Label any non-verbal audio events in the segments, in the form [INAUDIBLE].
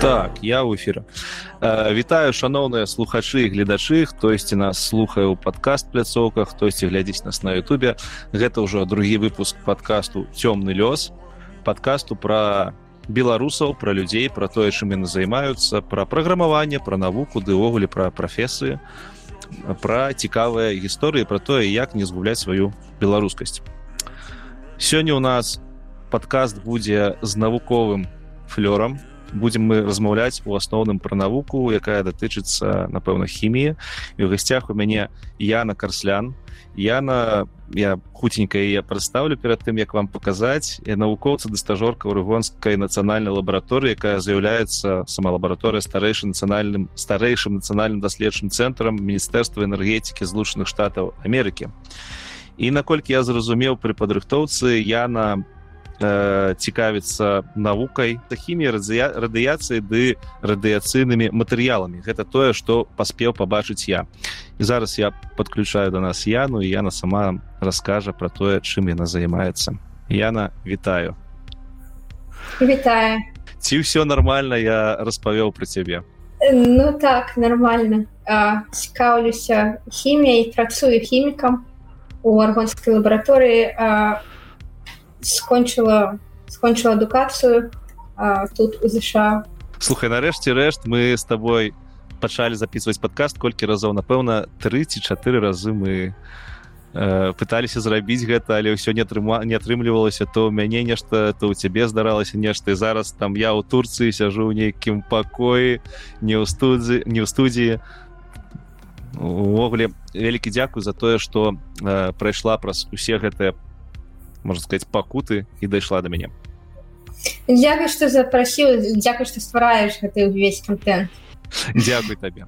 так я ў эфіры вітаю шаноўныя слухачы гледачы хтосьці нас слухае ў падкаст пляцоўках хтосьці глядзіць нас на Ютубе. Гэта ўжо другі выпуск подкасту цёмны лёс подкасту про беларусаў про людзей про тое чым яны займаюцца про праграмаванне про навуку ды-увогуле про прафесыі про цікавыя гісторыі про тое як не згубляць сваю беларускасць сёння у нас подкаст будзе з навуковым флёрам будем мы размаўляць у асноўным пра навуку якая датычыцца напэўна хіміі. І ў гасцях у мяне Яна карслян. Яна я хуценька я прадстаўлю перад тым як вам паказаць. Я навукоўца да стажорка рэгонскай нацыянальнай лабараторыі якая з'яўляецца сама лабараторыя старэйшы нацыянальным старэйшым нацыянальным даследчым цэнтрам міністэрства энергетыкі злучаных штатаў Амерыкі. І наколькі я зразумеў пры падрыхтоўцы я на э, цікавіцца навукай да хіміі радыяцыі ды радыяцыйнымі матэрыяламі. Гэта тое што паспеў пабачыць я. І зараз я подключаю до нас яну і яна сама раскажа про тое чым яна займаецца. Яна вітаю. Вітаю. Ці ўсё нормально я распавёў про цябе? Ну так нормально цікаўлюся хіміяй працую хімікам у аргонской лабараторыі скончыла скончыла адукацыю тут у ЗША слухай нарэшце рэшт мы с тобой пачалі записывать подкаст колькі разоў напэўна 34 разы мы э, пыталіся зрабіць гэта але ўсё не атрыма не атрымлівалася. То у мяне нешта то у цябе здаралася нешта і зараз там я ў турцыі сяжу ў нейкім пакоі не ў студзі не ў студіі увогуле вялікі дзякую за тое что э, прайшла праз усе гэтыя можна сказать пакуты і дайшла до мяне Дякую что запрасіў Дякую что ствараеш гэты увесь контент. Дякуй табе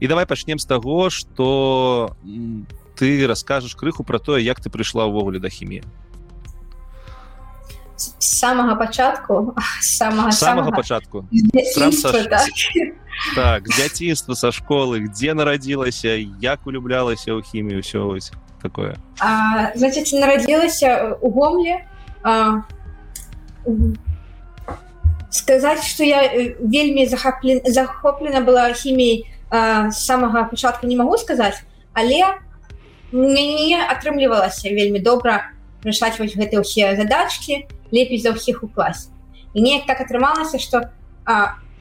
і давай пачнем з таго что ты расскажаш крыху про тое як ты прыйшла ўвогуле [LAUGHS] да хіміі самага пачатку самага самага пачатку так дзяцінства са школы. Где нарадзілася як улюблялася ў хімію ўсё такое? А, значит нарадзілася у гомле а, сказаць что я э, вельмі захоплен захоплена была хіміяй з самага пачатку не могу сказаць але не атрымлівалася вельмі добра рашаць вось гэтыя ўсе задачки лепей за ўсіх у класе і неяк так атрымалася что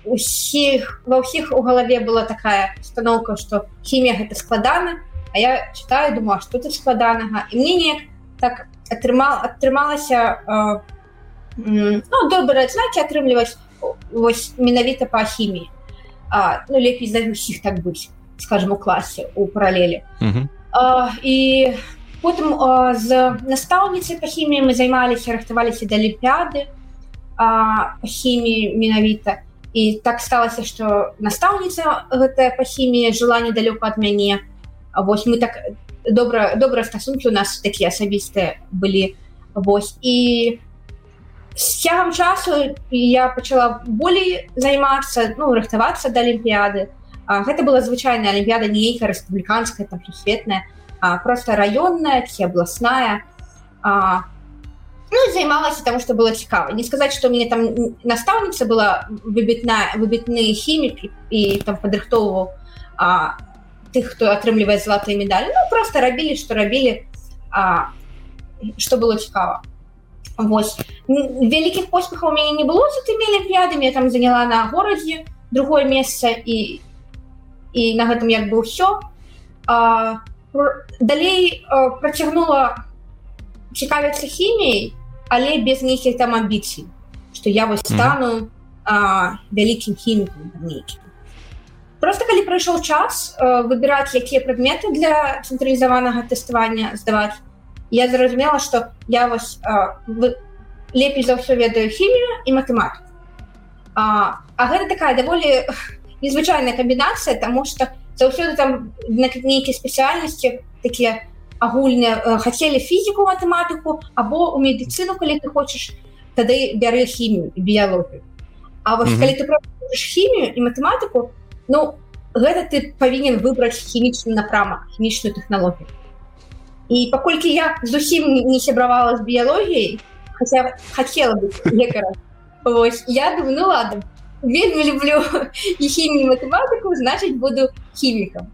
усіх ва ўсіх у галаве была такая установка что хімія гэта складана А я читаю думаю что тут складанага і мне неяк так атрымал атрымалася э, ну, добра знаете атрымліваць вось менавіта по хіміі ну лепей за усіх так быць скажем у класе у паралелі і потым з настаўніцай па хіміі мы займаліся рыхтаваліся да алімпіяды хіміі менавіта і так сталася что настаўніца гэтая па хіміі жыла недалёку ад мяне А вось мы так добра добра стасункі у нас такія асабістыя былі вось і з цягам часу я пачала болей займацца ну рыхтавацца да алімпіяды гэта была звычайная алімпіяда нейкая рэспубліканская там сусветная просто раённая ці абласная а, ну, займалася таму што было цікава не сказаць што мне там настаўніца была выбітная выбітны хімік і там падрыхтоўваў тых хто атрымлівае залатыя медалі ну, просто рабілі што рабілі а, што было цікава Вось вялікіх поспехаў мяне не было. За тымі алімпіядамі я там заняла на горадзе другое месца і і на гэтым як бы ўсё далей працягнула цікавіцца хіміяй але без нейкіх там амбіцый што я вось стану вялікім хімікам нейкім просто калі прыйшоў час э, выбіраць якія прадметы для цэнтралізаванага тэставання здаваць я зразумела что я вось э, лепей за ўсё ведаю хімію і матэматыку а, а гэта такая даволі [LAUGHS] незвычайная камбінацыя тому что заўсёды там на нейкія спецыяльнасці такія агульныя э, хацелі фізіку матэматыку або у медыцыну калі ты хочаш тады бяры хімію біялогію А вось mm -hmm. калі ты хімію і матэматыку то Ну гэта ты павінен выбраць хімічны напрамак хімічную тэхналогію. І паколькі я зусім не сябравала з біялогіяй хотя хотела бы лекара. Вось, я думаю ну ладно вельмі люблю і хімію матэматыку значыць буду хімікам.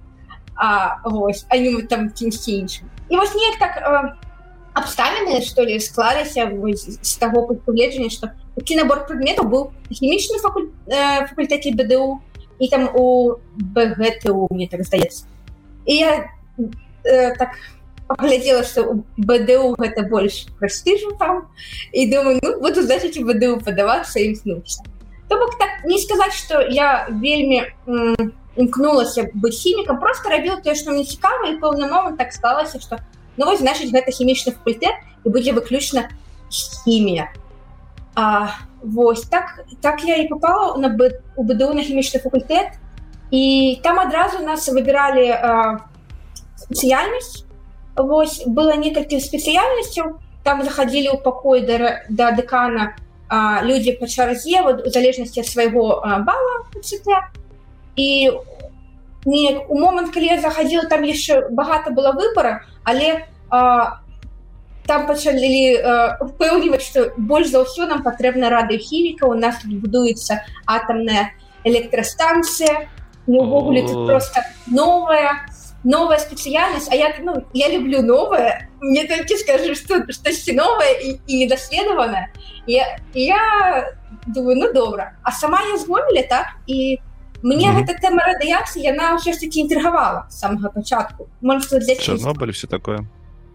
А вось а не там кімсьці іншым. І вось неяк так абставіны што ли склаліся з таго пагледжання што такі набор прадметаў быў хімічны факуль... э, факультэце бДУ і там у бгту мне так здаецца і я э, так паглядзела што бДУ гэта больш прэстыжу там і думаю ну, буду значыць бДУ падавацца імкнуцца то бок так не сказаць што я вельмі імкнулася быць хімікам просто рабіла тое што мне цікава і пэўны момант так сталася што Ну вось значыць гэта хімічны факультэт і будзе выключна хімія. А, вось так так я і попала на у БДУ на хімічны факультэт і там адразу нас выбіралі спецыяльнасць. Вось было некалькі спецыяльнасцяў там заходили ў пакой да, да дэкана людзі па чарзе у залежнасці ад свайго бала і не у момант калі я заходила там яшчэ багата было выбора але а, там пачалі упэўніваць што больш за ўсё нам патрэбна радыохіміка у нас будуецца атамная электрастанцыя увогуле просто новая новая спецыяльнасць А я ну, я люблю новое. Мне толькі скажу што штосьці новае і, і недаследавана я, я думаю ну добра а сама я згомілі так і мне mm -hmm. гэта тэма радыяцыі яна ўсё ж таки інтрыгавала самага пачатку можа для Чорнобыль все такое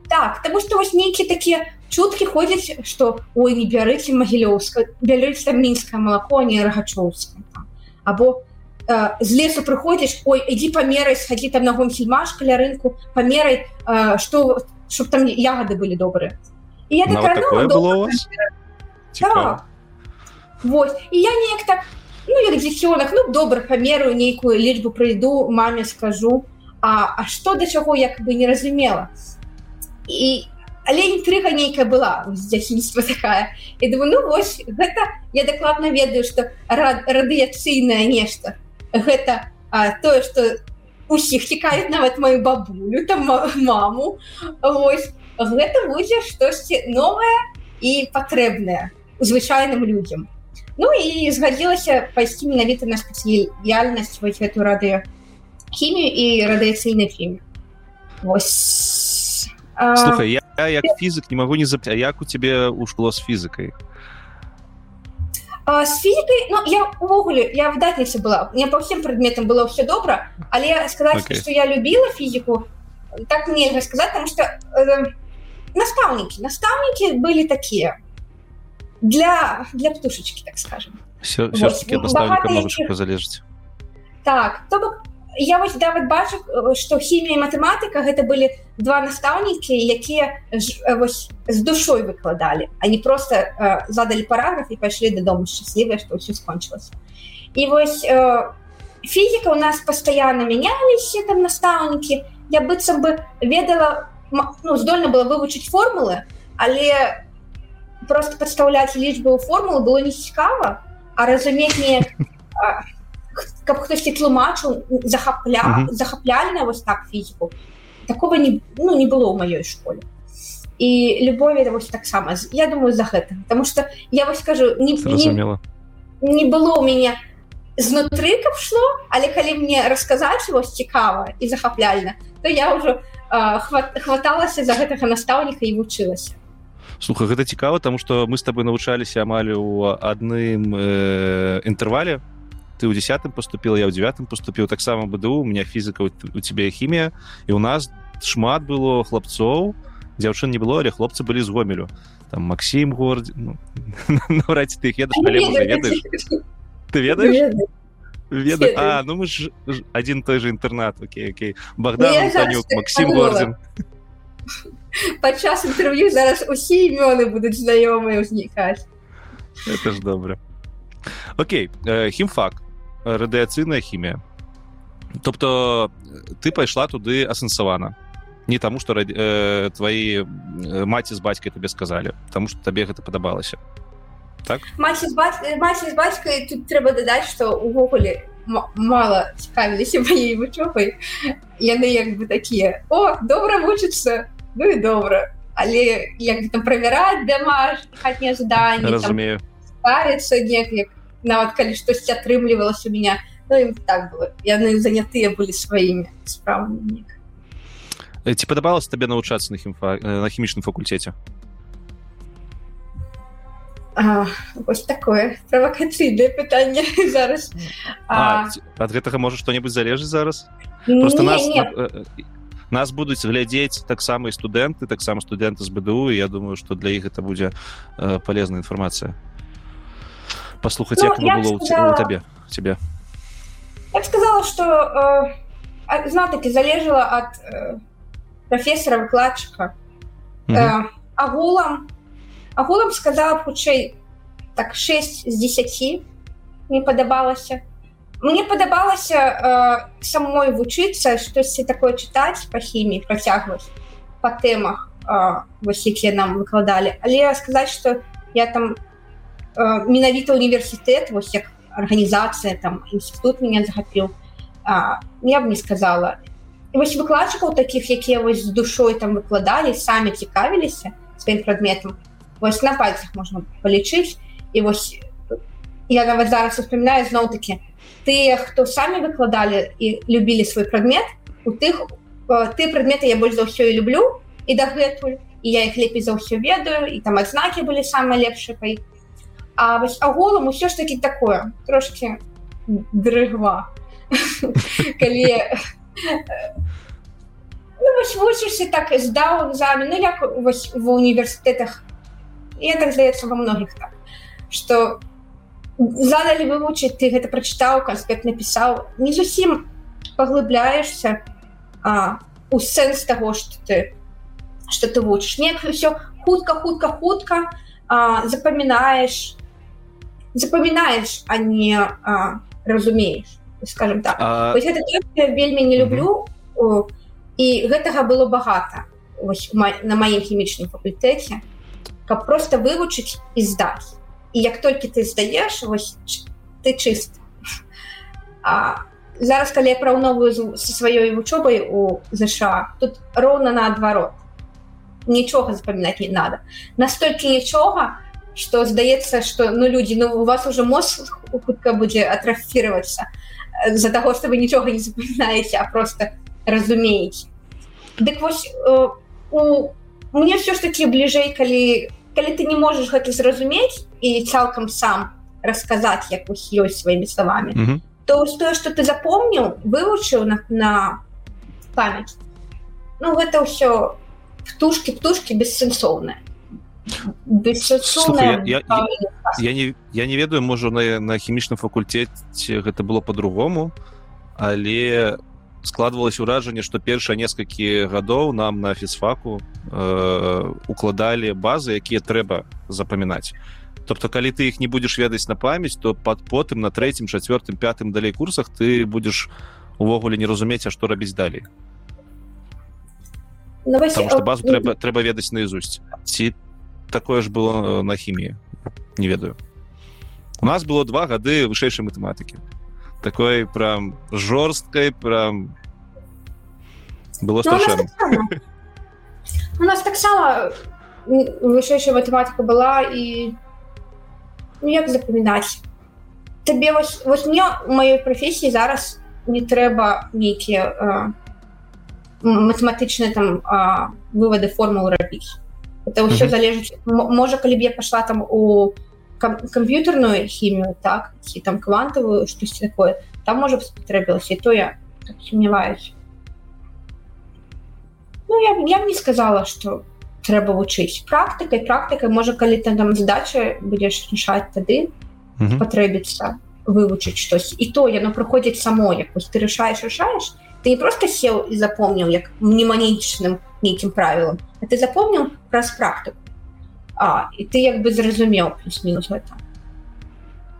так тому что вось нейкі такія чуткі ходзяць что ой не бярыце магілёўска бялюць там мінскае малако не рагачоўска або э, з лесу прыходзіш ой ідзі памерай схадзі там нагон сельмаш каля рынку памерай э, что чтоб там ягоды былі добрыя і я такая, ну, было так. Вось і я неяк так ну як дзіцёнак ну добра памерую нейкую лічбу прыйду маме скажу. А, а что да чаго як бы не разумела і але інтрыга нейкая была дзяцінства такая. І думаю ну вось гэта я дакладна ведаю что рад радыяцыйнае нешта. Гэта а, тое что усіх цікавіць нават мою бабулю там маму. Ось гэта будзе штосьці новае і патрэбнае звычайным людям Ну і згадзілася пайсці менавіта на спецыяльнасць вось эту радыё хімію і радыяцыйны фільм Слухай, я, я як фізык не магу не запя як у цябе ў шкло з фізікай з фізікай ну, я увогуле я выдатніца была мне па ўсім прадметам было ўсё добра але сказаць okay. што я любіла фізіку так нельга сказаць там што э, настаўнікі настаўнікі былі такія для для птушечки так скажем все, все вот. наставника залежыць так то бок я вось давать бачу что хімія і матэматыка гэта былі два настаўнікі якія вось з душой выкладалі они просто э, задали параграф і пайшлі дадому счаслівыя что все скончылася. І вось э, фізіка у нас постоянно меняліся там настаўнікі. Я быццам бы ведала ну, здольна было вывучыць формулы але просто подставляць лічбы ў формулу было не цікава а разумець не каб хтосьці тлумачыў захапля mm -hmm. захапляльна вось так фізіку. Такого не ну не было ў маёй школе. І любові вось таксама я думаю за гэта. Потому что я вось скажу не не, не было у мяне знутры каб шло але калі мне расказаць вось цікава і захапляльна то я ўжо хват, хваталася за гэтага настаўніка і вучылася. Слуха гэта цікава тому что мы с тобой навучаліся амаль у адным э, інтэрвале ты ў десятым поступил я ў девятым поступіў таксама бду у меня фізіка у тебе хімія і у нас шмат было хлапцоў дзяўчын не было але хлопцы былі з гомелю там Макссім город ну, [LAUGHS] ты ведаешь ты ведаешь? Веда... А, ну мы ж один той же интернат окей окей. Богдан Макссім гордзін падчас інтэрв'ю зараз усе імёны будуць знаёмыя ўзнікаць это ж добра Окей э, хімфак радыяцыйная хімія тобто ты пайшла туды асэнсавана не таму што э, твои маці з бацькай табе сказалі таму што табе гэта падабалася так? Маці з бацькай тут трэба дадаць што увогуле мала цікавіліся маей вучобай яны як бы такія о добра вучыцца ну і добра але як там правяраць дамаш хатнія заданні разумею парыцца неяк як нават калі штосьці атрымлівалася у меня. Ну, так было. Яны занятыя былі сваімі справамі ці падабалася табе навучацца на хімфа на хімічным факультэце вось такое правакацыйнае пытанне [LAUGHS] зараз. А, а, ад гэтага можа што-небудзь залежыць зараз? Просто нас не. нас будуць глядзець таксама і студэнты таксама студэнты з бДУ я думаю что для іх это будзе э, полезная інфармацыя послухаць ну, як было сказала... табе тебе. Я сказала что э, зна таки залежала ад э, профессора выкладчыка э, агулам агулам сказала хутчэй так 6 з 10 не падабалася мне падабалася э, самой вучыцца штосьці такое чытаць па хіміі працягваць па тэмах э, вось якія нам выкладалі але сказаць что я там э, менавіта універсітэт вось як арганізацыя там інстытут меня захапіў я б не сказала. Вось выкладчыкаў таких якія вось з душой там выкладалі самі цікавіліся сваім прадметам вось на пальцах можна палічыць і вось я нават зараз успамінаю зноў такі тыя хто самі выкладалі і любілі свой прадмет у тых ты прадметы я больш за ўсё і люблю і дагэтуль. І я іх лепей за ўсё ведаю і там адзнакі былі самыя лепшыя па іх А вось агулам усё ж таки такое трошки дрыгва. Калі ну, вучишься так здаў экзамен ну, як вось в універсітэтах я так здаецца во многіх так что задали вывучыць ты гэта прачытаў канспект напісаў не зусім паглыбляешься у сэнс того что ты что ты вучыш не все хутка хутка хутка запамінаешь запамінаешь а не а, разумееш скажем так. А... гэта вельмі не люблю угу. і гэтага было багата ось, на маім хімічным факультэце. Каб просто вывучыць і здаць. І як толькі ты здаеш вось ты чыст. А, зараз калі я параўновую са сваёй вучобай у ЗША тут роўна наадварот. Нічога запамінаць не надо. Настолькі нічога что здаецца что ну люди ну у вас уже мозг хутка будзе атрафіироваться за того что вы нічога не запоминаете а просто разумеете дык вось э, у мне все ж таки бліжэй калі калі ты не можешь гэта зразумець і цалкам сам расказаць як ёсць сваімі словами mm -hmm. то тое что ты запомніў вывучыў на, на память ну гэта ўсё птушки птушки Слухай, я, я, я, не, я не ведаю можа на, на хімічным факультэце гэта было по-другому але складвалось ўражанне что першыя некалькі гадоў нам на фізфаку э, укладалі базы якія трэба запамінаць тобто калі ты іх не будзеш ведаць на памяць то под потым на третьем четвертым пятым далей курсах ты будзеш увогуле не разумець а што рабіць далей. Ну, что базу трэба трэба ведаць наизусть. Ці ты такое ж было э, на хіміі не ведаю. У нас было два гады вышэйшай матэматыкі такой прям жорсткай прям было ну, у нас таксама вышэйшая матэматыка была і ну, як запамінаць табе вось, вось мне маёй прафесіі зараз не трэба нейкія э, матэматычныя там э, вывады формул рабіць это ўсё mm -hmm. залежыць можа калі б я пашла там у камп'ютарную хімію так ці там квантавую штосьці такое там можа б спатрэбілася то я так сумняваюсь ну я, я б не сказала что трэба вучыць практыкай практыкай можа калі ты там здачы будзеш рашаць тады mm -hmm. патрэбіцца вывучыць штось і то яно прыходзіць само як вось ты рашаеш рашаеш ты не просто сеў і запомніў як мнеманічным нейкім правілам ты запомніў праз практыку а і ты як бы зразумеў плюс-мінус гэта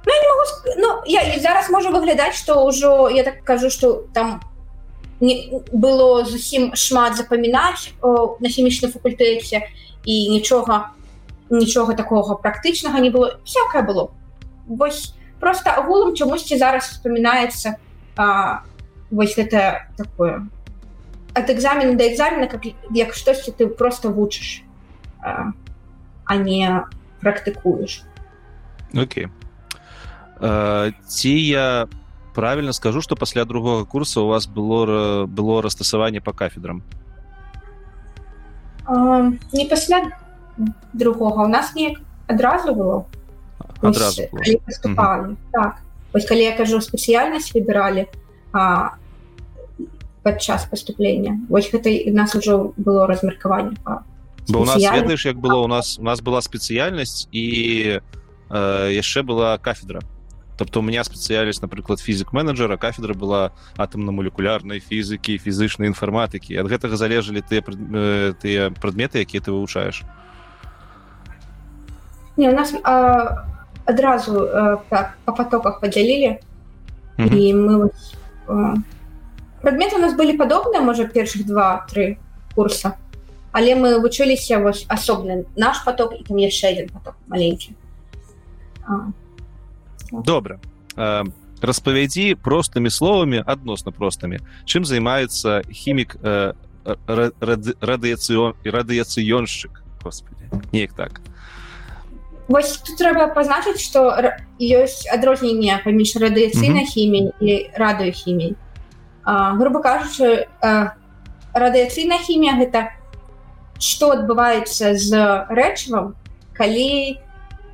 ну, я, могу... ну, я зараз можа выглядаць што ўжо я так кажу што там не было зусім шмат запамінаць на хімічным факультэце і нічога нічога такога практычнага не было. Всякое было. Вось просто агулам чамусьці зараз вспоминаецца вось гэта такое. Ад экзамену да экзамена как як штосьці ты просто вучыш а не практыкуеш Окей. Ці я правильно скажу что пасля другого курса у вас было было растасаванне по кафедрам? Не пасля другого. У нас неяк адразу было. Адразу поступали так. Вось калі я кажу спецыяльнасць выбіралі а падчас поступлення вось гэта у нас ужо было размеркаванне бо у нас ведаеш як было у нас у нас была спецыяльнасць і э, яшчэ была кафедра. Тобто у меня спецыяльнасць напрыклад фізік менеджера кафедра была атамна-молекулярнай фізікі фізычнай інфарматыкі ад гэтага залежалі тыя э, тыя прадметы якія ты вывучаеш не у нас а, адразу а, так, по потоках подзялілі mm -hmm. і мы а, прадметы у нас былі падобныя можа першых два-тры курса. Але мы вучыліся вось асобны. Наш поток і там яшчэ один поток маленькі. Добра. Распавядзі простымі словамі адносна простымі чым займаецца хімік радыяцыён і радыяцыёншчык неяк так. Вось тут трэба пазначыць што ёсць адрозненне паміж радыяцыйнай хімій і радыёхімій грубо кажучы радыяцыйная хімія гэта што адбываецца з рэчывам калі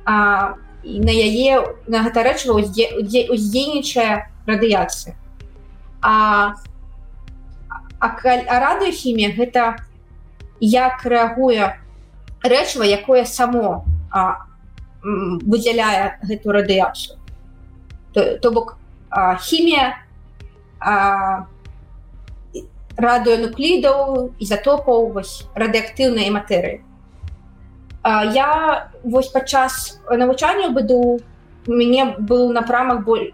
а, на яе на гэта рэчыва уздзейнічае радыяцыя а, а, а радыёхімія гэта як рэагуе рэчыва якое само а, выдзяляе гэту радыяцыю то, то бок хімія радыёнуклідаў ізатопаў вось радыактыўнай матэрыі я вось падчас навучання быду мяне быў напрамак боль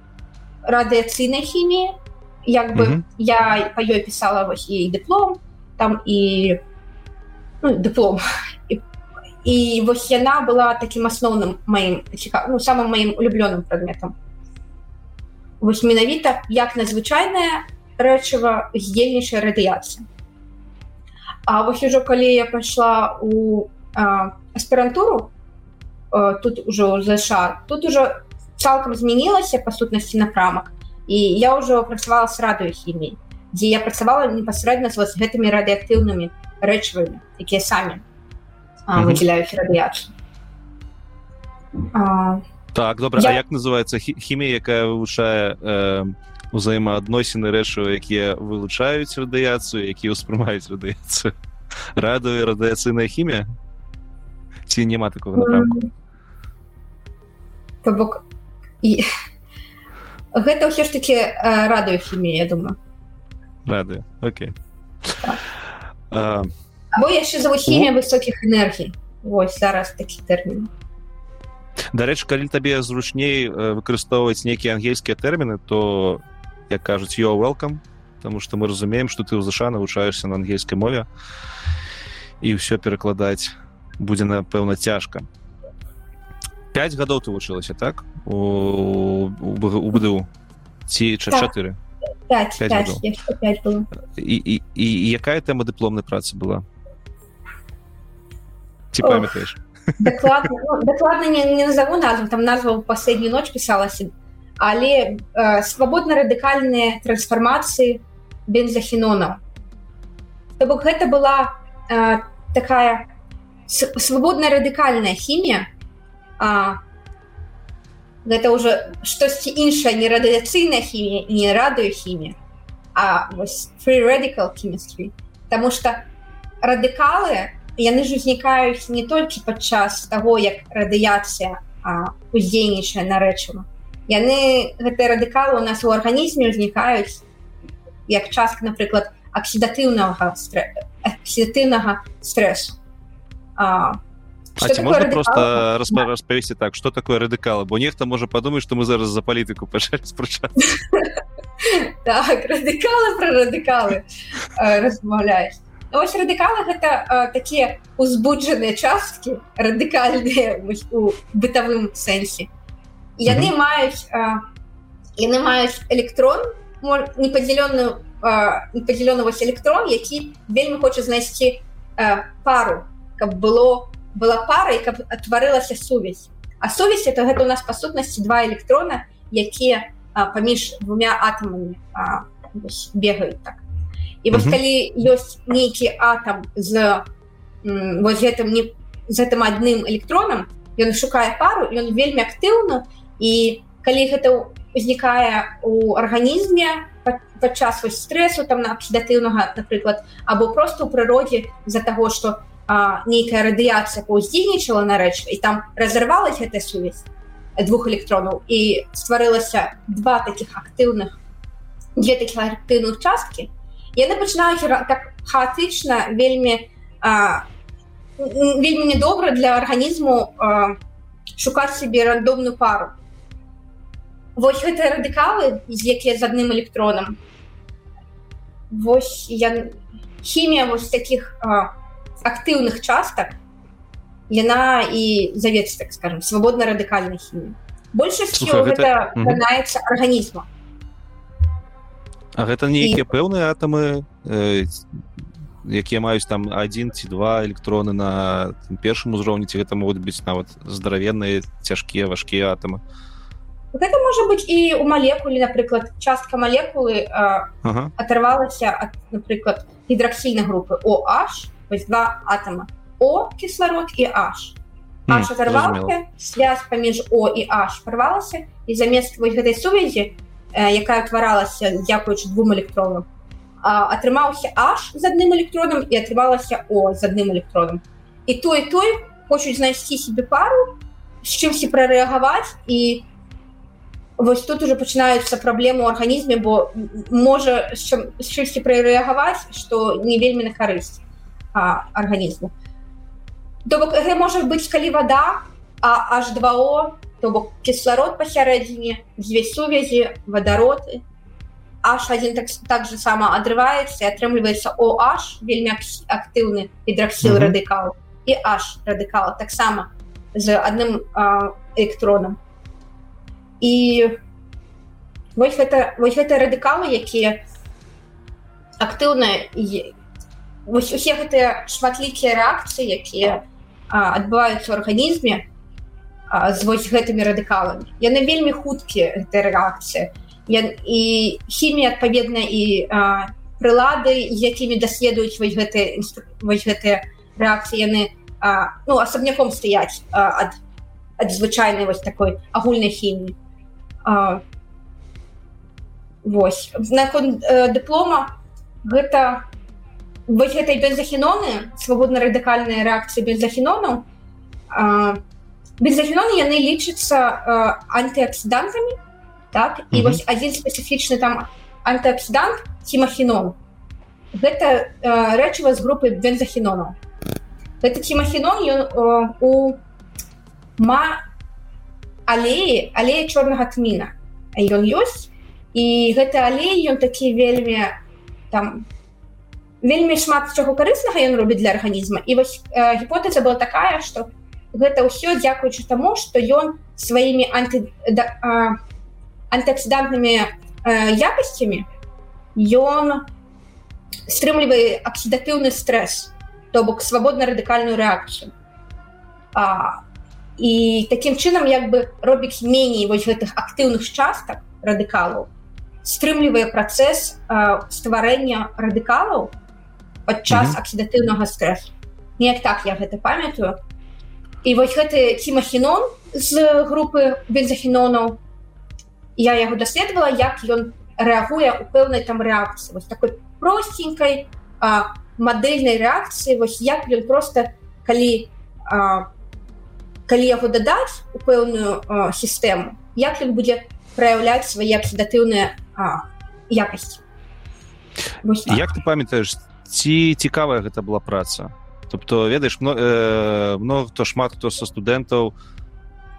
радыяцыйнай хіміі як бы mm -hmm. я па ёй пісала вось і дыплом там і ну, дыплом і, і вось яна была такім асноўным маім ну, самым маім улюблёным прадметам вось менавіта як надзвычайная рэчыва здзельнічая радыяцыя А вось ужо калі я пайшла у аспірантуру тут ужо ЗША тут ужо цалкам змянілася па сутнасці напрамак і я ўжо працавала з радыёхімій дзе я працавала непасрэдна з вас гэтымі радыактыўнымі рэчывамі якія самі выдзяляюць радыяцыю так добра я... як называется хімія якая вывучае э, узаемаадносіны рэчыва якія вылучаюць радыяцыю якія ўспрымаюць радыяцыю радыё радыяцыйная хімія? Ці няма такого напрамку то бок і [LAUGHS] гэта ўсё ж таки радыё хімія я думаю. Рады Окей. Або яшчэ за хімія высокіх энергій Вось зараз такі тэрмін Дарэчы калі табе зручней выкарыстоўваць нейкія ангельскія тэрміны то як кажуць yo welcome потому что мы разумеем что ты ў ЗША навучаешься на ангельскай мове і ўсё перакладаць будзе напэўна цяжка. 5 гадоў ты вучылася так? У БДУ? Ці чатыры? І якая тэма дыпломнай працы была? Ці памятаеш дакладна не, не назову назву там назва последнюю ноч пісалася але э, свабодна радыкальныя трансфармацыі бензахінона То бок гэта была э, такая свабодная радыкальная хімія гэта ўжо штосьці іншае не радыяцыйная хімія не радыёхімія а free radical chemistry Таму что радыкалы яны ж узнікаюць не толькі падчас таго як радыяцыя уздзейнічае на рэчыва яны гэтыя радыкалы у нас у арганізме ўзнікаюць як частка напрыклад аксідатыўнага аксідатыўнага стрессу а, А можно просто распа распавесці так что такое радыкалы? Бо нехта можа падумаць что мы зараз за палітыку пачаць спрачаць [LAUGHS] так, радыкалы про радыкалы размаўляюць ось радыкалы гэта такія узбуджаныя часткі радыкальныя у бытавым сэнсе. Яны маюць яны маюць электрон непадзялённую непадзялёны вось электрон які вельмі хоча знайсці пару каб было была пара і каб адтварылася сувязь. А сувязь это гэта у нас па сутнасці два электрона якія паміж двумя атамамі бегаюць так і вось калі ёсць нейкі атам з вось гэтым не з гэтым адным электронам ён шукае пару ён вельмі актыўна і калі гэта узнікае у арганізме падчас вось стрэсу там на аксідатыўнага напрыклад або просто ў прыродзе з-за таго што нейкая радыяцыя паўздзейнічала на рэч і там разарвалась гэта сувязь двух электронаў і стварылася два таких актыўных две таких актыўных часткі яны пачынаюць так хаатычна вельмі а, вельмі недобра для арганізму шукаць себе рандомную пару. Вось гэтыя радыкалы якія з адным электронам Вось я хімія вось таких актыўных частак яна і завецца так скажем свабодна радыкальнай хімі большасцю гэта гэта... арганізма А гэта нейкія і... пэўныя атамы э, якія маюць там адзін ці два электроны на першым узроўні ці гэта могуць быць нават здаравенныя цяжкія важкія атамы. Гэта можа быць і у малекуле напрыклад частка малекулы ага. атрывалася ад напрыклад гідраксільнай групы OH вось два атома о кісларод і H. Оторвалася связь паміж о і H порвалася і замест вось гэтай сувязі якая утваралася дзякуючы двум электронам атрымаўся H з адным электроном і атрымалася о з адным электроном і той той хочуць знайсці себе пару з чымсьці прарэагаваць і вось тут уже пачынаюцца праблемы ў арганізме бо можа з чымсьці прарэагаваць што не вельмі на карысць арганізму то бок можа быць калі вода а h2o то бок кісларод пасярэдзіне дзве сувязі вадароты h1 так так же сама адрываецца атрымліваецца oh вельмі актыўны гідраксіл mm -hmm. радыкал і h радыкала таксама з адным электронам і вось гэта вось гэта радыкалы якія актыўныя вось усе гэтыя шматлікія рэакцыі якія адбываюцца ў арганізме з вось гэтымі радыкаламі. Яны вельмі хуткія гэта рэакцыя і хімія адпаведна і прылады якімі даследуюць вось гэтыя вось гэтыя рэакцыі яны а, ну асабняком стаяць ад ад звычайнай вось такой агульнай хіміі. Вось. Наконт э, дыплома гэта вось гэтай бензахіноны свабодна радыкальныя рэакцыі бензахінонаў бензахіноны яны лічацца антыаксідантамі так? І mm -hmm. вось адзін спецыфічны там антыаксідант тимахінон гэта э, рэчыва з групы бензахінонаў гэта тимахінон ён э, у ма алеі алея чорнага тміна ён ёсць і гэты алей ён такі вельмі там вельмі шмат чаго карыснага ён робіць для арганізма і вось э, гіпотэза была такая что гэта ўсё дзякуючы таму что ён сваімі анты да, антыаксідантнымі якасцямі ён стрымлівае аксідатыўны стрэс то бок свабодна радыкальную рэакцыю а і таким чынам як бы робіць меней вось гэтых актыўных частак радыкалаў стрымлівае працэс стварэння радыкалаў падчас mm -hmm. аксідатыўнага стрэсу неяк так я гэта памятаю і вось гэты тимахінон з групы бензахінонаў я яго даследавала як ён рэагуе у пэўнай там рэакцыі. Вось такой простенькой мадэльнай рэакцыі вось як ён просто калі а, калі яго дадаць у пэўную сістэму як ён будзе праяўляць свае аксідатыўныя якасці. Так. як ты памятаеш ці цікавая гэта была праца тобто ведаеш много э, хто шмат хто са студэнтаў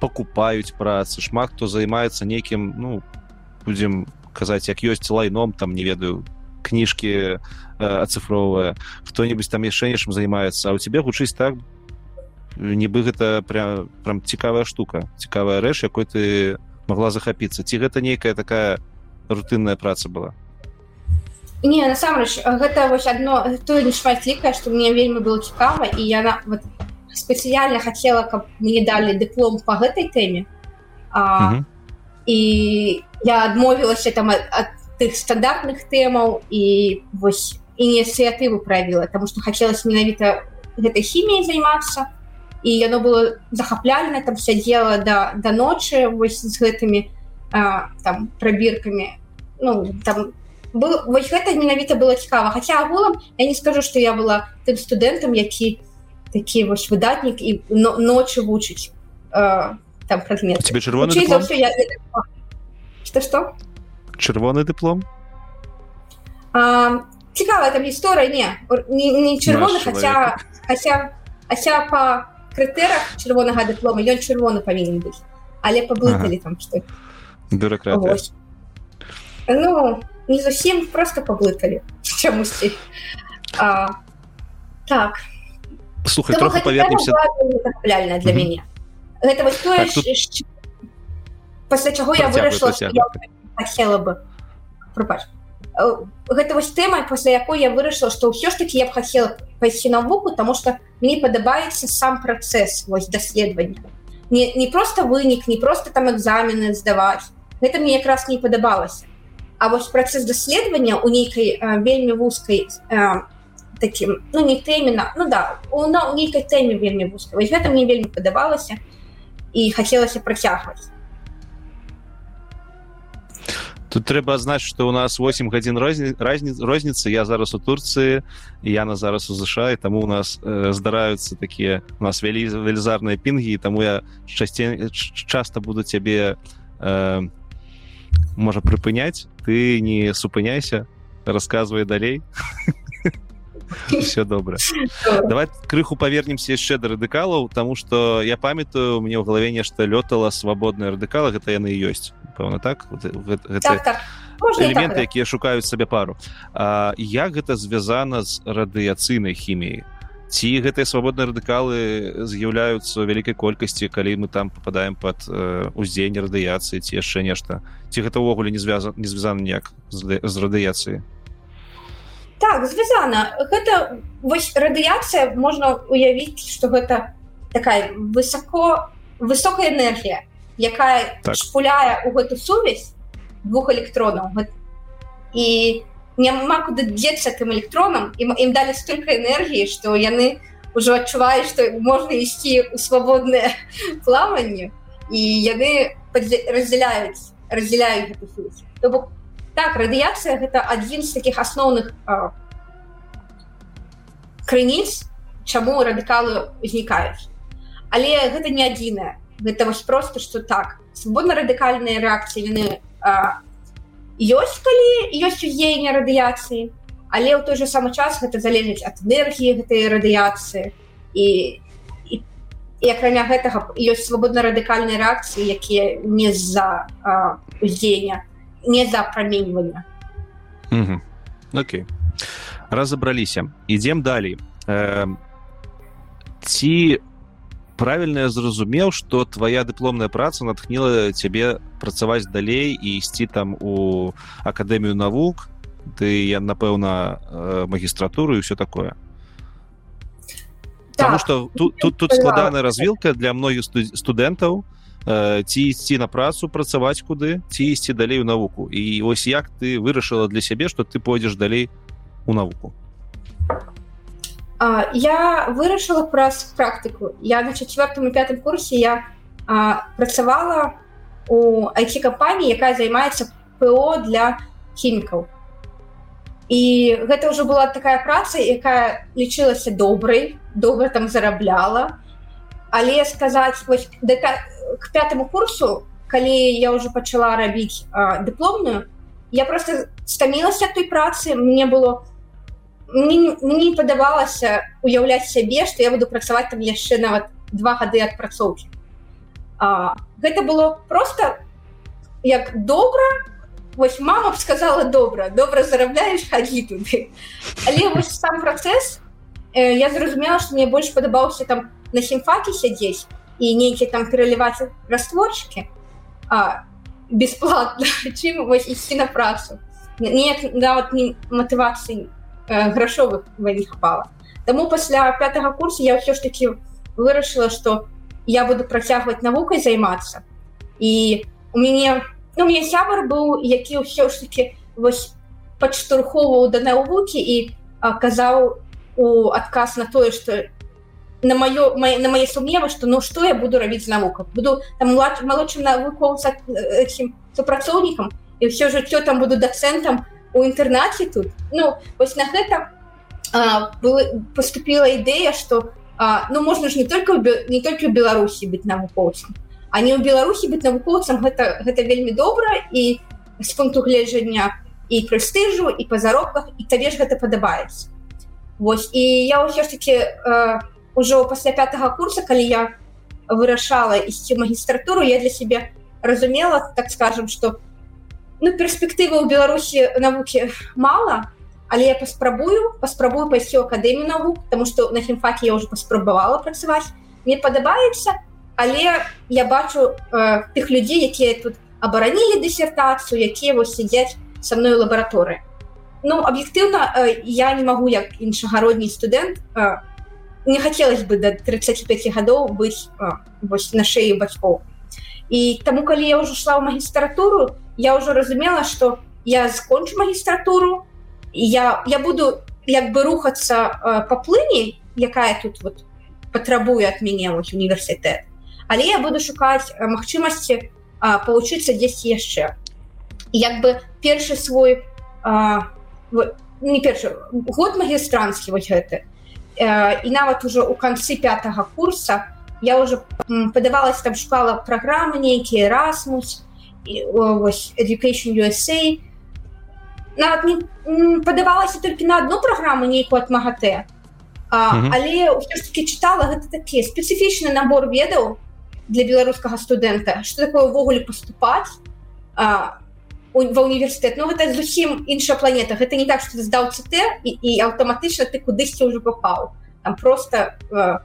покупаюць працы шмат хто займаецца нейкім ну будзем казаць як ёсць лайном там не ведаю кніжкі э, ацыфровая хто-небудзь там яшчэ нечым займаецца а у тебе гучыць так нібы гэта прям прям цікавая штука цікавая рэч якой ты могла захапіцца. Ці гэта нейкая такая рутынная праца была не насамрэч гэта вось одно тое не шматлікае што мне вельмі было цікава і яна вот, спецыяльна хацела каб мне далі дыплом по гэтай тэме а, і я адмовілася там ад, ад тых стандартных тэмаў і вось ініцыятыву правіла тому что хацелось менавіта гэтай хіміяй займацца і яно было захапляльна там сядзела да да ночы вось з гэтымі а, там прабіркамі ну там был вось гэта менавіта было цікава хаця агулам я не скажу что я была тым студэнтам які такі вось выдатнік і но, ночы вучыць там прадмет тебе чырвоны что что чырвоны дыплом цікава там гісторыя не не, не чырвоны хаця хаця хаця по крытэрах чырвонага дыплома ён чырвоны павінен быць але паблыталі ага. там што бюрократія. Ну не зусім просто паблыталі [LAUGHS] чамусьці так. Слухай троху павернемся реально для мяне гэта вось тое так, тут... пасля чаго я вырашла хотела бы пропач гэта вось тэма пасля якой я вырашыла што ўсё ж таки я б хацела пайсці навуку тому что мне падабаецца сам працэс вось даследавання не, не просто вынік не просто там экзамены здаваць гэта мне якраз не падабалася А вось працэс даследавання у нейкай вельмі вузкай таким ну не тэмена ну да у на нейкай тэме вельмі вузка вось гэта мне вельмі падабалася і хацелася працягваць тут трэба знаць что у нас 8 гадзін розні разниц розніцы я зараз у турцыі яна зараз у ЗША і таму у нас э, здараюцца такія у нас вялі велізарныя пінгі таму я часцей часто буду цябе э, можа прыпыняць ты не супыняйся. Рассказывай далей. [LAUGHS] Все добра давай крыху павернемся яшчэ да радыкалаў тому что я памятаю мне ў галаве нешта лётала свабодная радыкала гэта яны ёсць пэўна так? Элементы якія шукаюць сабе пару. А, як гэта звязана з радыяцыйнай хіміяй ці гэтыя свабодныя радыкалы з'яўляюцца вялікай колькасці калі мы там попадаем под э, уздзеянне радыяцыі ці яшчэ нешта? Ці гэта ўвогуле не звязан не звязана ніяк з, з радыяцыі так звязана. Гэта вось радыяцыя можна уявіць что гэта такая высоко высокая энергія якая так. шпуляе у гэту сувязь двух электронаў. І няма куды дзецца тым электронам ім, ім далі столько энергіі што яны ўжо адчуваюць што можна ісці ў свабоднае [LAUGHS] плаванне і яны раздзяляюць раздзяляюць бок так радыяцыя гэта адзін з таких асноўных крыніц чаму радыкалы узнікаюць але гэта не адзіная гэта вось просто что так. Свабодна радыкальныя рэакцыі яны ёсць калі ёсць уздзеянне радыяцыі але ў той же самы час гэта залежыць ад энергіі гэтай радыяцыі. І і акрамя гэтага ёсць свабодна радыкальныя рэакцыі якія не з-за уздзеяння не за праменьвання Окей. Разабраліся. Ідзем далей. Э, ці правильно я зразумеў что твоя дыпломная праца натхніла цябе працаваць далей і ісці там у акадэмію навук ты я напэўна э, магістратуру і все такое. Потому что тут тут, тут складаная развілка для многіх студэнтаў э, ці ісці на працу працаваць куды ці ісці далей у навуку і ось як ты вырашыла для сябе что ты пойдзеш далей у навуку я вырашыла праз практыку я на четвертым и пятым курсе я а, працавала у IT-кампаніі якая займаецца ПО для хімікаў і гэта ўжо была такая праца якая лічылася добрай добра там зарабляла. Але сказаць вось, да, к пятому курсу калі я ўжо пачала рабіць дыпломную я просто стамілася той працы мне было у мне, мне падавалася уяўляць сябе што я буду працаваць там яшчэ нават два гады адпрацоўкі гэта было просто як добра вось мама б сказала добра добра зарабляеш хадзі туды але вось сам працэс э, я зразумела што мне больш падабаўся там на хімфаке сядзець і нейкі там пераліваць растворчыкі бесплатна [LAUGHS] чым вось ісці на працу. Неяк нават не матывацыі не Э, грашовых не хапала Таму пасля пятого курса я ўсё ж таки вырашыла что я буду працягваць навукай займацца і у мяне ну, мне сябар быў які ўсё ж таки вось падштурхоўваў да навукі і казаў у адказ на тое что на маё на мае сумневы что ну что я буду рабіць навука буду там малодшым навукоўца супрацоўнікам і все жыццё там буду дацэнтам у інтэрнаце тут. Ну вось на гэта поступила ідэя что ну можна ж не только не только в беларусі быць навукоўцам а не ў беларусі быць навукоўцам гэта гэта вельмі добра і з пункту гледжання і прэстыжу і па заробках і табе ж гэта падабаецца. Вось і я ўсё ж таки э, ўжо пасля пятага курса калі я вырашала ісці магістратуру я для сябе разумела так скажем что ну перспектывы ў беларусі навукі мала але я паспрабую паспрабую пайсці ў акадэмію навук тому что на хімфаке я уже паспрабавала працаваць мне падабаецца але я бачу э, тых людзей якія тут абаранілі дысертацыю якія вось сядзяць со мной лабараторы ну аб'ектыўна э, я не магу як іншагародні студэнт э, не хацелось бы до 35 гадоў быць вось на шеі бацькоў і таму калі я ўжо шла ў магістратуру я ўжо разумела что я скончу магістратуру я я буду як бы рухацца по плыні якая тут вот патрабуе от мяне універсітэт але я буду шукаць магчымасці получыцца дзесьці яшчэ як бы першы свой не першы год магістранскі вось гэты. І нават уже у канцы пятого курса я уже падавалась там шкала праграмы нейкія Erasmus education USA нават не падавалася толькі на одну праграму нейкую от МаГТ але ўсё-таки чытала гэта такі спецыфічны набор ведаў для беларускага студэнта что такое увогуле поступаць ва універсітэт Ну гэта зусім іншая планета. Гэта не так что ты здаў ЦТ і, і аўтаматычна ты кудысьці ўжо попаў там просто э,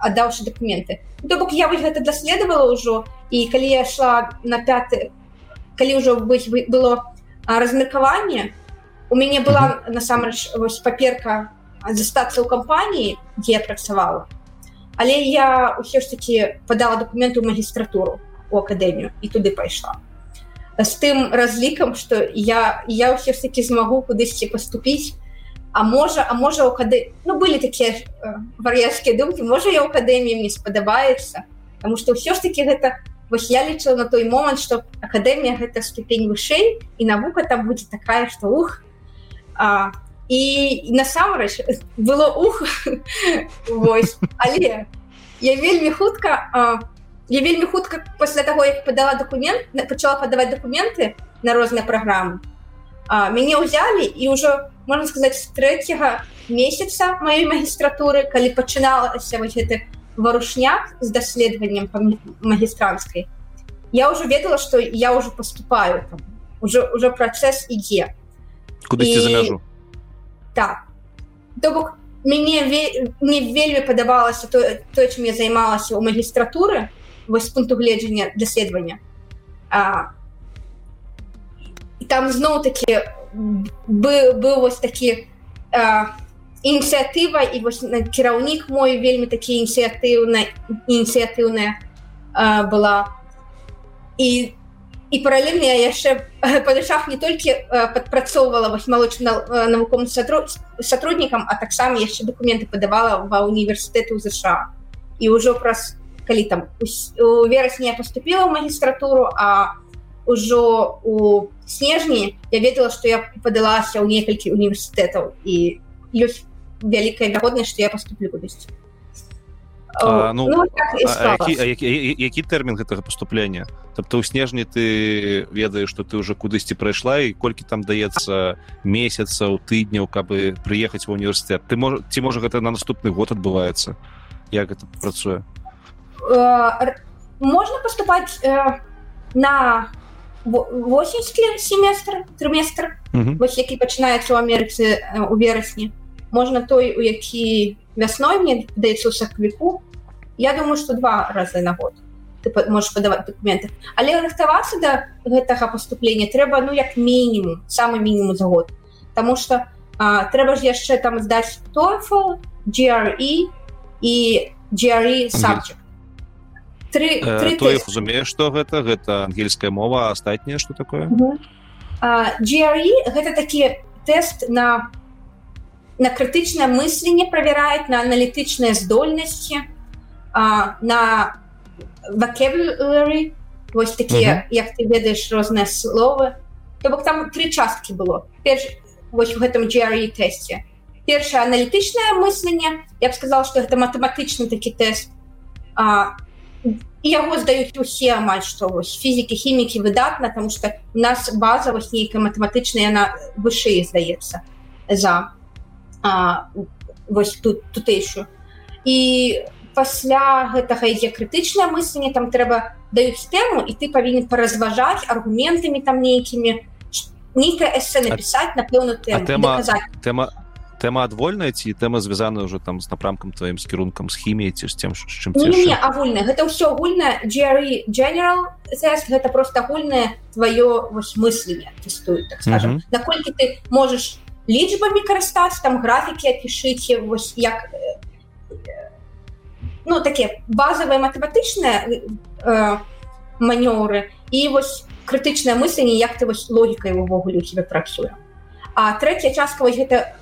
аддаўшы документы. Ну, То бок я вось гэта даследавала ўжо і калі я шла на пяты калі ўжо быць было размеркаванне у мяне была насамрэч вось паперка застацца ў кампаніі дзе я працавала але я ўсё ж таки падала документы ў магістратуру у акадэмію і туды пайшла з тым разлікам что я я ўсё ж таки змагу кудысьці поступіць а можа а можа у кады ну былі такія э, вар'яцкія думкі можа я ў акадэміі мне спадабаецца потому что ўсё ж таки гэта вось я лічыла на той момант что акадэмія гэта ступень вышэй і навука там будзе такая что ух. А, і насамрэч было ух. [LAUGHS] Вось. Але я вельмі хутка а, я вельмі хутка пасля таго як падала документ пачала падаваць документы на розныя праграмы мяне ўзялі і ўжо можна сказаць з трэцяга месяца маёй магістратуры калі пачыналася вось гэты варушняк з даследаваннем магістранскай я ўжо ведала што я ўжо поступаю там уже уже працэс ідзе куды і... за мяжу? Так то бок мяне мне вельмі падабалася то, то чым я займалася ў магістратуры вось пункту гледжання даследавання там зноў такі быў бы вось такі ініцыятыва і вось кіраўнік мой вельмі такі ініцыятыўна ініцыятыўная была. І і паралельна я яшчэ [LAUGHS] падышах не толькі падпрацоўвала вось малочным навуковым сотруднікам а таксама яшчэ документы падавала ва універсітэту ЗША і ўжо праз калі там у верасні я поступила в магістратуру а ўжо у снежні я ведала что я падалася ў некалькі універсітэтаў і ёсць вялікая верагоднасць что я поступлю кудысьці ну, ну, так які, які, які тэрмін гэтага поступлення тобто ў снежні ты ведаеш что ты уже кудысьці прайшла і колькі там даецца месяцаў тыдняў каб прыехаць в універсітэт ты мож ці можа гэта на наступны год адбываецца як это працуе Э, можно поступать э, на восеньскі семестр трыместр mm -hmm. вось які пачынаецца ў Амерыцы э, у верасні можна той у які вясной мне даецца ў саквіку Я думаю что два разы на год ты можешь падаваць документы. Але рыхтавацца да гэтага поступлення трэба ну як мінімум самы мінімум за год. Таму что трэба ж яшчэ там здаць TOEFL GRE і GRE subject -hmm тры, э, тры то разумею что гэта гэта ангельская мова астатняе что такое? GRE гэта такі тест на на крытычнае мысленне правяраюць на аналітычныя здольнасці на vocabulary вось такія -huh. як ты ведаеш розныя словы то бок там три часткі было. Перш вось у гэтым GRE тесте. Першае аналітычнае мысленне я б сказал что гэта матэматычны такі тест. А, яго здаюць усе амаль што вось фізікі хімікі выдатна тому что у нас база вось нейкая матэматычная яна вышэй здаецца за а, вось тут тутэйшую і пасля гэтага ідзе крытычнае мысленне там трэба даюць тэму і ты павінен паразважаць аргументамі там нейкімі нейкая эсэ напісаць на пэўную тэма тэма тэма адвольная ці тэма звязаная ўжо там з напрамкам тваім з кірункам з хіміяй ці з тем з чым агульна гэта ўсё агульна Jerry general тест, гэта просто агульнае твоё вось мысленне тестуюць так скажем mm -hmm. наколькі ты можаш лічбамі карыстаць там графікі апішыце вось як ну такія базовыя матэматычныя э, манёўры і вось крытычнае мысленне як ты вось логікай увогуле у тебе працуе а третья частка вось гэта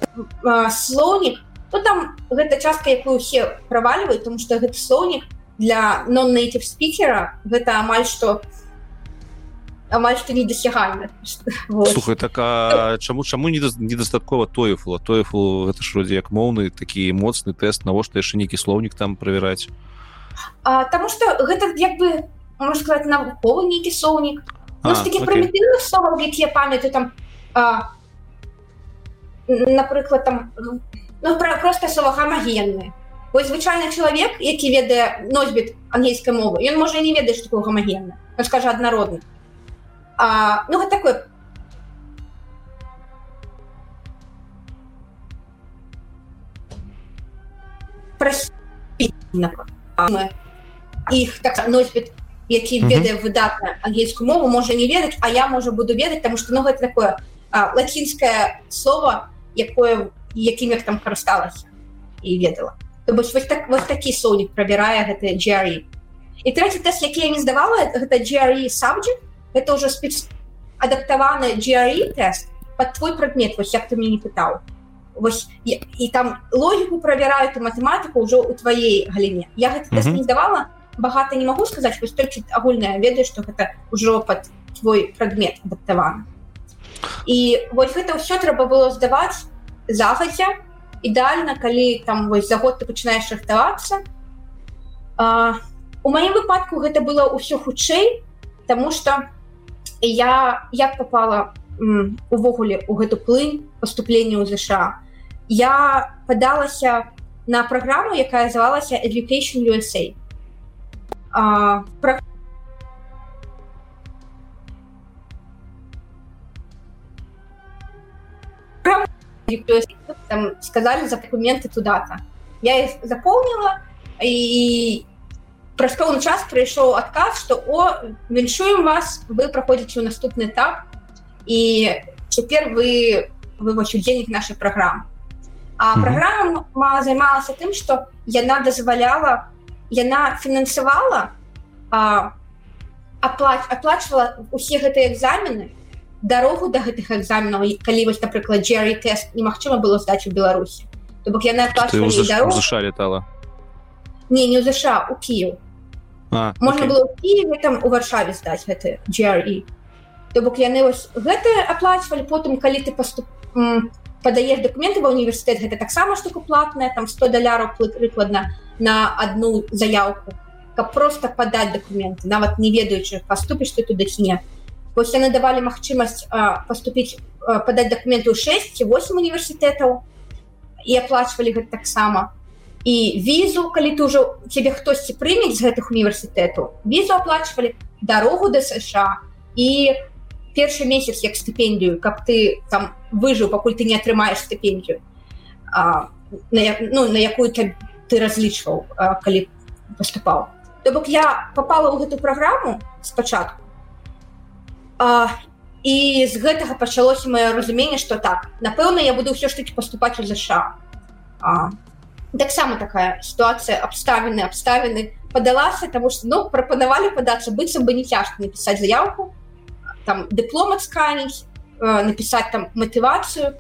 слоўнік то там гэта частка якую усе правальваюць тому что гэты слоўнік для non-native спикера гэта амаль что амаль что недосягальна [LAUGHS] слухай так а чаму чаму недастаткова тоефла? Тоефл гэта ж вроде як моўны такі моцны тест навошта яшчэ нейкі слоўнік там правяраць? Таму что гэта як бы можно сказать навуковы нейкі слоўнік Ну, такі прымітыўных словаў якія памяты там а, напрыклад там ну, пра, просто слова гамагенны ось звычайны чалавек які ведае носьбіт ангельскай мовы ён можа не ведае такое гамагенна скажа аднародны а, ну вот такой іх так носьбіт які ведае выдатна ангельскую мову можа не ведаць а я можа буду ведаць тому что ну гэта такое лацінскае слово якое якім як там карысталася і ведала. То бок вось так. вот такі соўнік прабірае гэта Джерry і трэці тест які я не здавала гэта Джерry subject. Это уже спец адаптаваны Джерry тест под твой прадмет вось як ты мне не пытаў. Вось і, і там логіку правяраюць і матэматыку ўжо у тваей галіне. Я гэта mm -hmm. не здавала багата не могу сказаць вось толькі агульная ведаю что гэта ўжо под твой прадмет адаптаваны і вось гэта ўсё трэба было здаваць захаця ідэальна калі там вось за год ты пачынаеш рыхтавацца у маім выпадку гэта было ўсё хутчэй тому что я як попала увогуле у гэту плынь поступлення ў ЗША я падалася на праграму якая звалася education USA а, про... там сказали за документы туда-то. Я их заполнила, и праз пэўны час прыйшоў адказ што о віншуем вас вы праходзіце ў наступны этап і цяпер вы вывач удзельнік нашай праграмы а -hmm. праграма займалася тым што яна дазваляла яна фінансавала аплач аплачвала усе гэтыя экзамены дарогу до гэтых экзаменаў калі вось напрыклад Джерry тест немагчыма было здаць у Беларусі. То бок яна ЗША летала? Не не ЗША у Кіев можна okay. было Киеве там у варшаве здаць гэты GRE то бок яны вось гэта аплачвалі потым калі ты поступ падаеш документы ва універсітэт гэта таксама штука платная там 100 даляраў прыкладна на одну заявку каб просто падаць документы нават не ведаючы поступіш ты туды не вось яны давалі магчымасць поступіць падаць документы ў 6 8 універсітэтаў і аплачвалі гэта таксама і візу калі ты ўжо цябе хтосьці прымець з гэтых універсітэтаў візу аплачвалі дарогу да сша. І першы месяц як стыпендію каб ты там выжыў пакуль ты не атрымаеш стыпендію на, ну, на якую ты, ты разлічваў калі поступаў то бок я попала ў гэту праграму спачатку і з гэтага пачалося маё разуменне што так напэўна я буду ўсё ж таки паступаць у ЗША таксама такая сітуацыя абставіны абставіны подалася тому что ну прапанавалі падацца быццам бы не цяжка написать заявку там диплом отсканіць э, написать там мотивацию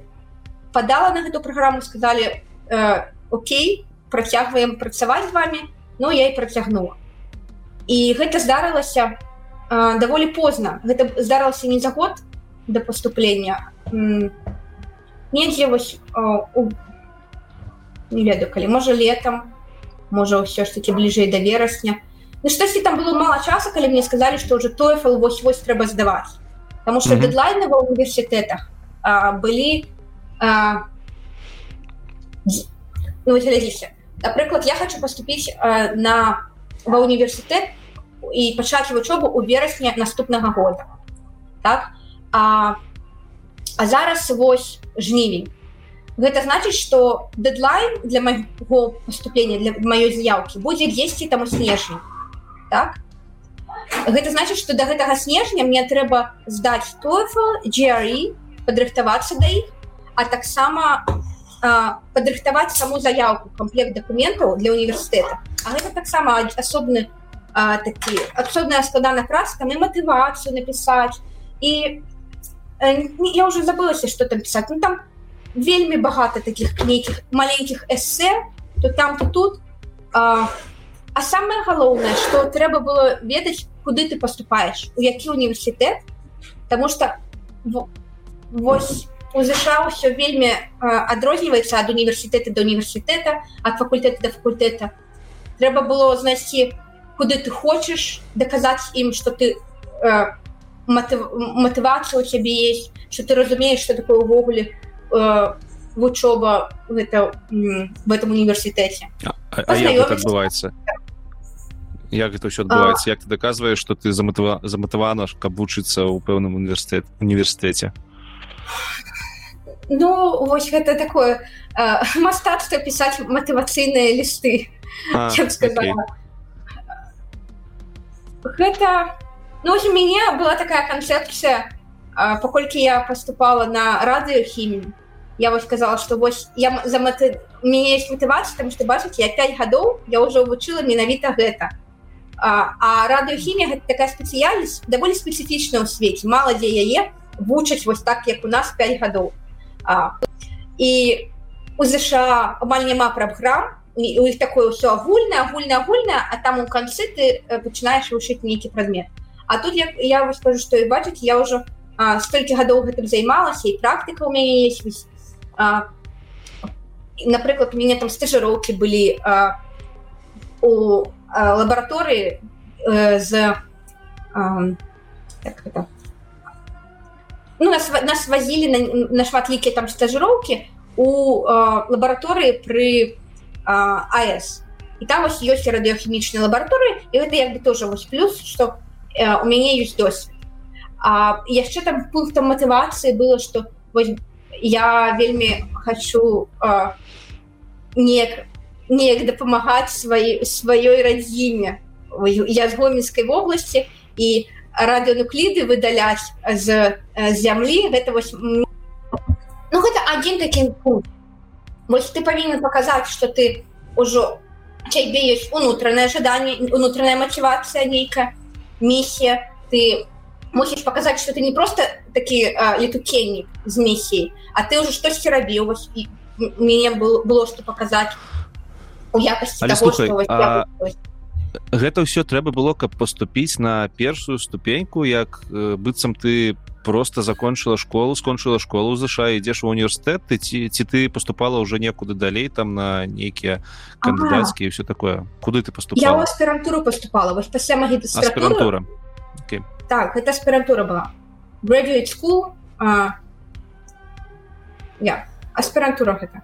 подала на эту программу сказали э, Окей процягваем працаваць з вами но я і працягнула. І гэта здарылася э, даволі поздно гэта здарылася не за год до поступлення недзе вось э, у... не ведаю калі можа летом можа ўсё ж таки бліжэй до верасня Ну штосьці там было мало часу калі мне сказали что уже тофл вось вось трэба здаваць потому что mm -hmm. дедлайны ва універсітэтах былі а, ну, глядзіся напрыклад я хочу поступіць а, на ва універсітэт і пачаць вучобу у верасні наступнага года. Так? А, а зараз вось жнівень. Гэта значыць что дедлайн для майго поступлення для маёй заявки будзе 10 там у снежні. Так? Гэта значыць что до да гэтага снежня мне трэба здаць TOEFL, GRE падрыхтавацца да іх а таксама падрыхтаваць саму заявку комплект документаў для універсітэта А гэта таксама асобны такі асобная складана праца там і матывацыю напісаць. І я уже забылася что там пісаць. Ну там вельмі багата таких нейкіх маленькіх эссе то там то тут. А, а самое галоўнае что трэба было ведаць куды ты поступаешь у які універсітэт потому что вось у ЗША ўсё вельмі адрозніваецца ад універсітэта до універсітэта ад факультэта до факультэта. Трэба было знайсці куды ты хочаш даказаць ім что ты матывацыя у цябе есть что ты разумееш что такое увогуле у э, вучоба гэта в этом універсітэце адбываецца як гэта ўсё адбываецца як ты даказваеш что ты заматыва заматавана каб вучыцца ў пэўным універсітэт універсітэце Ну вось гэта такое э, мастацтва пісаць матывацыйныя лісты гэта ну, у мяне была такая канцэпцыя паколькі я поступала на радыёхімію я вось сказала что вось я за мэты мне есть мотывацыя там что бачыць я 5 гадоў я уже вучыла менавіта гэта. А, а радыёхімія такая спецыяльнасць даволі спецыфічна ў свеце мала дзе яе вучаць вось так як у нас 5 гадоў і у ЗША амаль няма праграм у іх такое ўсё агульна агульна агульна а там у канцы ты пачынаеш вышыць нейкі прадмет А тут я, я вас скажу што і бачыць я ўжо столькі гадоў гэтым займалася і практыка ў мяне есть напрыклад у мяне там стажыроўкі былі а, у а, лабараторыі э, з так, ну, нас, нас вазілі на, на шматлікія там стажыроўкі у лабараторыі пры АС і там вось ёсць радыёхімічныя лабараторыі і гэта як бы тоже вось плюс что у мяне ёсць досвед А яшчэ там пунктам матывацыі было што я вельмі хочу неяк неяк дапамагаць сваёй сваёй радзіме я з гомельскай вобласці і радыонукліды выдаляць з зямлі гэта вось ну гэта адзін такі пункт вось ты павінен паказаць что ты ўжо цябе ёсць унутранае жаданне унутраная матывацыя нейкая місія ты мусіш паказаць что ты не просто такі летукеннік з місіі а ты ўжо штосьці рабіў вось і мяне было было что паказаць у якасці того, слухай, што, а... гэта ўсё трэба было каб поступіць на першую ступеньку як э, быццам ты просто закончыла школу скончыла школу заша ідзеш у універсітэт ты ці ці ты поступала уже некуды далей там на нейкія кандыдацкія все такое. Куды ты поступала аспірантуру поступала вось пасля магістратура okay так это аспірантура была. Graduate school а, yeah, аспірантура гэта.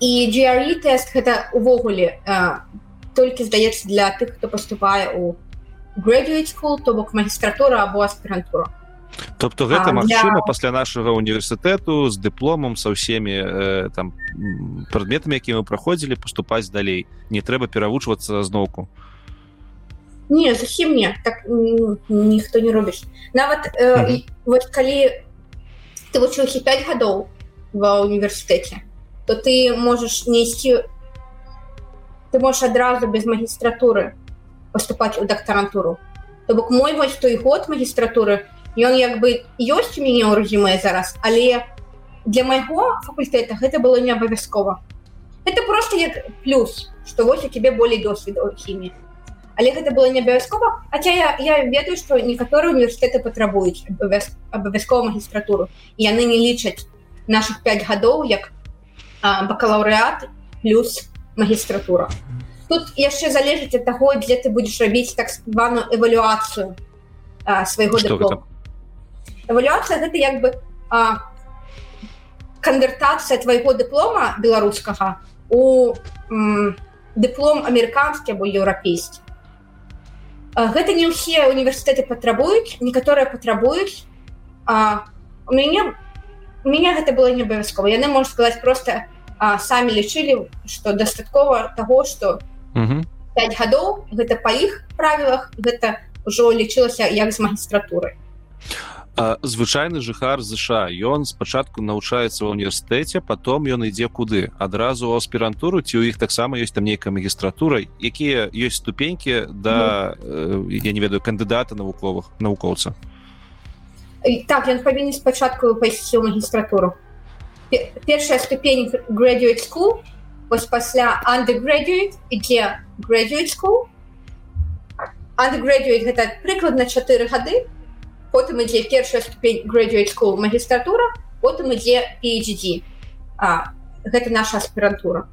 І GRE тест гэта увогуле толькі здаецца для тых хто поступае у graduate school то бок магістратура або аспірантура тобто гэта магчыма для... пасля нашага універсітэту з дыпломам са ўсімі э, там прадметамі які мы праходзілі паступаць далей. Не трэба перавучвацца зноўку не зусім не так ніхто не робіш нават э, mm -hmm. вот калі ты вучыўся 5 гадоў ва універсітэце то ты можаш несці ты можешь адразу без магістратуры поступать у докторантуру. То бок мой вось той год магістратуры ён як бы ёсць у мяне ў резюме зараз але для майго факультэта гэта было не абавязкова. Это просто як плюс что вось у тебе болей досведу хіміі. Але гэта было не абавязкова Хаця я, я ведаю што некаторыя універсітэты патрабуюць абавязкова магістратуру яны не лічаць наших 5 гадоў як бакалаўрэат плюс магістратура тут яшчэ залежыць ад таго дзе ты будзеш рабіць так званую эвалюацыю свайго эвалюацыя гэта як бы канвертацыя твайго дыплома беларускага у дыплом амерыканскі або еўрапейскі. Гэта не ўсе універсітэты патрабуюць некаторыя патрабуюць у мяне у меня гэта было не абавязкова. Яны можа сказаць просто а, самі лічылі что дастаткова того что 5 гадоў гэта па іх правілах гэта ўжо лічылася як з магістратуры. Звычайны жыхар ЗША. Ён спачатку навучаецца ва універсітэце потом ён ідзе куды? Адразу аспірантуру ці ў іх таксама ёсць там нейкая магістратура? Якія ёсць ступенькі да ну. я не ведаю кандыдата навуковых навукоўца? Так ён павінен спачатку пайсці ў магістратуру першая ступень graduate school вось пасля undergraduate ідзе graduate school. Undergraduate гэта прыкладна 4 гады потым ідзе першая ступень graduate school магістратура потым ідзе PhD а, гэта наша аспірантура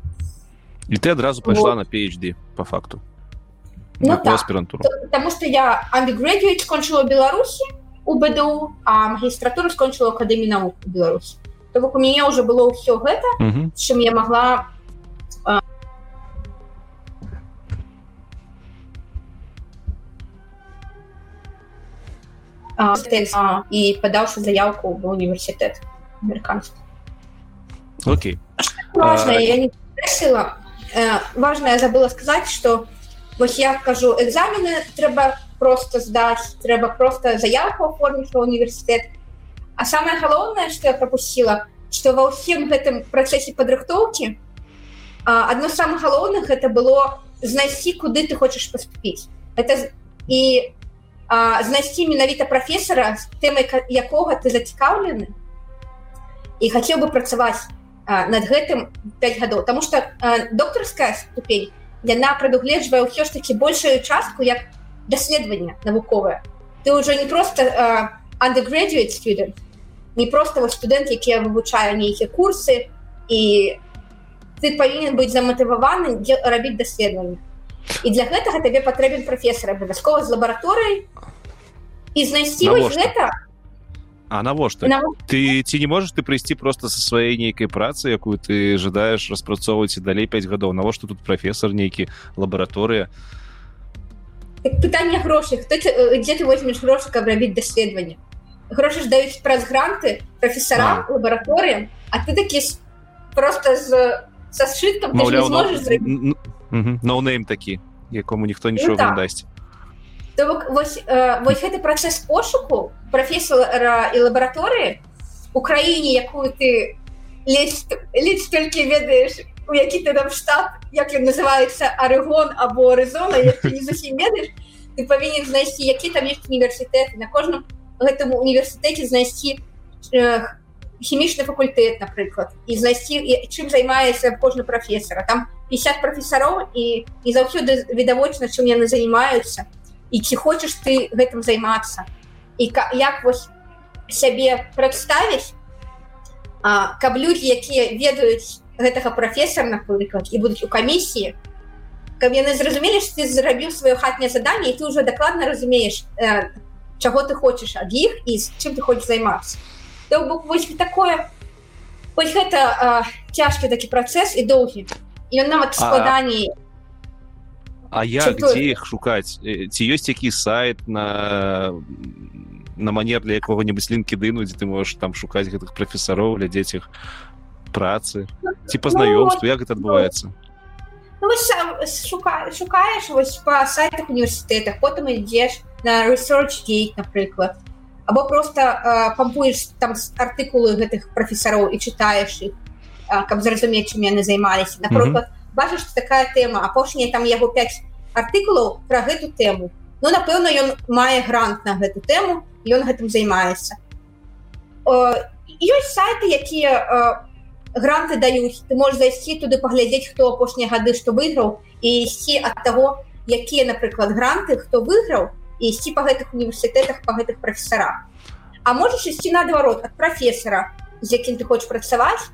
і ты адразу пайшла вот. на PhD по факту. Ну, так. аспірантуру потому что я undergraduate скончыла Беларусі у БДУ а магістратуру скончыла акадэмі навук Беларусі То бок у мяне ўжо было ўсё гэта mm -hmm. чым я могла і падаўшы заявку в універсітэт амерыканскі Окей. Важно важно я забыла сказаць что вось я кажу экзамены трэба просто здаць трэба просто заявку оформіць ва універсітэт А самое галоўнае что я пропустила что ва ўсім гэтым працэсе падрыхтоўкі одно з самых галоўных это было знайсці куды ты хочаш поступіць это і знайсці менавіта прафесара з тэмай якога ты зацікаўлены і хацеў бы працаваць над гэтым 5 гадоў тому что доктарская ступень яна прадугледжвае ўсё ж таки большую частку як даследаванне навуковае ты уже не просто undergraduate student. Не просто вот студэнт які вывучае нейкія курсы і ты павінен быць заматываваны рабіць даследаванне і для гэтага табе патрэбен прафесор абавязкова з лабараторыяй і знайсці гэта. А навошта? На... ты ці не можаш ты прыйсці просто со сваёй нейкай працы якую ты жадаеш распрацоўваць і далей 5 гадоў навошта тут прафесор нейкі лабараторыя так, пытанне грошай хто дзе ты возьмеш грошы каб рабіць даследаванне грошы ж даюць праз гранты прафесарам лабараторыям а ты такі просто з са сшыткам ноунейм такі якому ніхто нічога ну, не дасць То бок вось, э, вось гэты працэс пошуку прафесора і лабараторыі у краіне якую ты лезь ледзь толькі ведаеш у які ты там штат як ён называецца арыгон або рызона не зусім ведаеш ты павінен знайсці які там ёсць універсітэт на кожным гэтым універсітэце знайсці э, хімічны факультэт напрыклад і знайсці чым займаецца кожны прафесара там 50 прафесароў і і заўсёды відавочна чым яны займаюцца і ці хочаш ты гэтым займацца. І як вось сябе прадставіць каб людзі якія ведаюць гэтага прафесора напрыклад і будуць у камісіі каб яны зразумелі ты зрабіў сваё хатняе заданне і ты уже дакладна разумееш э, чаго ты хочаш ад іх і з чым ты хочаш займацца. То бок вось такое вось гэта э, цяжкі такі працэс і доўгі. Ён нават складаней а... А я где их шукаць? Ці ёсць які сайт на на манер для якога-нибудь лінкедыну дзе ты можешь там шукаць гэтых прафесароў глядзець іх працы? Ці пазнаёмству як это адбываецца? Ну, шукаешь шукаеш вось по сайтах універсітэтах потым ідзеш на researchгейт напрыклад або просто э, пампуеш там артыкулы гэтых прафесароў і чытаеш іх каб зразумець чым яны займаліся. Напрыклад mm -hmm бачыш такая тэма апошняя там яго 5 артыкулаў пра гэту тэму Ну напэўна ён мае грант на гэту тэму ён гэтым займаецца. Ёсць сайты якія гранты даюць. Ты можешь зайсці туды паглядзець хто апошнія гады што выйграў і ісці ад таго якія напрыклад гранты хто выйграў і ісці па гэтых універсітэтах па гэтых прафесарах. А можаш ісці наадварот ад прафесара з якім ты хочаш працаваць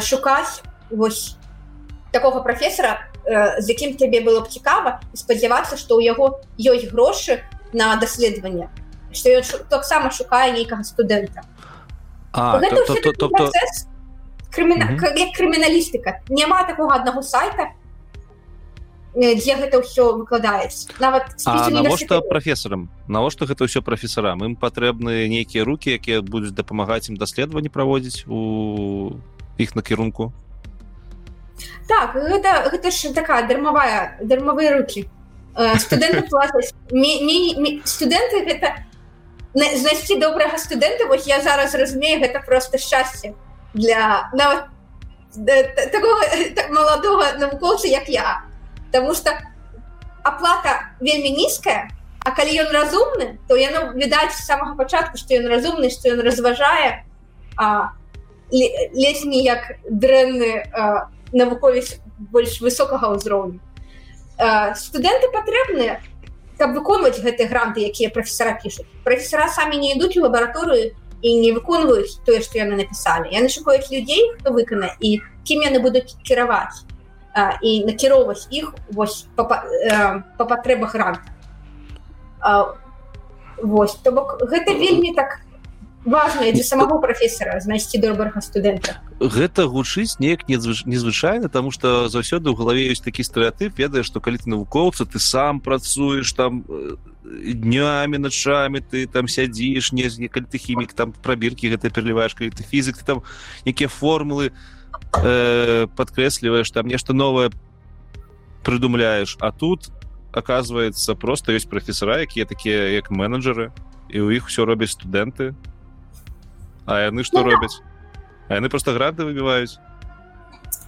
шукаць вось такого прафесара з якім тебе было б цікава спадзявацца што ў яго ёсць грошы на даследаванне што ён таксама шукае нейкага студэнта. Крыміналістыка няма такого аднаго сайта дзе гэта ўсё выкладаецца нават навошта прафесарам навошта гэта ўсё прафесарам ім патрэбны нейкія руки якія будуць дапамагаць ім даследаванні праводзіць у іх накірунку так гэта гэта ж такая дармавая дармавыя руки. Студэнты студэнты гэта [LAUGHS] знайсці добрага студэнта вось я зараз разумею гэта просто шчасце для нават такого так, маладога навукоўца як я Таму что оплата вельмі нізкая А калі ён разумны то яно відаць з самага пачатку што ён разумны што ён разважае ледзь не як дрэнны навуковец больш высокага ўзроўню. Студэнты патрэбныя каб выконваць гэтыя гранты якія прафесара пішуць. Прафесара самі не ідуць у лабараторыю і не выконваюць тое што яны напісалі. Яны шукаюць людзей хто выкана і кім яны будуць кіраваць. а, і накіроўваць іх вось па, па, э, па патрэбах гранта Вось то бок гэта вельмі так важное для самого прафесора знайсці добрага студэнта. Гэта гучыць неяк незвычайна тому что заўсёды ў галаве ёсць такі стэеатып ведаеш што калі ты навукоўца ты сам працуеш там днямі начамі ты там сядзіш не некалі ты хімік там прабіркі гэта пераліваеш калі ты фізік ты там якія формулы э, подкрэсліваеш там нешта новое прыдумляеш а тут оказывается просто ёсць прафесара якія такія як менеджеры і у іх все робяць студэнты А яны што ну, робяць а яны просто гранты выбіваюць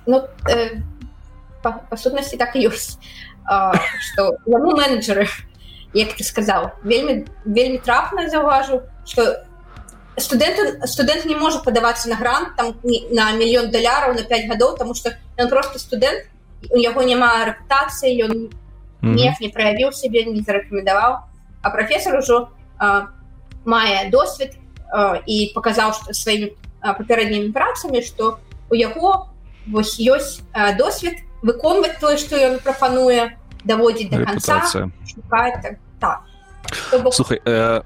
ну, э, па, па сутнасці так ёсць что яму менеджеры як ты сказаў вельмі вельмі трапна заўважу что студэнт студэнт не можа падавацца на грант там на мільён даляраў на 5 гадоў тому что ён просто студэнт у яго няма рэпутацыі ён mm -hmm. не не праявіў сябе не зарэкамендаваў а прафесор ужо мае досвед і паказаў сваімі папярэднімі працамі што у яго вось ёсць досвед выконваць тое што ён прапануе даводзіць до конца так, так. слухай э...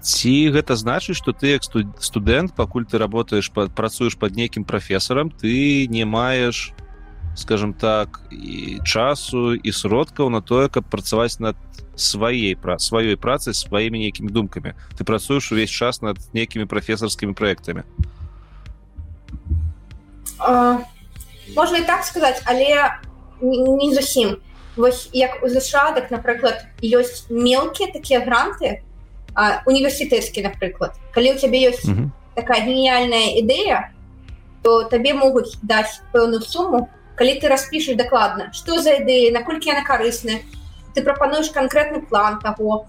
ці гэта значыць что ты як студэнт пакуль ты работаешь працуеш под нейкім прафесарам ты не маеш скажем так і часу і сродкаў на тое каб працаваць над сваей пра сваёй працай сваімі нейкімі думкамі. Ты працуеш увесь час над нейкімі прафесарскімі проектамі можна і так сказаць але не зусім. Вось як у ЗША так напрыклад ёсць мелкія такія гранты універсітэцкі напрыклад калі у цябе ёсць mm -hmm. такая геніяльная ідэя то табе могуць даць пэўную суму калі ты распішаш дакладна што за ідэі наколькі яна карысная ты прапануеш конкретны план того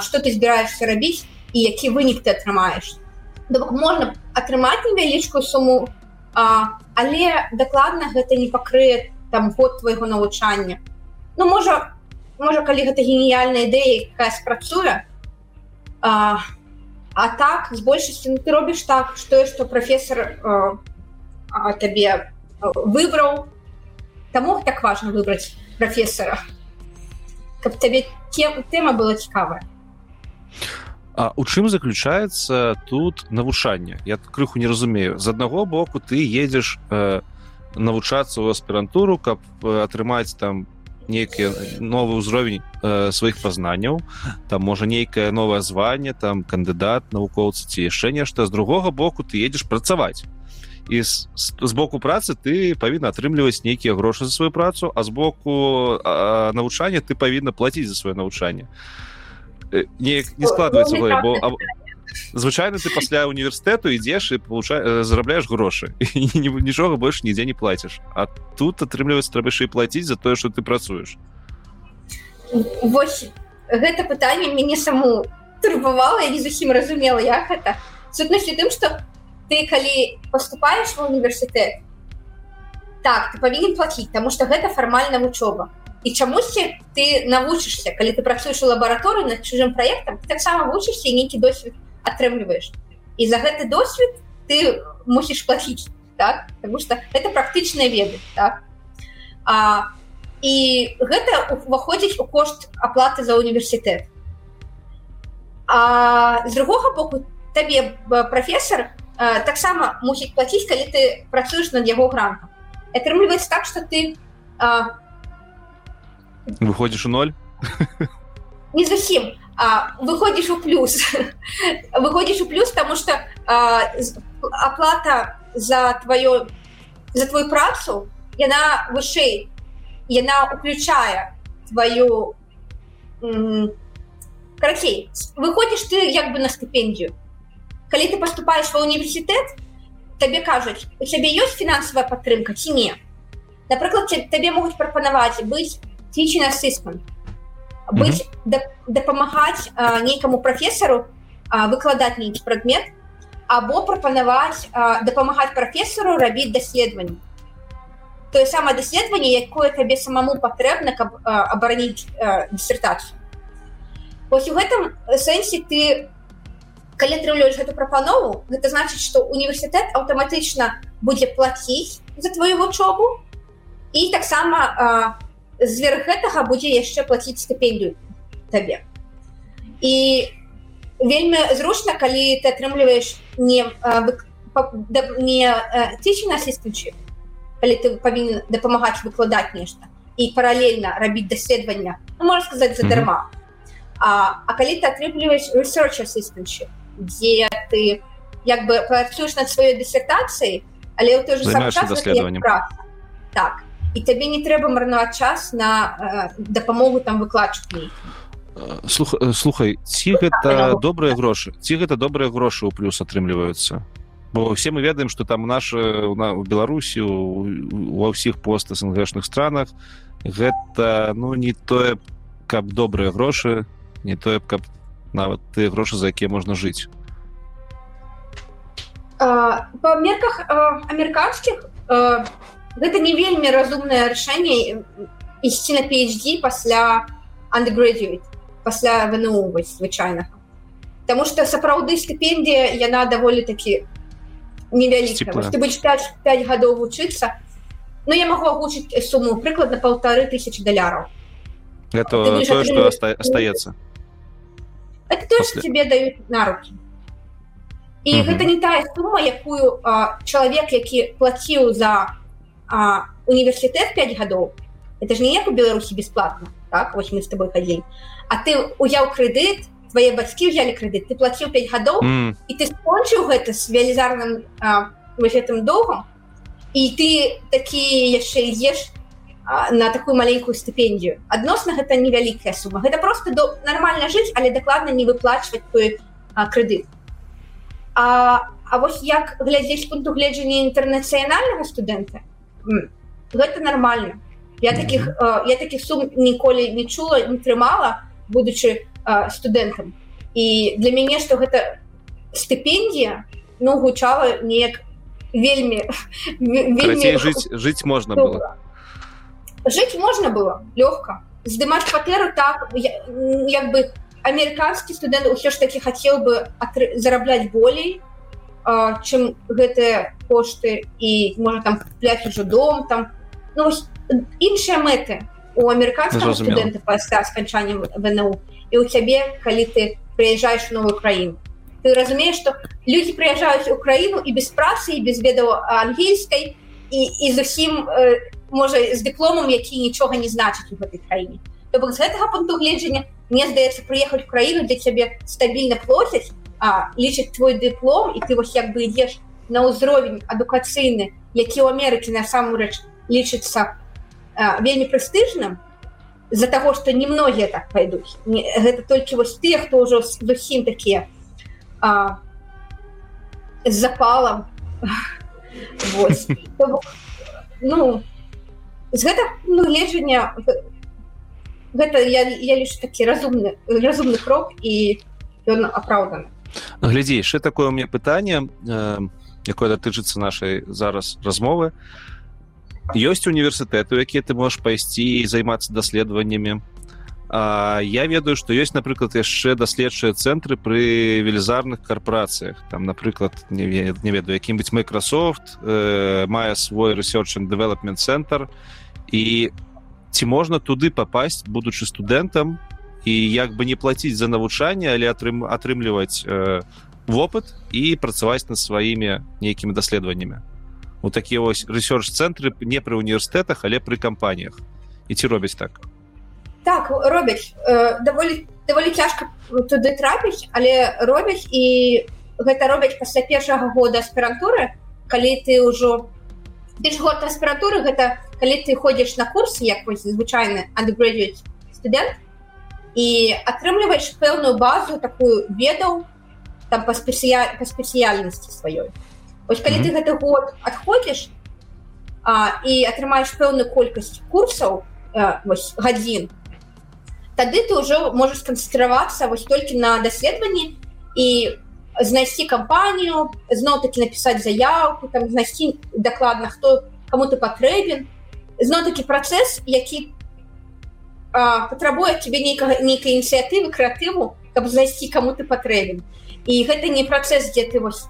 что ты збіраешься рабіць і які вынік ты атрымаеш бок можна атрымаць невялічкую суму а, але дакладна гэта не пакрые там год твайго навучання Ну можа можа калі гэта геніяльная ідэя якая спрацуе а, а так з большасці ну, ты робіш так што што прафесор табе выбраў таму так важно выбраць прафесора каб табе тэма была цікавая. А у чым заключаецца тут навучанне? Я крыху не разумею. З аднаго боку ты едзеш э, навучацца ў аспірантуру каб э, атрымаць там нейкі новы ўзровень э, сваіх пазнанняў. Там можа нейкае новае званне там кандыдат навукоўцы ці яшчэ нешта. З другога боку ты едзеш працаваць. І з, з боку працы ты павінна атрымліваць нейкія грошы за сваю працу а з боку навучання ты павінна плаціць за сваё навучанне. Неяк не складваецца бо звычайно ты пасля універсітэту ідзеш і получа зарабляешь грошы [LAUGHS] нічога больш нідзе не плаціш а тут атрымліваецца трэба яшчэ і плаціць за тое что ты працуеш вось гэта пытанне мяне саму турбавала я не зусім разумела як гэта. Сутнасці тым что ты калі поступаешь в універсітэт так ты павінен платіць тому что гэта фармальна вучоба. І чамусьці ты навучышся. Калі ты працуеш у лабараторыі над чужым проектам таксама вучышся нейкі досвед атрымліваеш і за гэты досвед ты мусіш платіць так? Потому что это практычныя веды так? А і гэта уваходзіць у кошт аплаты за універсітэт а з другога боку табе прафесор таксама мусіць платіць калі ты працуеш над яго грантам. Атрымліваецца так что ты а, выходишь у ноль? Не зусім а, выходишь у плюс. [LAUGHS] Выходишь у плюс потому что а, оплата за твое за твою працу яна вышэй яна уключае твою карацей выходишь ты як бы на стыпендию калі ты поступаешь ва універсітэт табе кажуць у цябе ёсць фінансавая падтрымка ці не напрыклад табе могуць прапанаваць быць teaching assistant быть mm -hmm. дапамагаць нейкаму прафесару выкладаць нейкі прадмет або прапанаваць дапамагаць прафесару рабіць даследаванне тое самае даследаванне якое табе самому патрэбна каб абараніць дысертацыю ось у гэтым сэнсе ты калі атрымліваеш гэту прапанову гэта значыць што універсітэт аўтаматычна будзе плаціць за твою вучобу і таксама у зверх гэтага будзе яшчэ плаціць стыпендію табе. І вельмі зручна калі ты атрымліваешь не не тысячи насістчы калі ты павінен дапамагаць выкладаць нешта і паралельна рабіць даследавання ну, можна сказаць задарма. Mm -hmm. а, а калі ты атрымліваеш research assistantчы дзе ты як бы працуеш над сваёй дысертацыяй але ў той же даследаваннем. так і табе не трэба марнаваць час на э, дапамогу там выкладчыкі Слух, слухай ці гэта добрыя грошы ці гэта добрыя грошы ў плюс атрымліваюцца бо все мы ведаем что там наша у беларусі ва ўсіх пост снгшных странах. Гэта ну не тое каб добрыя грошы не тое каб нават ты грошы за якія можна жыць па мерках амерыканскіх гэта не вельмі разумнае рашэнне ісці на PhD пасля undergraduate пасля ВНУ звычайнага Таму што сапраўды стыпендія яна даволі такі невялікая ты будешь 5, 5 гадоў вучыцца Ну я магу агучыць суму прыкладна полторы тысячи даляраў это то, что оста остается? Это то, После... тебе дают на руки. І угу. гэта не тая сума якую а, чалавек які плаціў за а, універсітэт 5 гадоў это ж не як у беларусі бесплатно так? Вось мы с тобой хадзей а ты узяў крэдыт твае бацькі ўзялі крэдыт ты плаціў 5 гадоў mm. і ты скончыў гэта с велізарным гэтым доўгам і ты такі яшчэ ідзеш на такую маленькую стыпендію адносна гэта невялікая сума гэта просто до нормально жыць але дакладна не выплачваць той крэдыт а, а вось як глядзець пункту гледжання інтэрнацыянальнага студэнта гэта нормально. Я таких я таких сум ніколі не чула не трымала будучи студэнтам і для мяне что гэта стыпендія ну гучала неяк вельмі, [LAUGHS] вельмі жыць жыць можна было. жыць можна было лёгка здымаць кватэру так як бы амерыканскі студэнт ўсё ж таки хацеў бы зарабляць болей чым гэтыя кошты і можа там купляць ужо дом там ну, іншыя мэты. У амерыканскага студэнта пасля сканчання вНУ і у цябе калі ты прыязджаеш новую краіну. Ты разумееш што людзі прыязджаюць у краіну і без працы і без ведаў ангельскай і, і зусім э, можа з дыпломам які нічога не значыць у гэтай краіне. То бок з гэтага пункту гледжання мне здаецца прыехаць краіну для цябе стабільна плоцяць лічыць твой дыплом і ты вось як бы ідзеш на ўзровень адукацыйны які ў Амерыкі насамрэч лічыцца вельмі прэстыжным з-за таго што немногія так пайдуць гэта толькі вось тыя хто ўжо зусім такія а, з запалам [LAUGHS] ну з гэта ну, гледжання гэта я, я лишь такі разумны разумны крок і ён апраўданы глядзі яшчэ такое мне пытанне э, якое датычыцца нашай зараз размовы ёсць універсітэты якія ты можаш пайсці і займацца даследаваннямі А, я ведаю што ёсць напрыклад яшчэ даследчыя цэнтры пры велізарных карпорацыях там напрыклад не, не ведаю якім-нибудь Microsoft э, мае свой research and development цэнтр і ці можна туды попасть будучы студэнтам і як бы не плаціць за навучанне але атрым атрымліваць э, вопыт і працаваць над сваімі нейкімі даследаваннямі у такія вось research цэнтры не пры універсітэтах але пры кампаніях і ці робяць так. Так робяць э, даволі даволі цяжка туды трапіць але робяць і гэта робяць пасля першага года аспірантуры калі ты ўжо ты ж год аспіратуры гэта калі ты ходзіш на курс як звычайны undergraduate студэнт і атрымліваеш пэўную базу такую ведаў там па спецыя па спецыяльнасці сваёй ось калі mm -hmm. ты гэты год адходзіш і атрымаеш пэўную колькасць курсаў гадзін тады ты ўжо можаш сканцэнтравацца вось толькі на даследаванні і знайсці кампанію зноў-таки напісаць заявку там знайсці дакладна хто кому ты патрэбен зноў-таки працэс які патрабуе тебе нейкага нейкай ініцыятывы крэатыву каб знайсці кому ты патрэбен. І гэта не працэс дзе ты вось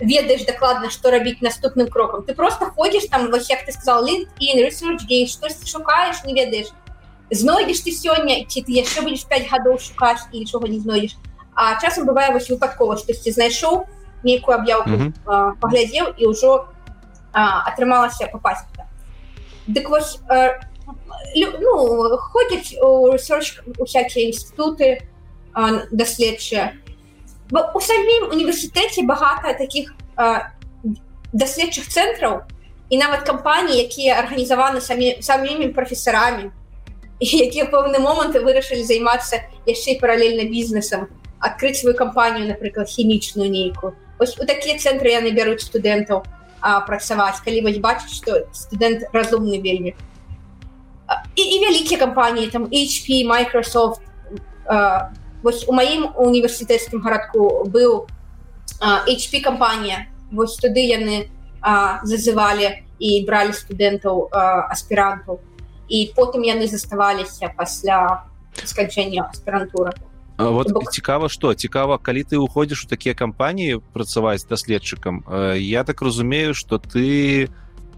ведаеш дакладна што рабіць наступным крокам. Ты просто ходзіш там вось як ты сказал LinkedIn, research штось шукаеш не ведаеш. Знойдзеш ты сёння ці ты яшчэ будзеш 5 гадоў шукаць і нічога не знойдзеш. А часам бывае вось выпадкова штосьці знайшоў нейкую аб'яўку mm -hmm. паглядзеў і ўжо атрымалася попасть дык вось а, ну ходзяць усякія інстытуты даследчыя у самім універсітэце багата таких даследчых цэнтраў і нават кампаніі якія арганізаваны самі самімі прафесарамі якія пэўны моманты вырашылі займацца яшчэ паралельна бізнесам адкрыць сваю кампанію напрыклад хімічную нейкую ось у такія цэнтры яны бяруць студэнтаў працаваць калі вось бачыць што студэнт разумны вельмі і, і вялікія кампаніі там HP Microsoft вось у маім універсітэцкім гарадку быў а, HP кампанія вось туды яны зазывалі і бралі студэнтаў аспірантаў і потым яны заставаліся пасля сканчэння аспірантуры вот Бок... цікава что цікава калі ты уходзіш у такія кампаніі працаваць даследчыкам я так разумею что ты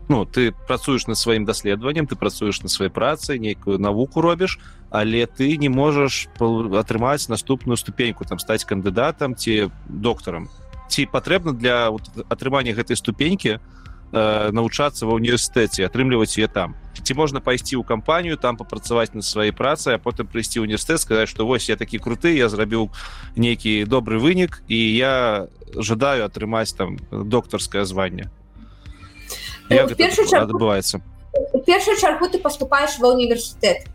ну ты працуеш над сваім даследаваннем ты працуеш на сваёй працы нейкую навуку робіш але ты не можаш атрымаць наступную ступеньку там стаць кандыдатам ці доктарам ці патрэбна для атрымання гэтай ступенькі то э, навучацца ва універсітэце атрымліваць яе там. Ці можна пайсці ў кампанію там папрацаваць на сваёй працы а потым прыйсці універсітэт сказаць што вось я такі круты я зрабіў нейкі добры вынік і я жадаю атрымаць там доктарскае званне адбываецца першую чаргу ты поступаешь ва універсітэт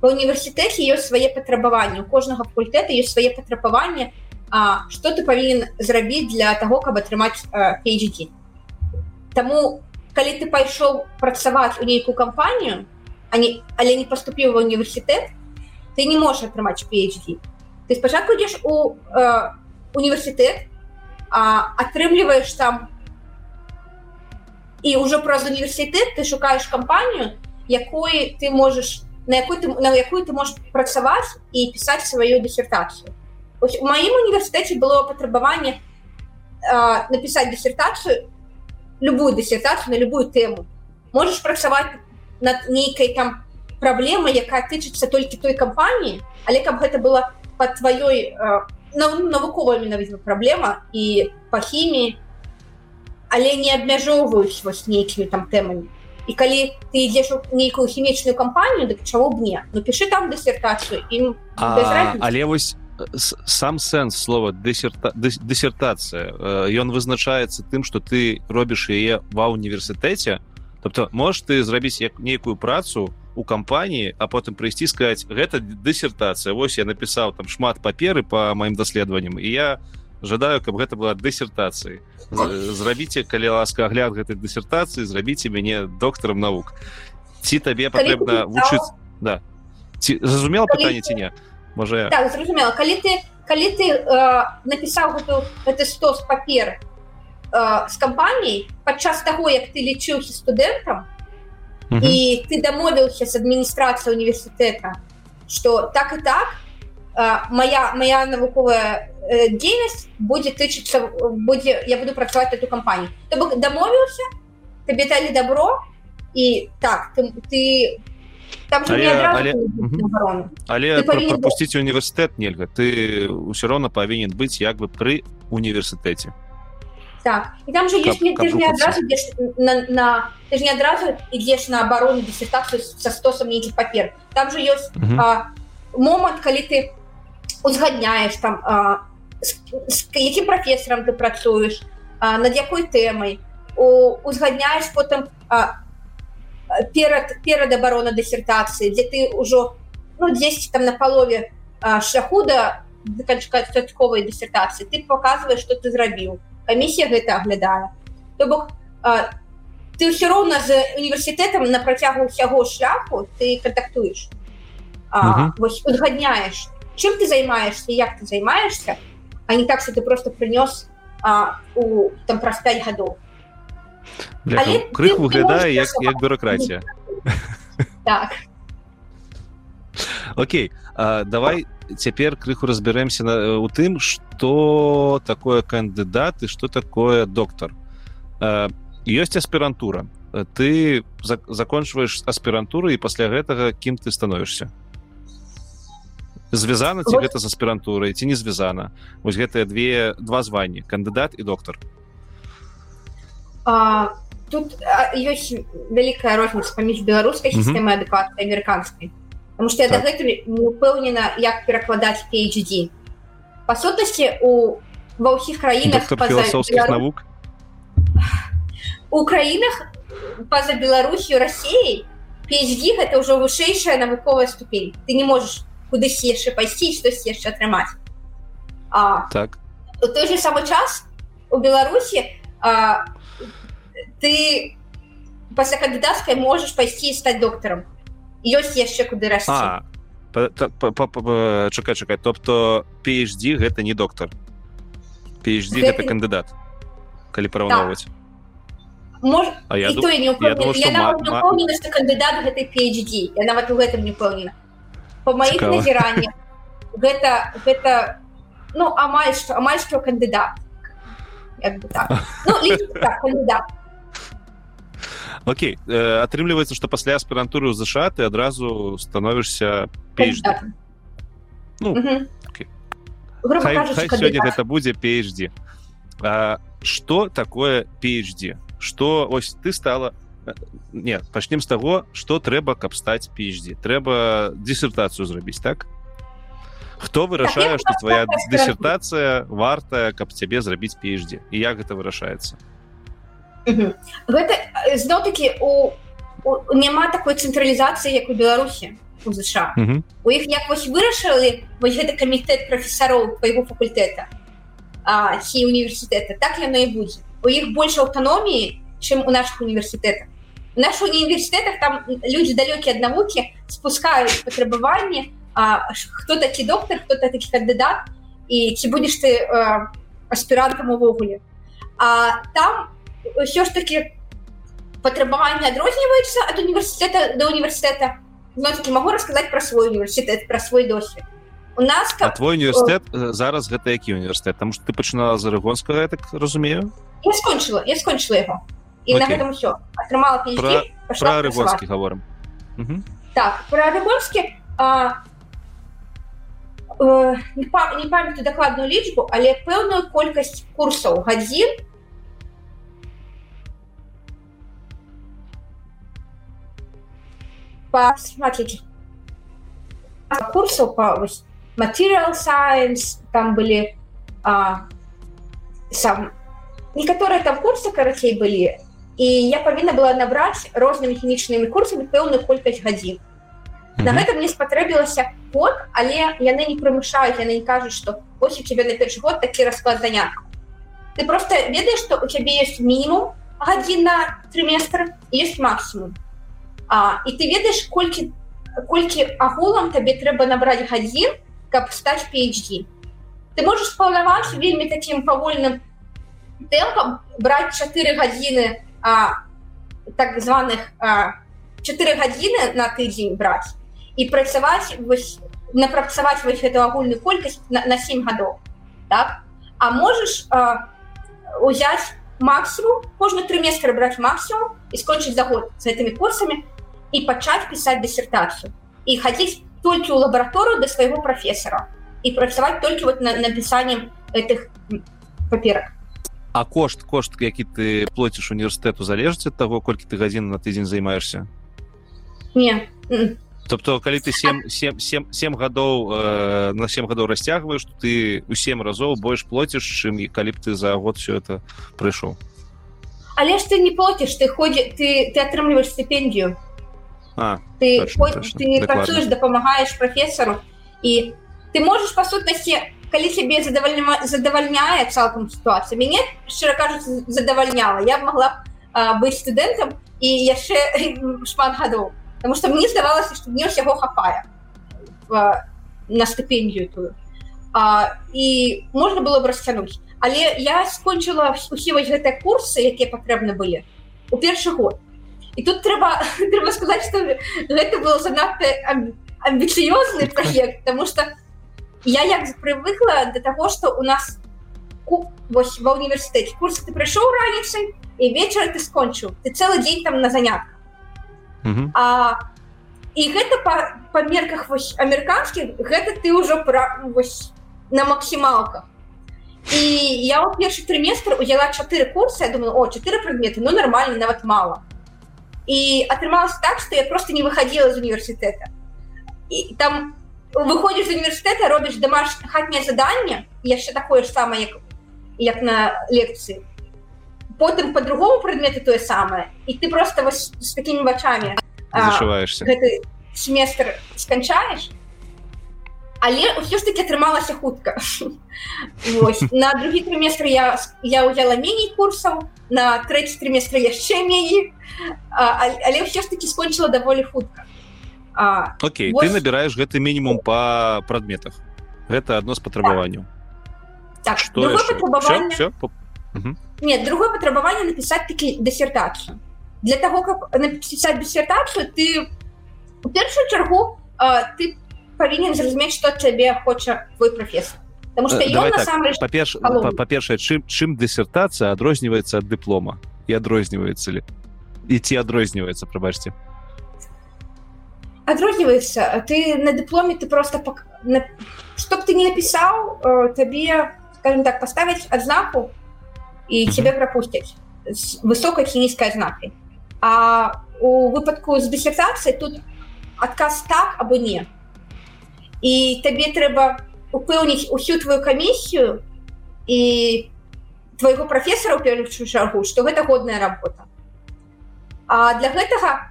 ва універсітэце ёсць свае патрабаванні у кожнага факультэта ёсць свае патрабаванні А што ты павінен зрабіць для таго каб атрымаць PhD Таму калі ты пайшоў працаваць у нейкую кампанію не, але не паступіў ва універсітэт ты не можаш атрымаць PhD ты спачатку ідзеш у э, універсітэт атрымліваеш там і ўжо праз універсітэт ты шукаеш кампанію якой ты можаш на якой ты на якую ты можаш працаваць і пісаць сваю дысертацыю у маім універсітэце было патрабаванне э, напісаць дысертацыю любую дысертацию на любую тэму можешь працаваць над нейкай там праблемай якая тычыцца толькі той кампаніі але каб гэта было под тваёй навуковая менавізна праблема і по хіміі але не абмяжоўваюць вось нейкімі там тэмамі. І калі ты ідзеш у нейкую хімічную кампанію дык чаго б не? Ну пішы там дысертацыю ім але вось сам сэнс слова дысерта дысертацыя ён вызначаецца тым что ты робіш яе ва універсітэце тобто можешь ты зрабіць як нейкую працу у кампаніі а потым прыйсці сказать гэта дысертацыя Вось я напісаў там шмат паперы по маім даследаванням і я жадаю каб гэта была дысертацыі зрабіце калі ласка агляд гэтай дысертацыі зрабіце мяне доктарам навук. Ці табе патрэбна вучыць да. Ці зразумела пытанне ці не? Можа так, зразумела. Калі ты калі ты э, напісаў гэту гэта стос папер э, з кампаніяй падчас таго як ты лічыўся студэнтам і ты дамовіўся з адміністрацыяй універсітэта что так і так моя моя навуковая дзейнасць будзе тычыцца будзе я буду працаваць эту кампанію то бок дамовіўся табе далі добро і так ты, ты там але, але, але пропусціць універсітэт нельга ты ўсё роўна павінен быць як бы пры універсітэце так і там же есть не, ты не адразу ідеш на, на ты ж не адразу ідзеш на абарону дысертацыю са стосам нейкіх папер. Там же ёсць момант калі ты узгадняеш там а, з, з якім прафесарам ты працуеш а, над якой тэмай. Узгадняеш потым а, перад перад абарона дысертацыі дзе ты ўжо ну 10 там на палове шляху да канчатковай дысертацыі ты показваешь что ты зрабіў. Камісія гэта аглядае. То бок ты ўсё роўна з універсітэтам на працягу ўсяго шляху ты кантактуеш. Вось узгадняеш чым ты займаешься як ты займаешься а не так что ты просто прынёс у там праз 5 гадоў крых выглядае як, як бюрократія [LAUGHS] так. Окей а, давай цяпер крыху разбярэмся на у тым что такое кандыдат і что такое доктор. Ёсць аспірантура ты закончваешь аспірантуру і пасля гэтага кім ты становішься звязана ці гэта з аспірантурай ці не звязана? Вось гэтыя две два званні кандыдат і доктор а, тут ёсць вялікая розніца паміж беларускай сістэмы адукацыі амерыканскай. Потому что я так. дагэтуль не упэўнена як перакладаць PhD па сутнасці у ва ўсіх краінах філасофскіх навук? [LAUGHS] У краінах па-за беларусю рассеяй PhD гэта ўжо вышэйшая навуковая ступень. Ты не можешь кудысь яшчэ пайсці штось яшчэ атрымаць а так. у той же самы час у беларусі а, ты пасля кандыдацкай можаш пайсці стаць доктарам ёсць яшчэ куды расці чакай чакай тобто PhD гэта не доктар PhD гэта кандыдат калі параўноўваць Мож... я, ду... я, я, я кандыдат гэтай PhD я нават у гэтым не пэўнена по маіх назіраннях гэта гэта ну амаль што амаль што кандыдат. Так. ну, [LAUGHS] так, кандыдат. Окей э, атрымліваецца што пасля аспірантуры ў ЗША ты адразу становішся ну, сёння гэта будзе PhD что такое PhD что ось ты стала не пачнем з таго что трэба каб стаць PhD трэба дысертацыю зрабіць так? Хто вырашае что твоя дысертацыя вартая каб цябе зрабіць PhD і як гэта вырашаецца? Гэта зноў-таки у няма такой цэнтралізацыі як у беларусі у ЗША у іх як вось вырашылі вось гэты камітэт прафесароў твайго факультэта хі універсітэта так яно і будзе. У іх больш аўтаноміі чым у наших універсітэтах у наших універсітэтах там люди далёкія ад навукі спускаюць патрабаванні хто такі доктор хто такі кандыдат і ці будзеш ты аспірантам увогуле а там ўсё ж таки патрабаванні адрозніваюцца ад універсітэта до універсітэта таки могу рассказать про свой універсітэт про свой досвед. У нас как... твой універсітэт зараз гэта які універсітэт там что ты пачынала з арыгонскага я так разумею я скончыла я скончыла его і на гэтым все атрымала рыбольскі гаворым так про рыбольскі э, не памятаю дакладную лічбу але пэўную колькасць курсаў гадзін курсаў па материal science там былі а, сам некаторыя там курсы карацей былі і я павінна была набраць рознымі хімічнымі курсамі пэўную колькасць гадзін. На гэта мне спатрэбілася год але яны не прымушаюць яны не кажуць што ось у тебе на першы год такі расклад занятку ты просто ведаеш што у цябе есть мінімум гадзін на триместр есть максимум а, і ты ведаеш колькі колькі агулам табе трэба набраць гадзін каб стаць PhD ты можешь планаваць вельмі таким павольным тэмпам браць 4 гадзіны а, так званых а, 4 гадзіны на тыдзень браць і працаваць вось напрацаваць вось эту агульную колькасць на, на 7 гадоў так? А можешь узяць максимум кожны триместр браць максимум і скончыць за год с этими курсамі і пачаць пісаць дысертацыю і хадзіць толькі ў лабараторыю да свайго прафесара і працаваць толькі вот на напісаннем этих паперак А кошт кошт які ты плоціш універсітэту залежыць ад таго колькі ты гадзін на тыдзень займаешься? Не. Тобто калі ты 7 7 7 7 гадоў э, на 7 гадоў расцягваеш ты у 7 разоў больш плоціш чым і калі б ты за год все это прыйшоў. Але ж ты не плоціш ты ходзі ты ты атрымліваешь стипендію а, ты точно, точно. ты працуеш дапамагаеш прафесару і ты можаш па сутнасці калі сябе задавальня задавальняе цалкам сітуацыя мяне шчыра кажуць задавальняла я могла быць студэнтам і яшчэ [LAUGHS] шмат гадоў потому что мне здавалася что мне ўсяго хапае на стыпендію тую а, і можна было б расцянуць але я скончыла усе вось гэтыя курсы якія патрэбны былі у першы год. І тут трэба [LAUGHS] трэба сказаць что гэта было занадта амбіцыёзны проект потому что я як прывыкла до того что у нас вось ва універсітэце курс ты прыйшоў раніцай і вечар ты скончыў. Ты цэлы дзень там на занятках. А, і гэта па, па мерках вось амерыканскіх гэта ты ўжо пра вось на максімалках. І я ў першы трыместр узяла чатыры курсы я думаю о чатыры прадметы ну нормально нават мало і атрымалася так что я просто не выходила з універсітэта. І там выходишь з універсітэта робіш домаш хатняе заданне яшчэ такое ж самае як як на лекцыі потым по-другому прадметы тое самае і ты просто вось з такими вачами зашиваешься. семестр сканчаешь але ўсё ж таки атрымалася хутка [LAUGHS] на другі триместр я я узяла меней курсаў на трэці триместр яшчэ меней але ўсё ж таки скончыла даволі хутка Окей ты набираешь гэты мінімум по прадметах гэта адно з патрабаванняў так что нет другое патрабаванне написать таки диссертацию. Для того как написать диссертацию ты у першую чаргу э, ты павінен зразумець что цябе хоча твой профессор. Потому что э, так, па-перш па-першае чым чым диссертацыя адрозніваецца ад дыплома і адрозніваецца ли? Ці адрозніваецца прабачце адрозніваецца ты на дыпломе ты просто пок... на... чтоб ты не напісаў э, табе скажем так поставить адзнаку і тебе прапусцяць высокой ці нізкай знакай а у выпадку з дысертацыі тут адказ так або не і табе трэба упэўніць усю твою камісію і твайго прафесара ў першую шагу што гэта годная работа. А для гэтага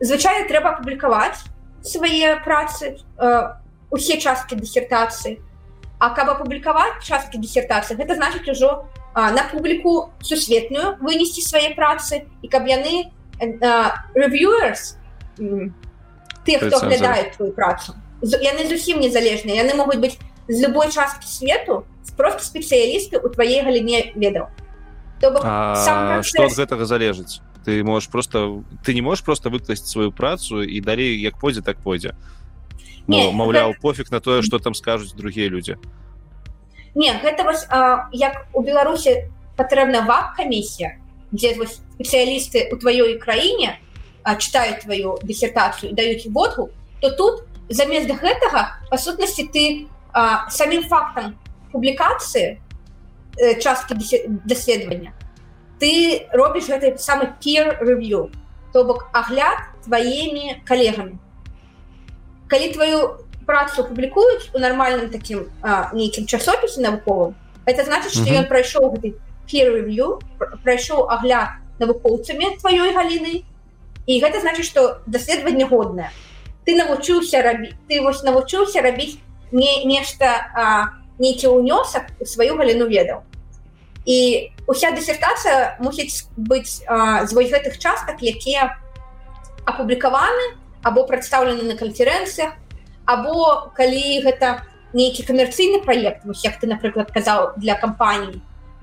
звычайна трэба публікаваць свае працы э, усе часткі дысертацыі А каб апублікаваць часткі дысертацыі гэта значыць ужо на публіку сусветную вынесці свае працы і каб яны reviewers ты хто глядаюць твою працу яны зусім незалежныя яны могуць быць з любой часткі свету просто спецыялісты у тваей галіне ведаў что ад гэтага залежыць ты можешь просто ты не можешь просто выкласць сваю працу і далей як пойдзе так пойдзе. Маўляў пофиг на тое что там скажуць другія людзі. Не гэта вось а, як у беларусі патрэбна вак камісія дзе спецыялісты у тваёй краіне читаюць твою дысертацыю даюць водгу то тут замест гэтага па сутнасці ты а, самім фактам публікацыі э, часткі даследавання ты робіш гэты самы peer review то бок агляд тваімі калегамі. Калі твою працу публікуюць у нармальным таким нейкім часопісе навуковым это значит что ён прайшоў гэты peerview прайшоў агляд навукоўцамі тваёй галіны і гэта значит что даследаванне годнае. Ты навучыўся рабіць ты вось навучыўся рабіць не нешта нейкі ўнёсак у сваю галіну ведаў і уся дысертацыя мусіць быць з вось гэтых частак якія апублікаваны або прадстаўлены на канферэнцыях або калі гэта нейкі камерцыйны праект як ты напрыклад казаў для кампаній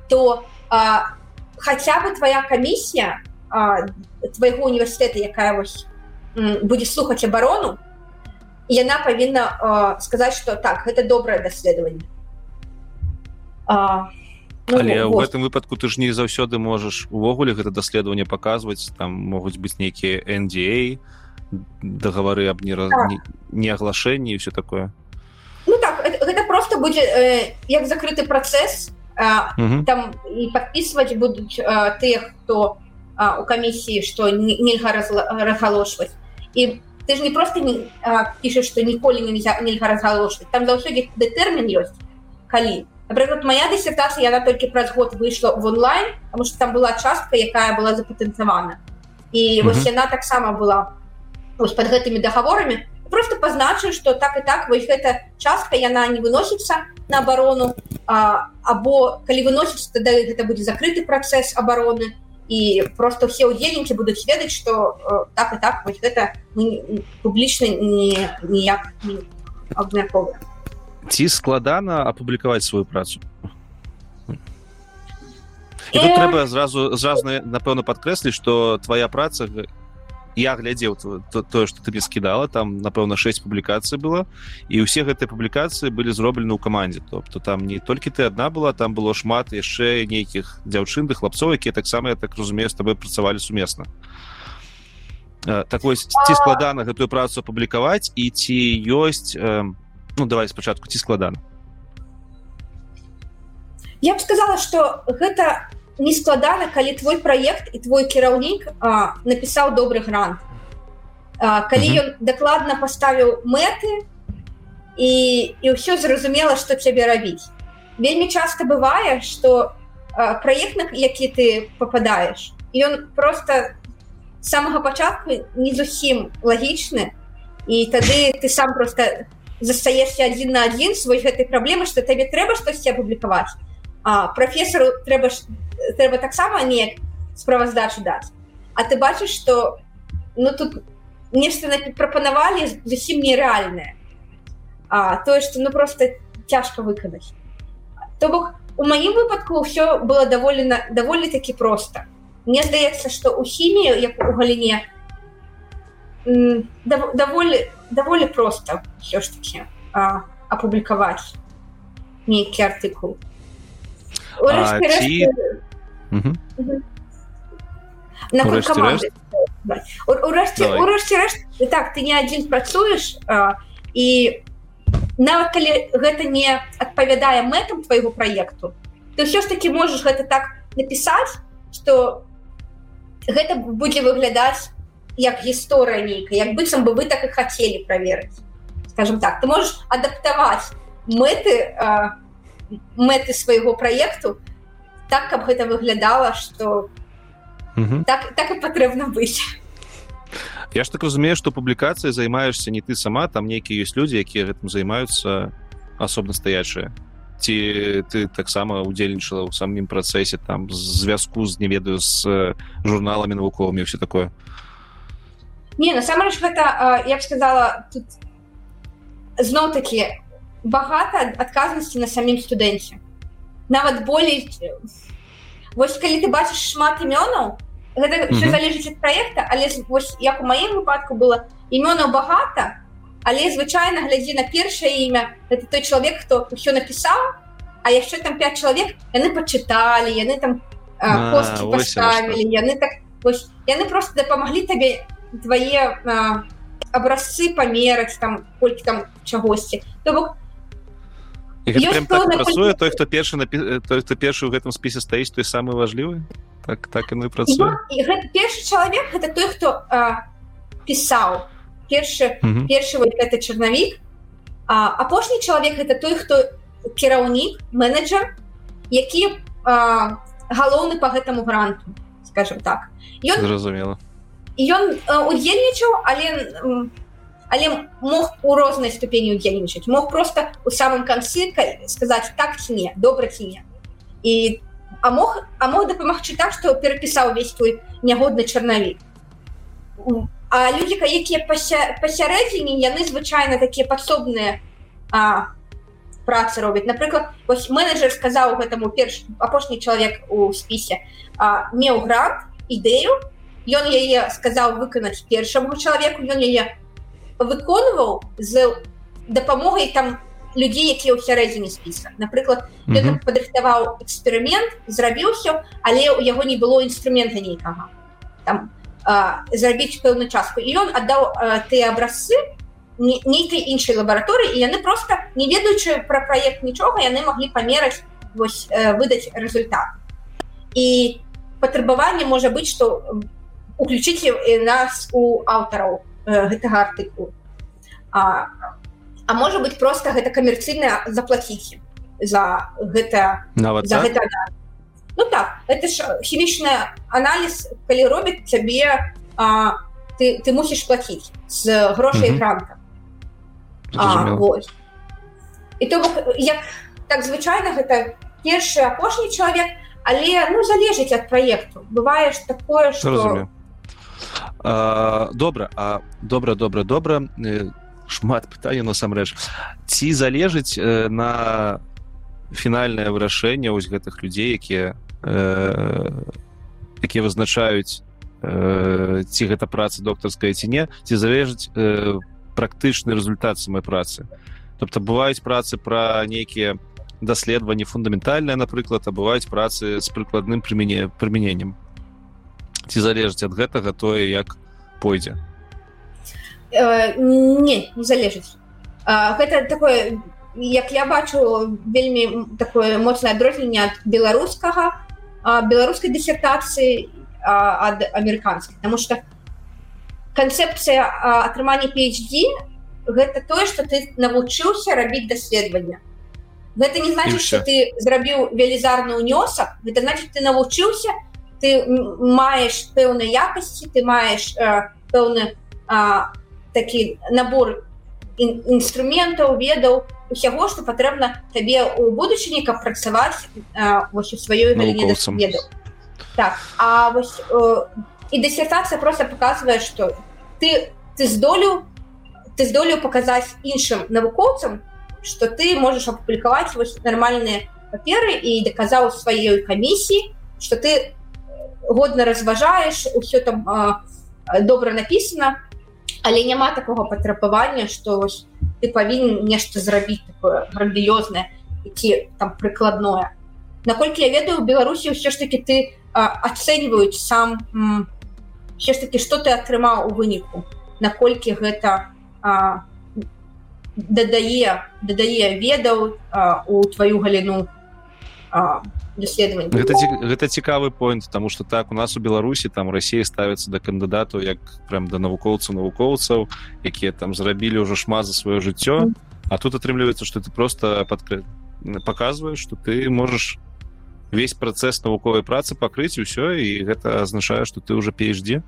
то а, хаця бы твоя камісія твайго універсітэта якая вось будзе слухаць абарону яна павінна сказаць што так гэта добрае даследаванне Ну, Але ў гэтым выпадку ты ж не заўсёды можаш увогуле гэта даследаванне паказваць. Там могуць быць нейкія NDA дагавары аб не, так. не, не аглашэнні і все такое. Ну так гэта, гэта просто будзе э, як закрыты працэс э, там і падпісваць будуць э, тыя хто э, у камісіі што нельга разгалошваць. І ты ж не просто не пішаш што ніколі нельзя нельга разгалошваць. Там заўсёды дэтэрмін ёсць калі то напрыклад моя дысертацыя яна толькі праз год выйшла в онлайн потому что там была частка якая была запатэнцавана і mm -hmm. вось яна таксама была вось под гэтымі договорамі. Просто пазначыў что так і так вось гэта частка яна не выносіцца на абарону або калі выносіць тогда гэта будзе закрыты працэс абароны і просто все удзельнікі будуць ведаць что так і так вось гэта публічна не ніяк не абмярковаем ці складана апублікаваць сваю працу. І тут трэба зразу зразу напэўна падкрэсліць што твоя праца я глядзеў тое што ты мне скідала там напэўна 6 публікацый было і ўсе гэтыя публікацыі былі зроблены ў камандзе тобто там не толькі ты адна была там было шмат яшчэ нейкіх дзяўчын ды хлапцоў якія таксама я так разумею з табой працавалі сумесна так вось ці складана гэтую працу апублікаваць і ці ёсць у ну давай спачатку ці складана? Я б сказала что гэта не складана калі твой проект і твой кіраўнік напісаў добры грант. А, калі ён дакладна паставіў мэты і і ўсё зразумела что цябе рабіць. Вельмі часто бывае что проектнак які ты попадаешь ён просто самага пачатку не зусім лагічны і тады ты сам просто застаешься один на один свой гэтай праблемы что табе трэба штосьці апублікаваць а профессору трэба трэба таксама неяк справаздачу даць. А ты бачыш что ну тут нешта прапанавалі зусім нереальное а тое что ну просто цяжка выканаць. То бок у маім выпадку ўсё было даволена даволі таки просто мне здаецца что у хімію як у галіне даволі даволі просто все ж таки апублікаваць нейкі артыкул урэшце так ты не адзін працуеш і нават калі гэта не адпавядае мэтам твайго праекту ты ўсё ж таки можаш гэта так напісаць что гэта будзе выглядаць як гісторыя нейкая як быццам бы вы так і хацелі праверыць. Скажем так ты можешь адаптаваць мэты мэты свайго праекту так каб гэта выглядала что так так і патрэбна быць. Я ж так разумею што публікацыя займаешься не ты сама там нейкія ёсць людзі якія гэтым займаюцца асобна стаячыя. Ці ты таксама удзельнічала ў самім працэсе там звязку з не ведаю з журналамі навуковымі все такое не насамрэч гэта я б сказала тут зноў таки багата адказнасці на самім студэнце нават болей вось калі ты бачыш шмат імёнаў гэта mm -hmm. залежыць ад проекта але вось як у маім выпадку было імёнаў багата але звычайна глядзі на першае імя это той чалавек хто ўсё напісаў а яшчэ там 5 чалавек яны пачыталі яны там поставілі яны так вось, яны просто дапамаглі табе твае абразцы памераць там колькі там чагосьці. То бок так працуе той хто першы той хто першы ў гэтым спісе стаіць той самы важлівы? Так так і працуе. Першы чалавек это той хто пісаў. Першы першы вот это чарнавік апошні чалавек это той хто кіраўнік менеджер які галоўны по гэтаму гранту скажем так. Ён зразумела ён удзельнічаў але але мог у рознай ступені удзельнічаць мог просто у самым канцы сказаць так ці не добра ці не і а мог а мог дапамагчы так што перапісаў увесь твой нягодны чарнавік а людзі якія пасярэдзіне яны звычайна такія падсобныя працы робяць напрыклад вось менеджер сказаў гэтаму перш апошні чалавек у спісе меў грант ідэю ён яе сказаў выканаць першаму чалавеку ён яе выконваў з дапамогай там людзей якія ў сярэдзіне спіска напрыклад mm -hmm. падрыхтаваў эксперымент зрабіў все але у яго не было інструмента нейкага там зрабіць пэўную частку. І ён аддаў тыя абразцы нейкай іншай лабараторыі і яны просто не ведаючы пра праект нічога яны маглі памераць вось выдаць результат. І патрабаванне можа быць што уключыце нас у аўтараў гэтага артыку а, а можа быть просто гэта камерцыйна заплатіць за гэта нават за гэта ну так это ж хімічны аналіз калі робіць цябе а, ты ты мусіш платіць з грошай гранта. І то бок як так звычайна гэта першы апошні чалавек але ну залежыць ад праекту. Бываеш такое что добра а добра добра добра. Шмат пытання насамрэч ці залежыць на фінальнае вырашэнне вось гэтых людзей якія якія вызначаюць ці гэта праца доктарская ці не ці залежыць практычны результат самой працы. Тобто бываюць працы пра нейкія даследаванні фундаментальныя напрыклад а бываюць працы з прыкладным прымяне прымяненнем ці залежыць ад гэтага тое як пойдзе. Э, не не залежыць. Гэта такое як я бачу вельмі такое моцнае адрозненне ад беларускага беларускай дысертацыі ад амерыканскай. Потому что канцэпцыя атрымання PhD гэта тое что ты навучыўся рабіць даследаванне. Гэта не значит что ты зрабіў велізарны унёсак гэта значит ты навучыўся ты маеш пэўнай якасці ты маеш пэўны такі набор інструментаў ведаў усяго что патрэбна табе у будучыні каб працаваць вось у сваёй веду так а вось і дысертацыя просто показывае что ты ты здолеў ты здолеў паказаць іншым навукоўцам что ты можаш апублікаваць вось нармальныя паперы і даказаў сваёй камісіі что ты годна разважаеш усё там а, добра написано. Але няма такого патрабавання что ты павінен нешта зрабіць такое грандыёзнае ці там прыкладное наколькі я ведаю беларусі ўсё ж таки ты ацэньваюць сам все ж таки что ты атрымаў у выніку наколькі гэта а, дадае дадае ведаў а, у твою галіну гэта, гэта цікавы point тому что так у нас у беларусі там Росія ставіцца да кандыдату як прям да навукоўцаў навукоўцаў якія там зрабілі ўжо шмат за сваё жыццё а тут атрымліваецца что ты просто падкры показваешь что ты можешь весь працэс навуковай працы пакрыць усё і гэта азначае что ты уже PhD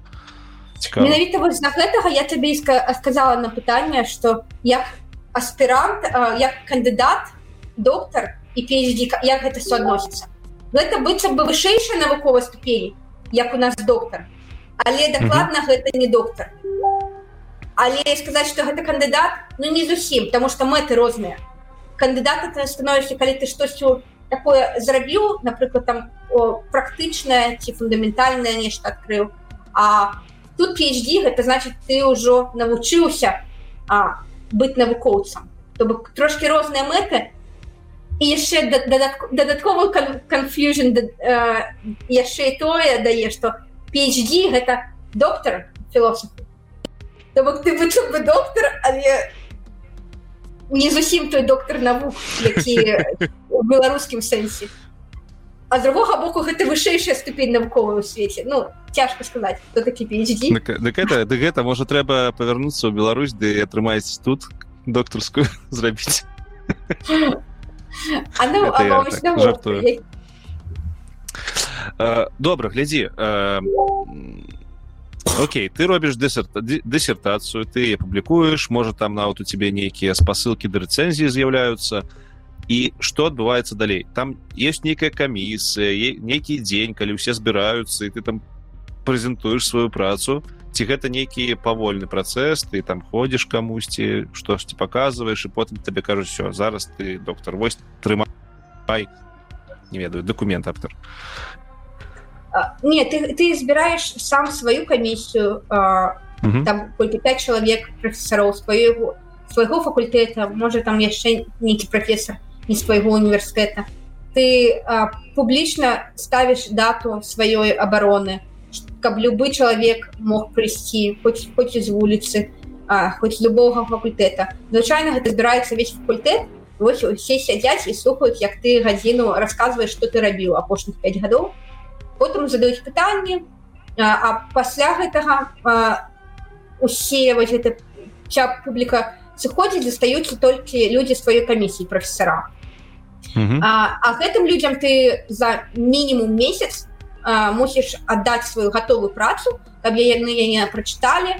менавіта вось на гэтага я табе сказала на пытанне что як аспірант як кандыдат доктор і PhD як гэта все адносіцца. Гэта быццам бы вышэйшая навуковая ступень як у нас доктор але дакладна гэта не доктор але сказаць что гэта кандыдат ну не зусім потому что мэты розныя. Кандыдаты ты становішся калі ты штосьці такое зрабіў напрыклад там практычнае ці фундаментальнае нешта адкрыў. А тут PhD гэта значит ты ўжо навучыўся быць навукоўцам. То бок трошки розныя мэты і яшчэ дадатковы confusion яшчэ і тое дае что PhD гэта доктор філософ то бок ты вычуў бы доктор але не зусім той доктор навук які у беларускім сэнсе. А з другога боку гэта вышэйшая ступень навуковая у свеце. Ну цяжка сказаць кто такі гэта гэта можа трэба павярнуцца ў Беларусь ды атрымаць тут доктарскую [LAUGHS] зрабіць [LAUGHS] добра глядзі Окей ты робіш дысертацыю ты публікуеш можа там нават у тебе нейкія спасылкі да рэцэнзіі з'яўляюцца і что адбываецца далей там есть нейкая камісія нейкі дзень калі ўсе збіраюцца і ты там прэзентуеш сваю працу ці гэта нейкі павольны працэс ты там ходзіш камусьці штосьці показваеш і потым табе кажуць все зараз ты доктор вось трымай не ведаю документ автор. Не ты, ты збіраеш сам сваю камісію там колькі 5 чалавек прафесароў свайго свайго факультэта можа там яшчэ нейкі прафесор не свайго універсітэта ты публічна ставіш дату сваёй абароны каб любы чалавек мог прыйсці хоць хоць з вуліцы а, хоць любога факультэта звычайна гэта збіраецца весь факультэт вось усе сядзяць і слухаюць як ты гадзіну расказваеш што ты рабіў апошніх 5 гадоў потым задаюць пытанні а, а пасля гэтага усе вось гэта вся публіка сыходзіць застаюцца толькі людзі сваёй камісіі прафесара а, а гэтым людям ты за мінімум месяц мусіш аддаць сваю гатовую працу каб яны яе прачыталі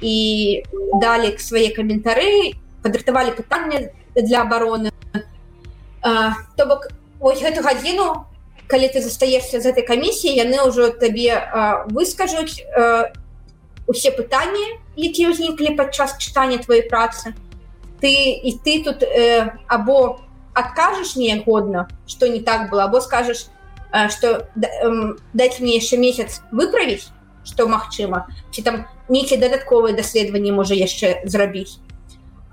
і далі свае каментары падрыхтавалі пытанне для абароны. То бок ось гэту гадзіну калі ты застаешься з этой камісіі яны ўжо табе выскажуць усе пытанні якія ўзніклі падчас чытання твоей працы. Ты і ты тут э, або ты откажешь неогодно что не так было або скажешь что дайте мне яшчэ месяц выправіць что магчыма ці там нейкіе дадатковыя даследаванні можа яшчэ зрабіць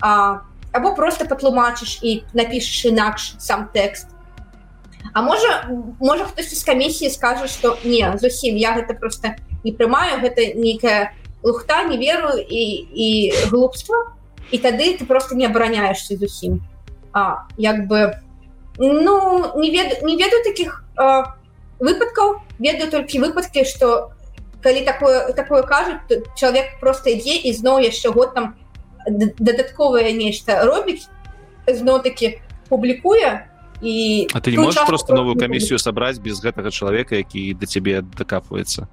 або просто патлумачыш і напішаш інакш сам тэкст А можа можа хтосьці з камісіі скажа что не зусім я гэта просто не прымаю гэта нейкая лухта не веру і, і глупства і тады ты просто не абараняешься зусім а, як бы ну не вед не ведаю таких выпадкаў ведаю толькі выпадкі что калі такое такое кажуць чалавек просто ідзе і зноў яшчэ год там дадатковае нешта робіць зноў таки публікуе і а ты не можешь просто новую камісію сабраць без гэтага чалавека які да цябе дакапваецца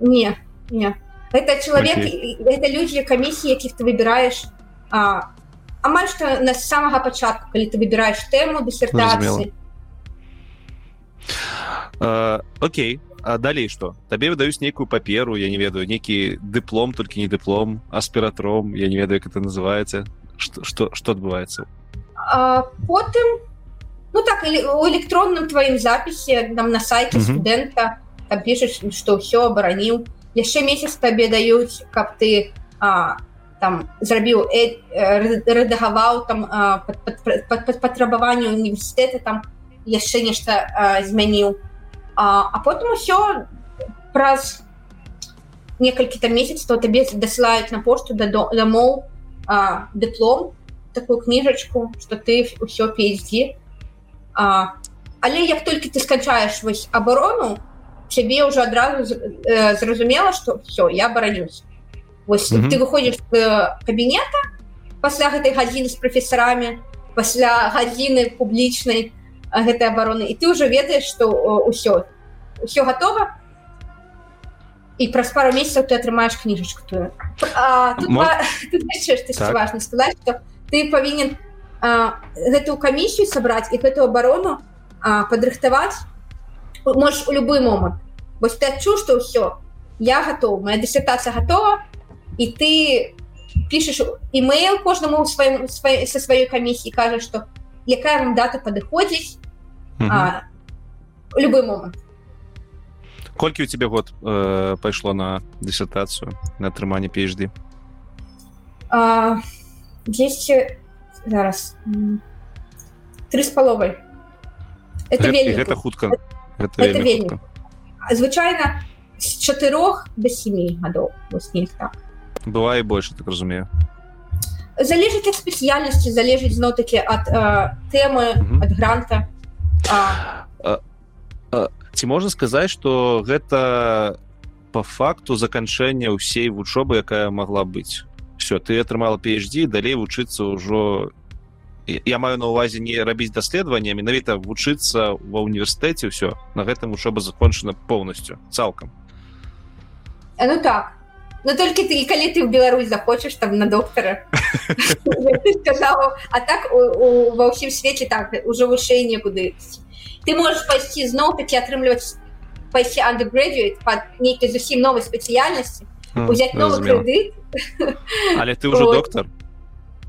не не. Это чалавек okay. это людзі камісіі якіх ты выбіраеш а амаль што на самага пачатку калі ты выбіраеш тэму дысертацыі. Окей. А далей што? Табе выдаюць нейкую паперу я не ведаю нейкі дыплом толькі не дыплом аспіратром я не ведаю як это называецца. Что что адбываецца? Потым ну так у электронным тваім запісе нам на сайте студэнта там пішаш што ўсё абараніў. Яшчэ месяц табе даюць каб ты а, там зрабіў рэдагаваў там патрабаванне універсітэта там яшчэ нешта змяніў. А, а потым усё праз некалькі там месяц то табе дасылаюць на пошту да дамоў дыплом такую кніжачку что ты ўсё пейдзі але як толькі ты сканчаеш вось абарону цябе ўжо адразу зразумела что все я баранюсь Вось, mm -hmm. ты выходзіш з э, кабінета пасля гэтай гадзіны з прафесарамі пасля гадзіны публічнай гэтай абароны і ты ўжо ведаеш што ўсё ўсё готова і праз пару месяцаў ты атрымаеш кніжачку тую так. важно сказаць што ты павінен гэтую камісію сабраць і гэтую абарону падрыхтаваць можешь у любы момант вось ты адчуў што ўсё я готов моя дысертацыя готова і ты пішаш email кожнаму сваім свай, са сваёй камісіі кажа што якая вам дата падыходзіць любы момант колькі у тебе год э, пайшло на дысертацыю на атрыманне PhD? Есть зараз. Три з паловай это, гэта, гэта хутка гэта, гэта вельмі звычайна з чатырох до семи гадоў вось не так бывае больше так разумею. Залежыць ад спецыяльнасці залежыць зноў таки ад тэмы ад гранта. Ці можна сказаць что гэта по факту заканчэння ўсей вучобы якая могла быць все ты атрымала PhD далей вучыцца ўжо я маю на увазе не рабіць даследаванне менавіта вучыцца ва універсітэце ўсё на гэтым вучоба закончана полностью цалкам ну так Ну толькі ты калі ты в Беларусь захочаш там на доктара [LAUGHS] сказал а так ва ўсім свеце так уже вышэй некуды ты можешь пайсці зноў такі атрымліваць пайсці undergraduate под нейкай зусім новай спецыяльнасці узять новы крэдыт але ты уже доктор?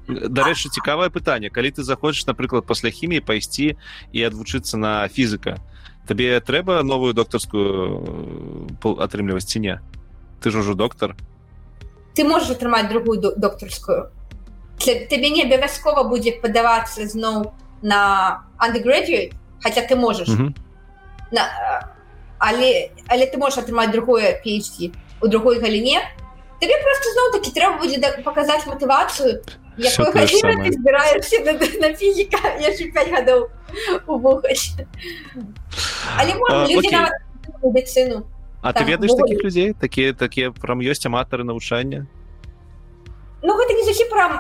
Дарэчы цікавае пытанне калі ты захочаш напрыклад пасля хіміі пайсці і адвучыцца на фізіка табе трэба новую доктарскую атрымліваць ці не ты ж ужо доктор. Ты можешь атрымаць другую докторскую. Табе не абавязкова будзе падавацца зноў на undergraduate хотя ты можешь. Mm -hmm. на, але але ты можешь атрымаць другое PhD у другой галіне тебе просто зноў таки трэба будзе показаць мотывацыю збіраешься на, на фізіка яшчэ 5 гадоў убухаць але медицину А ты ведаеш таких людзей такія такія прям ёсць аматары навучання Ну гэта не зусім пра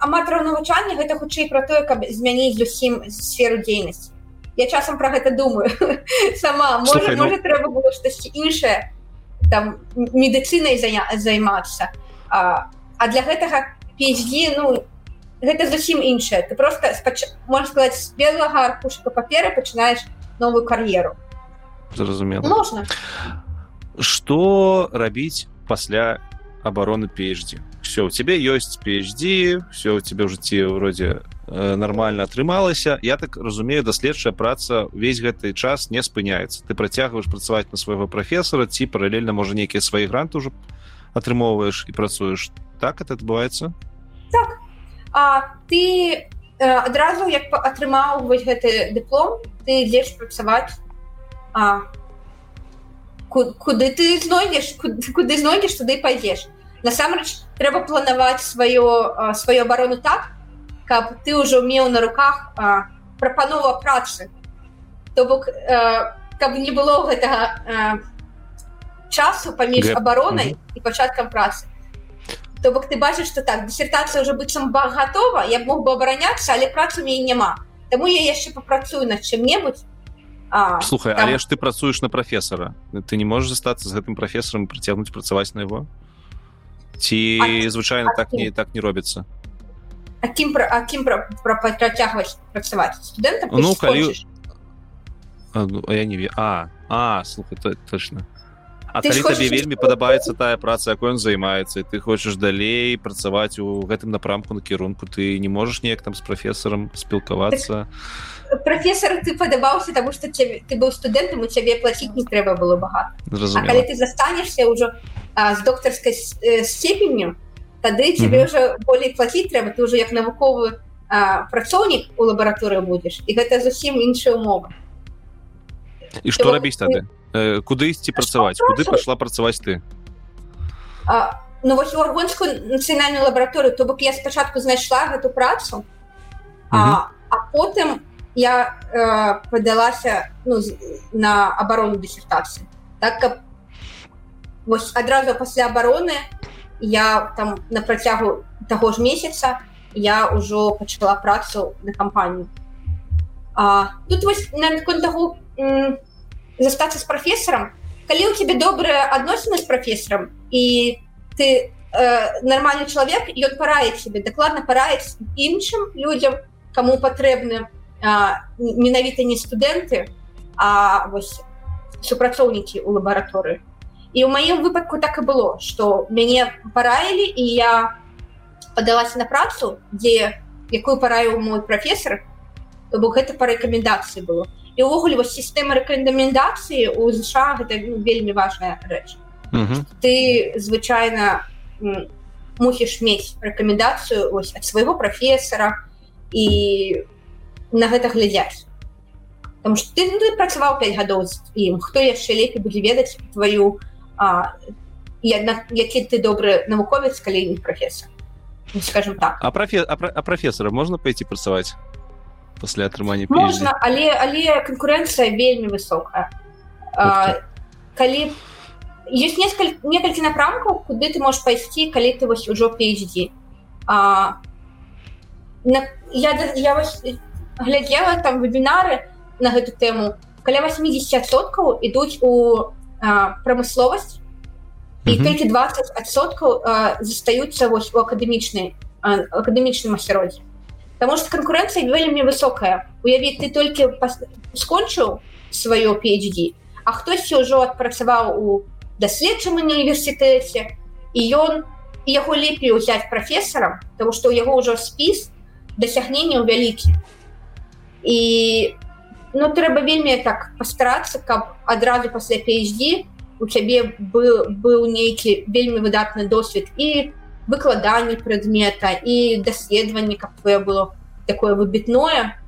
аматараў навучання гэта хутчэй пра тое каб змяніць зусім сферу дзейнасці я часам про гэта думаю. [LAUGHS] Сама. Можа, Слухай, можа ну... трэба было штосьці іншае там медыцынай займацца а, а для гэтага PhD ну гэта зусім іншае. Ты просто спач... можна сказаць з белага аркушка паперы пачынаеш новую кар'еру. Зразумела. Можна что рабіць пасля обороны PhD все у тебе ёсць PhD все у тебя ў жыцці вроде э, нормально атрымалася я так разумею даследчая праца увесь гэты час не спыняецца ты працягваешь працаваць на свайго прафесора ці паралельна можа нейкія свае гранты уже атрымоўваешь і працуеш так это адбываецца так. А ты адразу як атрымаў вось гэты дыплом ты ідзеш працаваць а куды ты знойдзеш куды, куды знойдзеш туды пойдзеш насамрэч трэба планаваць сваё сваю абарону так каб ты ўжо меў на руках прапанова працы то бок каб не было гэтага часу паміж абаронай і пачаткам працы то бок ты бачыш что так дысертацыя уже быццам баг готова я б мог бы абараняцца але працу мне няма Таму я яшчэ папрацую над чым-небудзь А, слухай там... але ж ты працуеш на прафесара ты не можешь застацца з гэтым прафесарам працягнуць працаваць на его? Ці а, звычайна а, так не так не робіцца акім акім працягваць працаваць студэнта ну калі а, ну, я не а а слухай точно А калі хочешь... табе вельмі падабаецца тая праца якой ён займаецца ты хочаш далей працаваць у гэтым напрамку на кірунку ты не можаш неяк там з прафесарам спілкавацца так профессор ты падабаўся тому что тебе ты быў студэнтам у цябе платіць не трэба было багата калі ты застанешься ўжо з доктарской э, степенню тады тебе уже mm -hmm. болей платіць трэба ты уже як навуковы працоўнік у лабараторыі будзеш і гэта зусім іншая умова і что рабіць тады куды ісці працаваць куды пашла працаваць ты? А, ну вось у аргонскую нацыянальную лабараторыю то бок я спачатку знайшла гэту працу а, а потым я э, падалася ну, на абарону дысертацыі так каб вось адразу пасля абароны я там на працягу таго ж месяца я ўжо пачала працу на кампанію тут вось наконт таго застацца з прафесарам калі у тебе добрыя адносіны з прафесарам і ты э, нармальны чалавек ён параіць себе дакладна параіць іншым людзям кому патрэбны менавіта не студэнты а вось супрацоўнікі ў лабараторыі і ў маім выпадку так і было что мяне параілі і я падалася на працу дзе якую параю мой прафесор то бок гэта па рэкамендацыі было і ўвогуле вось сістэма рэкамендацыі у ЗША гэта ну, вельмі важная рэч. Ты звычайна мусіш мець рэкамендацыю ось ад свайго прафесара і на гэта глядзяць. Таму што ты, ну, ты працаваў 5 гадоў з ім хто яшчэ лепей будзе ведаць тваю які ты добры навуковец калі не прафесор ну, скажем так. А профе а прафесора можна пойти працаваць пасля атрымання можна але але канкурэнцыя вельмі высокая. Калі есть несколько некалькі напрамкаў куды ты можешь пайсці калі ты вось ужо PhD а, на, я я вось глядзела там вебінары на гэту тэму каля 80соткаў ідуць у прамысловасць і mm -hmm. толькі 20соткаў застаюцца вось у акадэмічнай акадэмічным асяроддзе Таму што канкурэнцыя вельмі высокая. Уявіць ты толькі скончыў сваё PhD а хтосьці ўжо адпрацаваў у даследчым універсітэце і ён яго лепей узяць прафесарам тому што ў яго ўжо спіс дасягненняў вялікі і ну трэба вельмі так пастарацца каб адразу пасля PhD у цябе был быў нейкі вельмі выдатны досвед. І выкладанне прадмета і даследаванне каб твоё было такое выбітное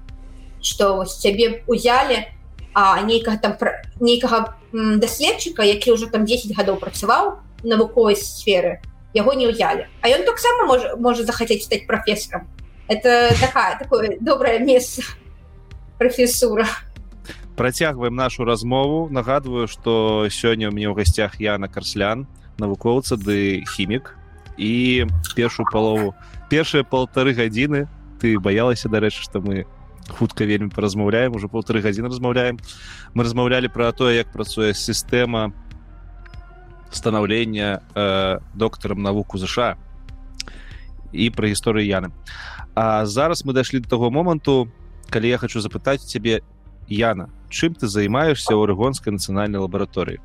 что цябе узялі а нейкага там нейкага даследчыка які ўжо там 10 гадоў працаваў навуковай сферы яго не ўзялі. А ён таксама можа можа захацець стаць прафесарам. Это такая такое добрае месца прафесура. Працягваем нашу размову. Нагадваю что сёння у мне ў гасцях Яна карслян навукоўца ды хімік і першую палову першыя полторы гадзіны ты баялася дарэчы што мы хутка вельмі паразмаўляем уже полторы гадзіны размаўляем мы размаўлялі пра тое як працуе сістэма станаўлення э, доктарам навуку ЗША і пра гісторыю яны. А зараз мы дайшлі до таго моманту калі я хочу запытаць цябе Яна чым ты займаешься ў арэгонскай нацыянальнай лабараторыі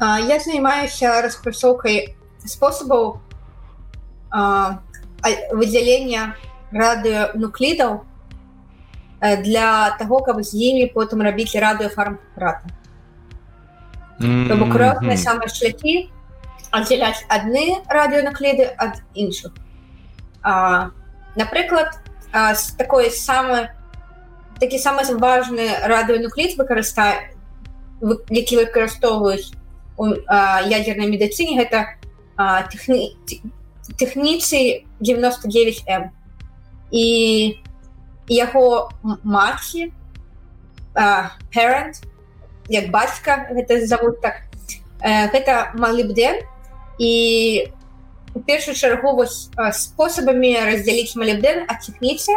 я занимаюся распрацоўкай спосабаў выдзялення радыонуклідаў для того каб з імі потым рабіць радыёфармрата бок розныя самыя шляхі аддзяляць адны радыёнукліды ад іншых напрыклад з такой самой такі самы важны радыёнуклід выкарыста які выкарыстоўваюць ядернай медыцыне гэта тэхні тэхніцы 99 м і яго маці parent як бацька гэта зовут так гэта малібден і у першую чаргу вось спосабамі раздзяліць малібден ад тэхніцы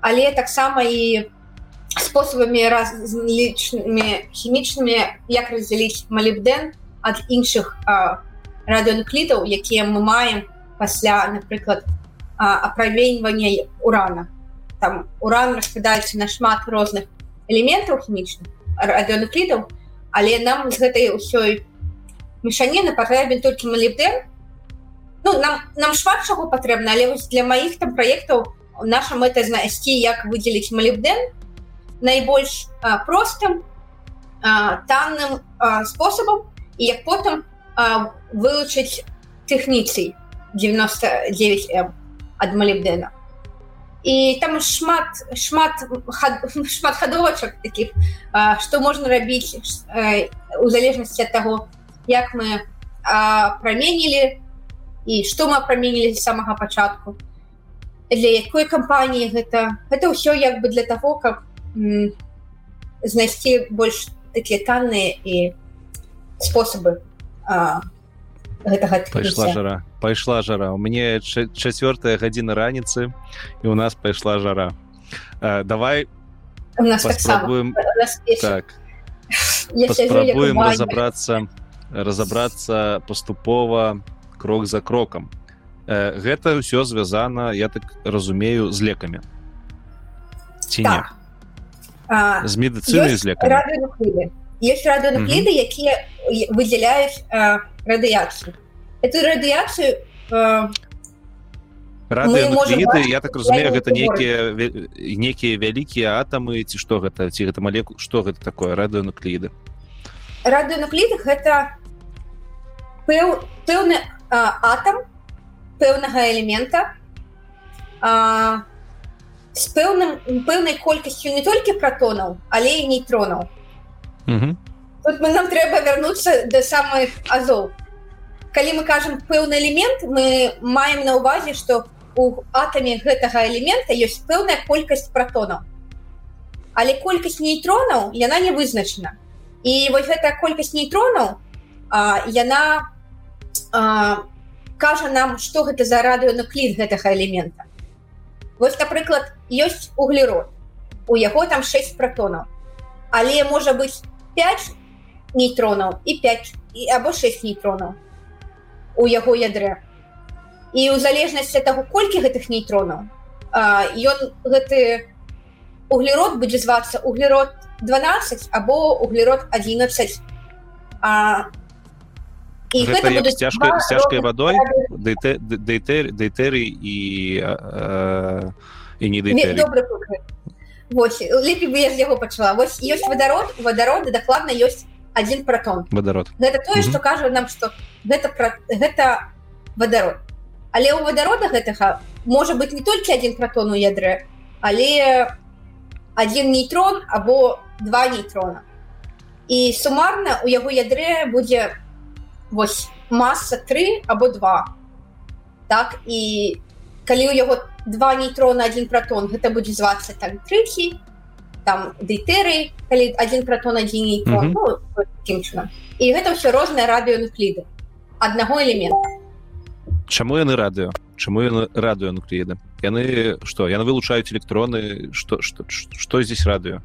але таксама і спосабамі разлічнымі хімічнымі як раздзяліць малібден ад іншых радыонуклітаў якія мы маем пасля напрыклад апраменьвання урана. Там уран распадаецца на шмат розных элементаў хімічных радыонуклітаў але нам з гэтай ўсёй мешаніны патрэбен толькі малібден ну нам нам шмат чаго патрэбна але вось для маіх там праектаў у наша мэта знайсці як выдзеліць малібден найбольш а, простым а, танным а, спосабам і як потым вылучыць тэхніцый 99 м ад малібдена і там шмат шмат хад, [LAUGHS] шмат хадовачак таких што можна рабіць у залежнасці ад таго як мы праменілі і што мы праменілі з самага пачатку для якой кампаніі гэта гэта ўсё як бы для того как знайсці больш такія танныя і спосабы гэтага пайшла жара пайшла жара. У мне чацвёртая гадзіна раніцы і у нас пайшла жара. А, давай паспрабуем так паспрабуем разобрацца разобрацца паступова крок за крокам Э, гэта ўсё звязана я так разумею з лекамі ці так. не з медыцыны з лекамі есть радыонукліды якія выдзяляюць радыяцыю эту радыяцыю радыонукліды я так разумею гэта нейкія нейкія вялікія атамы ці што гэта ці гэта малеку што гэта такое радыонукліды радыонукліды гэта пэў пэўны атам пэўнага элемента а, з пэўным пэўнай колькасцю не толькі протонаў але і нейтронаў. Тут мы нам трэба вярнуцца да самых азоў. Калі мы кажам пэўны элемент мы маем на увазе што у атаме гэтага элемента ёсць пэўная колькасць протонаў. Але колькасць нейтронаў яна не вызначана. І вось гэтая колькасць нейтронаў яна а, кажа нам что гэта за радыонуклід гэтага элемента вось напрыклад ёсць углерод. У яго там 6 протонаў. Але можа быть 5 нейтронаў і 5 і або 6 нейтронаў у яго ядре. І ў залежнасці таго колькі гэтых нейтронаў ён гэты углерод будзе звацца углерод 12 або углерод 11 а, і гэта, гэта будуць цяжкай цяжкай вадой дэйтэры і і не Вось лепей бы я з яго пачала вось ёсць вадарод вадароды дакладна ёсць один протон. Вадарод гэта тое што кажа нам што гэта пра гэта вадарод але ў вадарода гэтага можа быць не толькі один протон у ядре але один нейтрон або два нейтрона. І сумарна у яго ядре будзе вось масса 3 або 2 так і калі у яго два нейтрона один протон гэта будзе звацца там трыхі там дэйтэры калі один протон один нейтрон, mm -hmm. ну, і гэта ўсё розныя радыёнукліды аднаго элемента Чаму яны радыё Чаму яны радыёнукліды яны што яны вылучаюць электроны что что что здесь радыё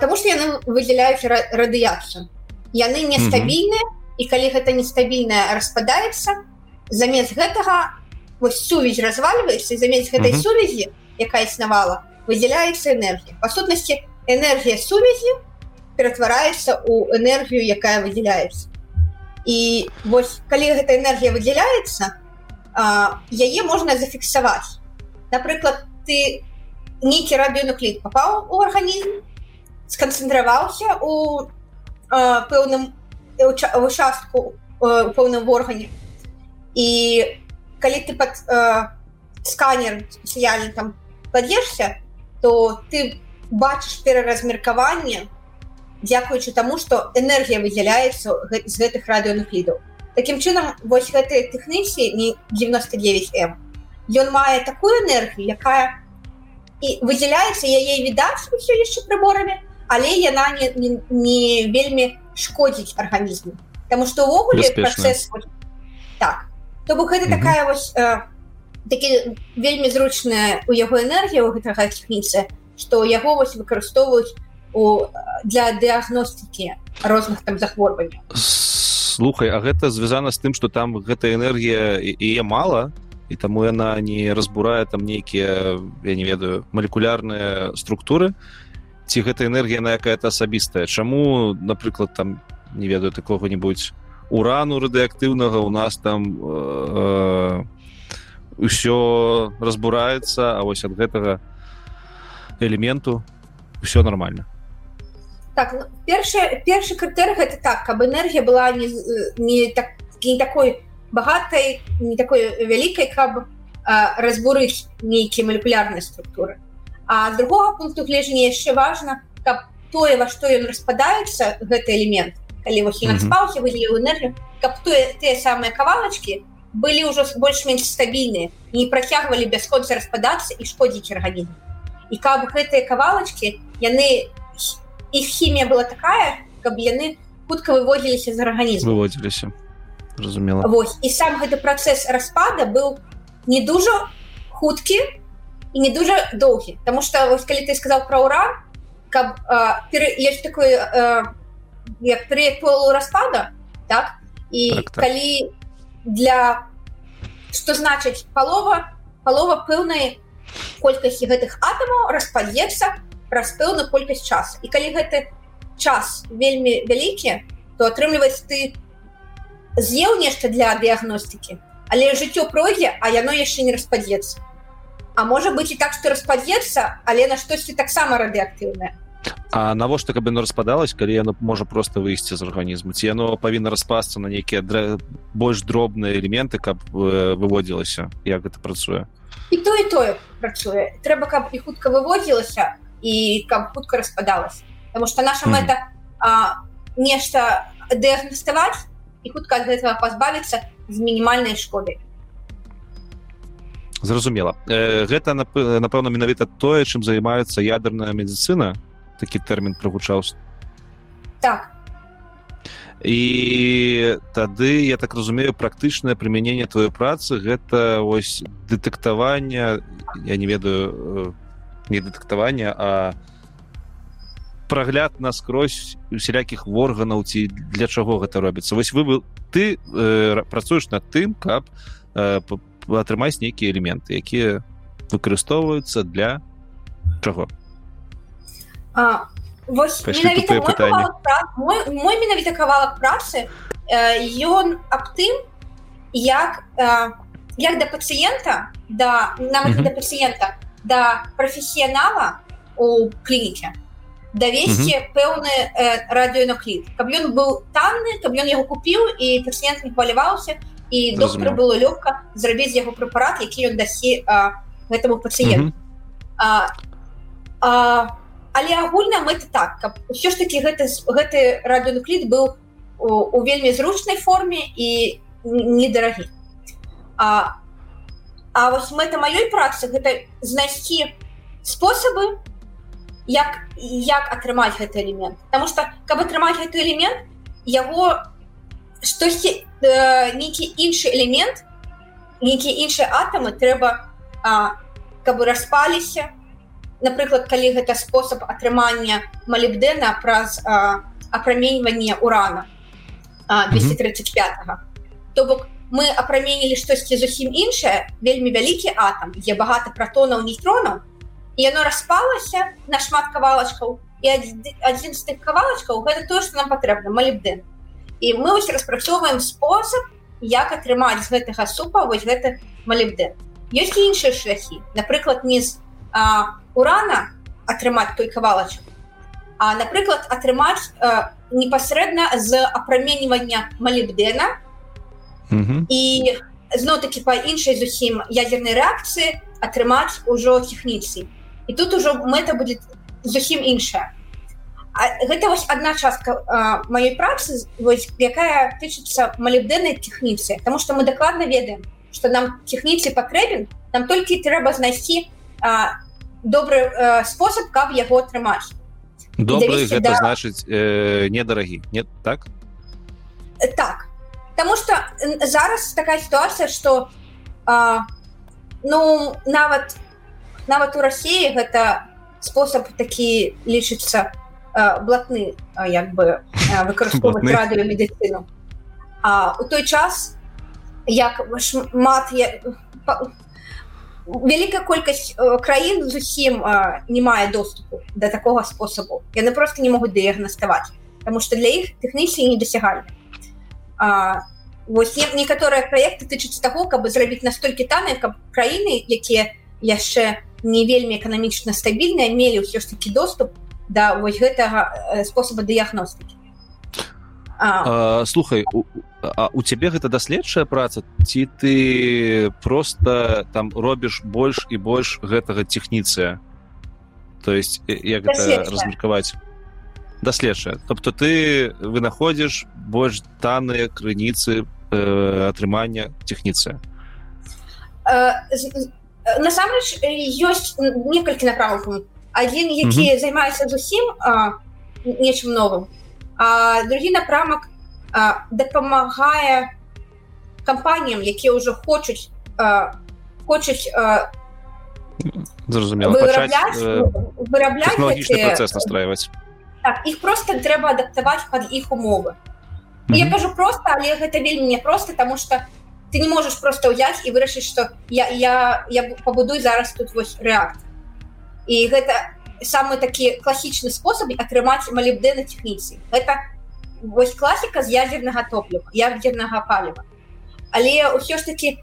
Таму што яны выдзяляюць радыяцыю яны нестабільныя mm -hmm і калі гэта нестабільная распадаецца замест гэтага вось сувязь развальваецца замест гэтай uh -huh. сувязі якая існавала выдзяляецца энергія. Па сутнасці энергія сувязі ператвараецца ў энергію якая выдзяляецца. І вось калі гэта энергія выдзяляецца яе можна зафіксаваць. Напрыклад ты нейкі радыёнуклід папаў у арганізм сканцэнтраваўся у пэўным участку у пэўным органе. І калі ты под э, сканер спецыяльны там пад'ешся то ты бачыш пераразмеркаванне дзякуючы таму што энергія выдзяляецца з гэтых радыёнуклідаў Такім чынам вось гэтыя тэхніці не 99 м ён мае такую энергію якая і выдзяляецца яе відаць усё яшчэ прыборамі але яна не, не, не вельмі шкодзіць арганізму Таму што ўвогуле працэс так. То бок гэта такая вось э, такі вельмі зручная у яго энергія у гэтага тэхніцы што яго вось выкарыстоўваюць у для дыагностыкі розных там захворванняў. Слухай А гэта звязана з тым што там гэта энергія і мала і таму яна не разбурае там нейкія я не ведаю малекулярныя структуры ці гэта энергія на якая-то асабістая. Чаму напрыклад там не ведаю такого-нибудь урану радыактыўнага у нас там ўсё э, э, разбураецца А вось ад гэтага элементу все нормально так ну, першы крытэр гэта так каб энергія была не, не так не такой багатай не такой вялікай каб разбурыць нейкія малекулярныя структуры А другого пункту гледжання яшчэ важна, каб тое, во што ён распадаецца гэты элемент, калі вось ён спаўся выдзеліў энергію, каб тое тыя самыя кавалачкі былі ўжо больш-менш стабільныя, не працягвалі бясконца распадацца і шкодзіць арганізм. І каб гэтыя кавалачкі яны іх хімія была такая, каб яны хутка выводзіліся з арганізму. Выводзіліся. Разумела Вось. І сам гэты працэс распада быў не дужа хуткі і не дуже доўгі Таму что вось калі ты сказал про уран каб ёсць такой як перыяд полу распада так? І так, так. калі для что значыць палова палова пэўнай колькасці гэтых атамаў распадзецца праз пэўную колькасць час і калі гэты час вельмі вялікі то атрымліваць ты з'еў нешта для дыягностыкі але жыццё пройдзе а яно яшчэ не распадзецца А можа быць і так што распадзецца, але на штосьці таксама радыактыўнае. А навошта каб яно распадалось калі яно можа просто выйсці з арганізму ці яно павінна распасться на нейкія др... больш дробныя элементы каб э, выводзілася як гэта працуе і то і тое працуе трэба каб і хутка выводзілася і каб хутка распадалась потому что наша мэта нешта дыагнаставаць і хутка ад гэтага пазбавіцца з мінімальнай шкоды зразумела. Э, гэта напэўна менавіта тое чым займаецца ядерная медицина такі тэрмін прагучаўся. Так. І тады я так разумею практычнае прымяненне твоей працы гэта ось дэтэктаванне я не ведаю э, не дэтэктавання а прагляд наскрозь усялякіх органаў ці для чаго гэта робіцца. Вось вы был ты э, працуеш над тым каб э, атрымаць нейкія элементы якія выкарыстоўваюцца для чаго мой менавіта кавалак працы ён аб тым як як да пацыента да нам да пацыента да прафесіянала у клініке давесці пэўны э, радыёнакліп каб ён быў танны каб ён яго купіў і пацыент не хваляваўся і доктор было лёгка зрабіць яго прэпарат які ён дасі гэтаму пацыенту але агульна мэта так каб ўсё ж таки гэты гэты радыёнакліт быў у, у вельмі зручнай форме і недарагі а А вось мэта маёй працы гэта знайсці спосабы як як атрымаць гэты элемент. Таму что каб атрымаць гэты элемент яго штосьці э, нейкі іншы элемент нейкія іншыя атамы трэба а, каб распаліся напрыклад калі гэта спосаб атрымання малібдэна праз апраменьванне урана 235 то бок мы апраменілі штосьці зусім іншае вельмі вялікі атам дзе багата пратонаў нейтронаў і яно распалася на шмат кавалачкаў і адзін з тых кавалачкаў гэта тое што нам патрэбна малібдэн і мы вось распрацоўваем спосаб як атрымаць з гэтага супа вось гэты малібдэн ёсць іншыя шляхі. Напрыклад не з а, урана атрымаць той кавалачак а напрыклад атрымаць а, непасрэдна з апраменьвання малібдэна і зноў-таки па іншай зусім ядзернай рэакцыі атрымаць ужо тэхніцыі і тут ужо мэта будет зусім іншая гэта вось одна частка маёй працы вось якая тычыцца малібдэннай тэхніцы потому что мы дакладна ведаем что нам тэхніцы патрэбен нам толькі трэба знайсці добры а, спосаб каб яго атрымаць. Добрый гэта да... значыць э, недарагі нет так? Так. Потому что зараз такая ситуация что ну нават у нават у Росіі гэта спосаб такі лічыцца блатны як бы выкарыстоўваць радыё медыцыну А у той час як шмат я... вялікая колькасць краін зусім не мае доступу да такога спосабу яны просто не могуць дыягнаставаць Таму што для іх тэхнічна не дасягальны вось некаторыя праекты тычыцца таго каб зрабіць настолькі таныя каб краіны якія яшчэ не вельмі эканамічна стабільныя мелі ўсё ж такі доступ да вось гэтага э, спосаба дыягностыкі слухай у, а у цябе гэта даследчая праца? Ці ты просто там робіш больш і больш гэтага тэхніцыя то есть як размеркаваць? Даследчая тобто ты вынаходзіш больш таныя крыніцы э, атрымання тэхніцыя э, насамрэч ёсць некалькі направкаў адзін які mm -hmm. займаецца зусім нечым новым а другі напрамак дапамагае кампаніям якія ўжо хочуць хочуць вырабляць працэс настраиваць так, іх просто трэба адаптаваць под іх умовы mm -hmm. я кажу просто але гэта вельмі непросто тому что ты не можешь просто ўзяць і вырашыць что я я я пабудуй зараз тут вось рэакт і гэта самы такі класічны спосаб атрымаць малібдэна тэхніцы это вось класіка з ядзернага топліва ядзернага паліва. Але ўсё ж таки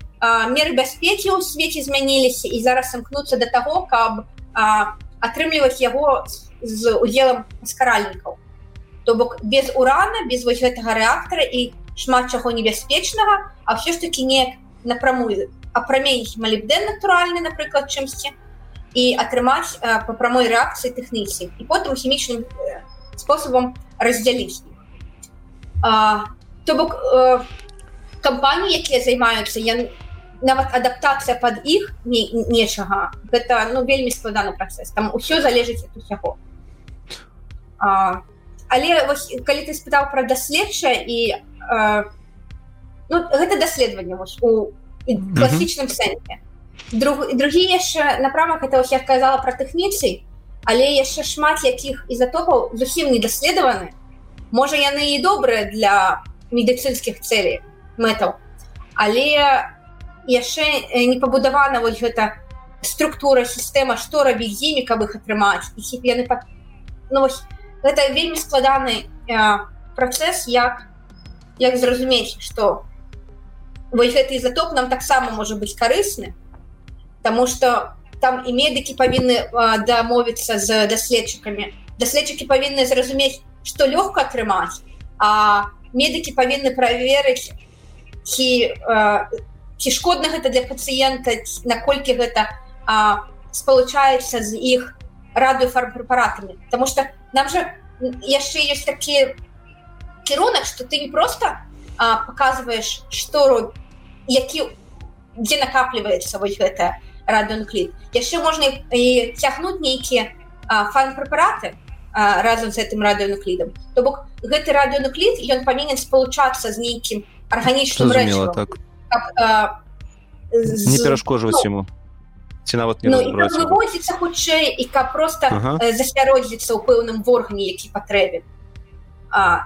меры бяспекі ў свеце змяніліся і зараз імкнуцца до таго каб атрымліваць яго з удзелам скаральнікаў. То бок без урана без вось гэтага рэактара і шмат чаго небяспечнага а все ж таки не напрамую апраменіць малібдэн натуральны напрыклад чымсьці і атрымаць по прамой рэакцыі тэхніцы і потым хімічным спосабам раздзяліць то бок кампаніі якія займаюцца я нават адаптацыя под іх не, нечага. Гэта ну вельмі складаны працэс. Там усё залежыць ад усяго. Але вось, калі ты спытаў пра даследча і ну, гэта даследаванне у класічным сэнсе друг другі яшчэ напрамак это я сказала про тэхніцый але яшчэ шмат якіх ізатопаў зусім не даследаваны можа яны і добрыя для медыцынскіх целей мэтаў але яшчэ не пабудавана вось гэта структура сістэма што рабіць імі каб іх атрымаць. Яны пад... ну, вось, гэта вельмі складаны працэс як як зразумець што вось гэты ізатоп нам таксама можа быць карысны Таму что там і медыкі павінны дамовіцца з даследчыкамі даследчыкі павінны зразумець што лёгка атрымаць а медыкі павінны праверыць ці ці шкодна гэта для пацыента наколькі гэта спалучаецца з іх радыёфармпрэпаратамі Таму что нам же яшчэ ёсць такі кірунак что ты не просто показываешь што які дзе накапліваецца вось гэта радыонуклід яшчэ можна і цягнуць нейкія фан-прэпараты разам з гэтым радыонуклідам то бок гэты радыонуклід ён павінен спалучацца з нейкім арганічным так? З... не перашкожваць ну, ему. Ці нават не ну, вывозіцца хутчэй і каб просто ага. засяродзіцца ў пэўным органе які патрэбен.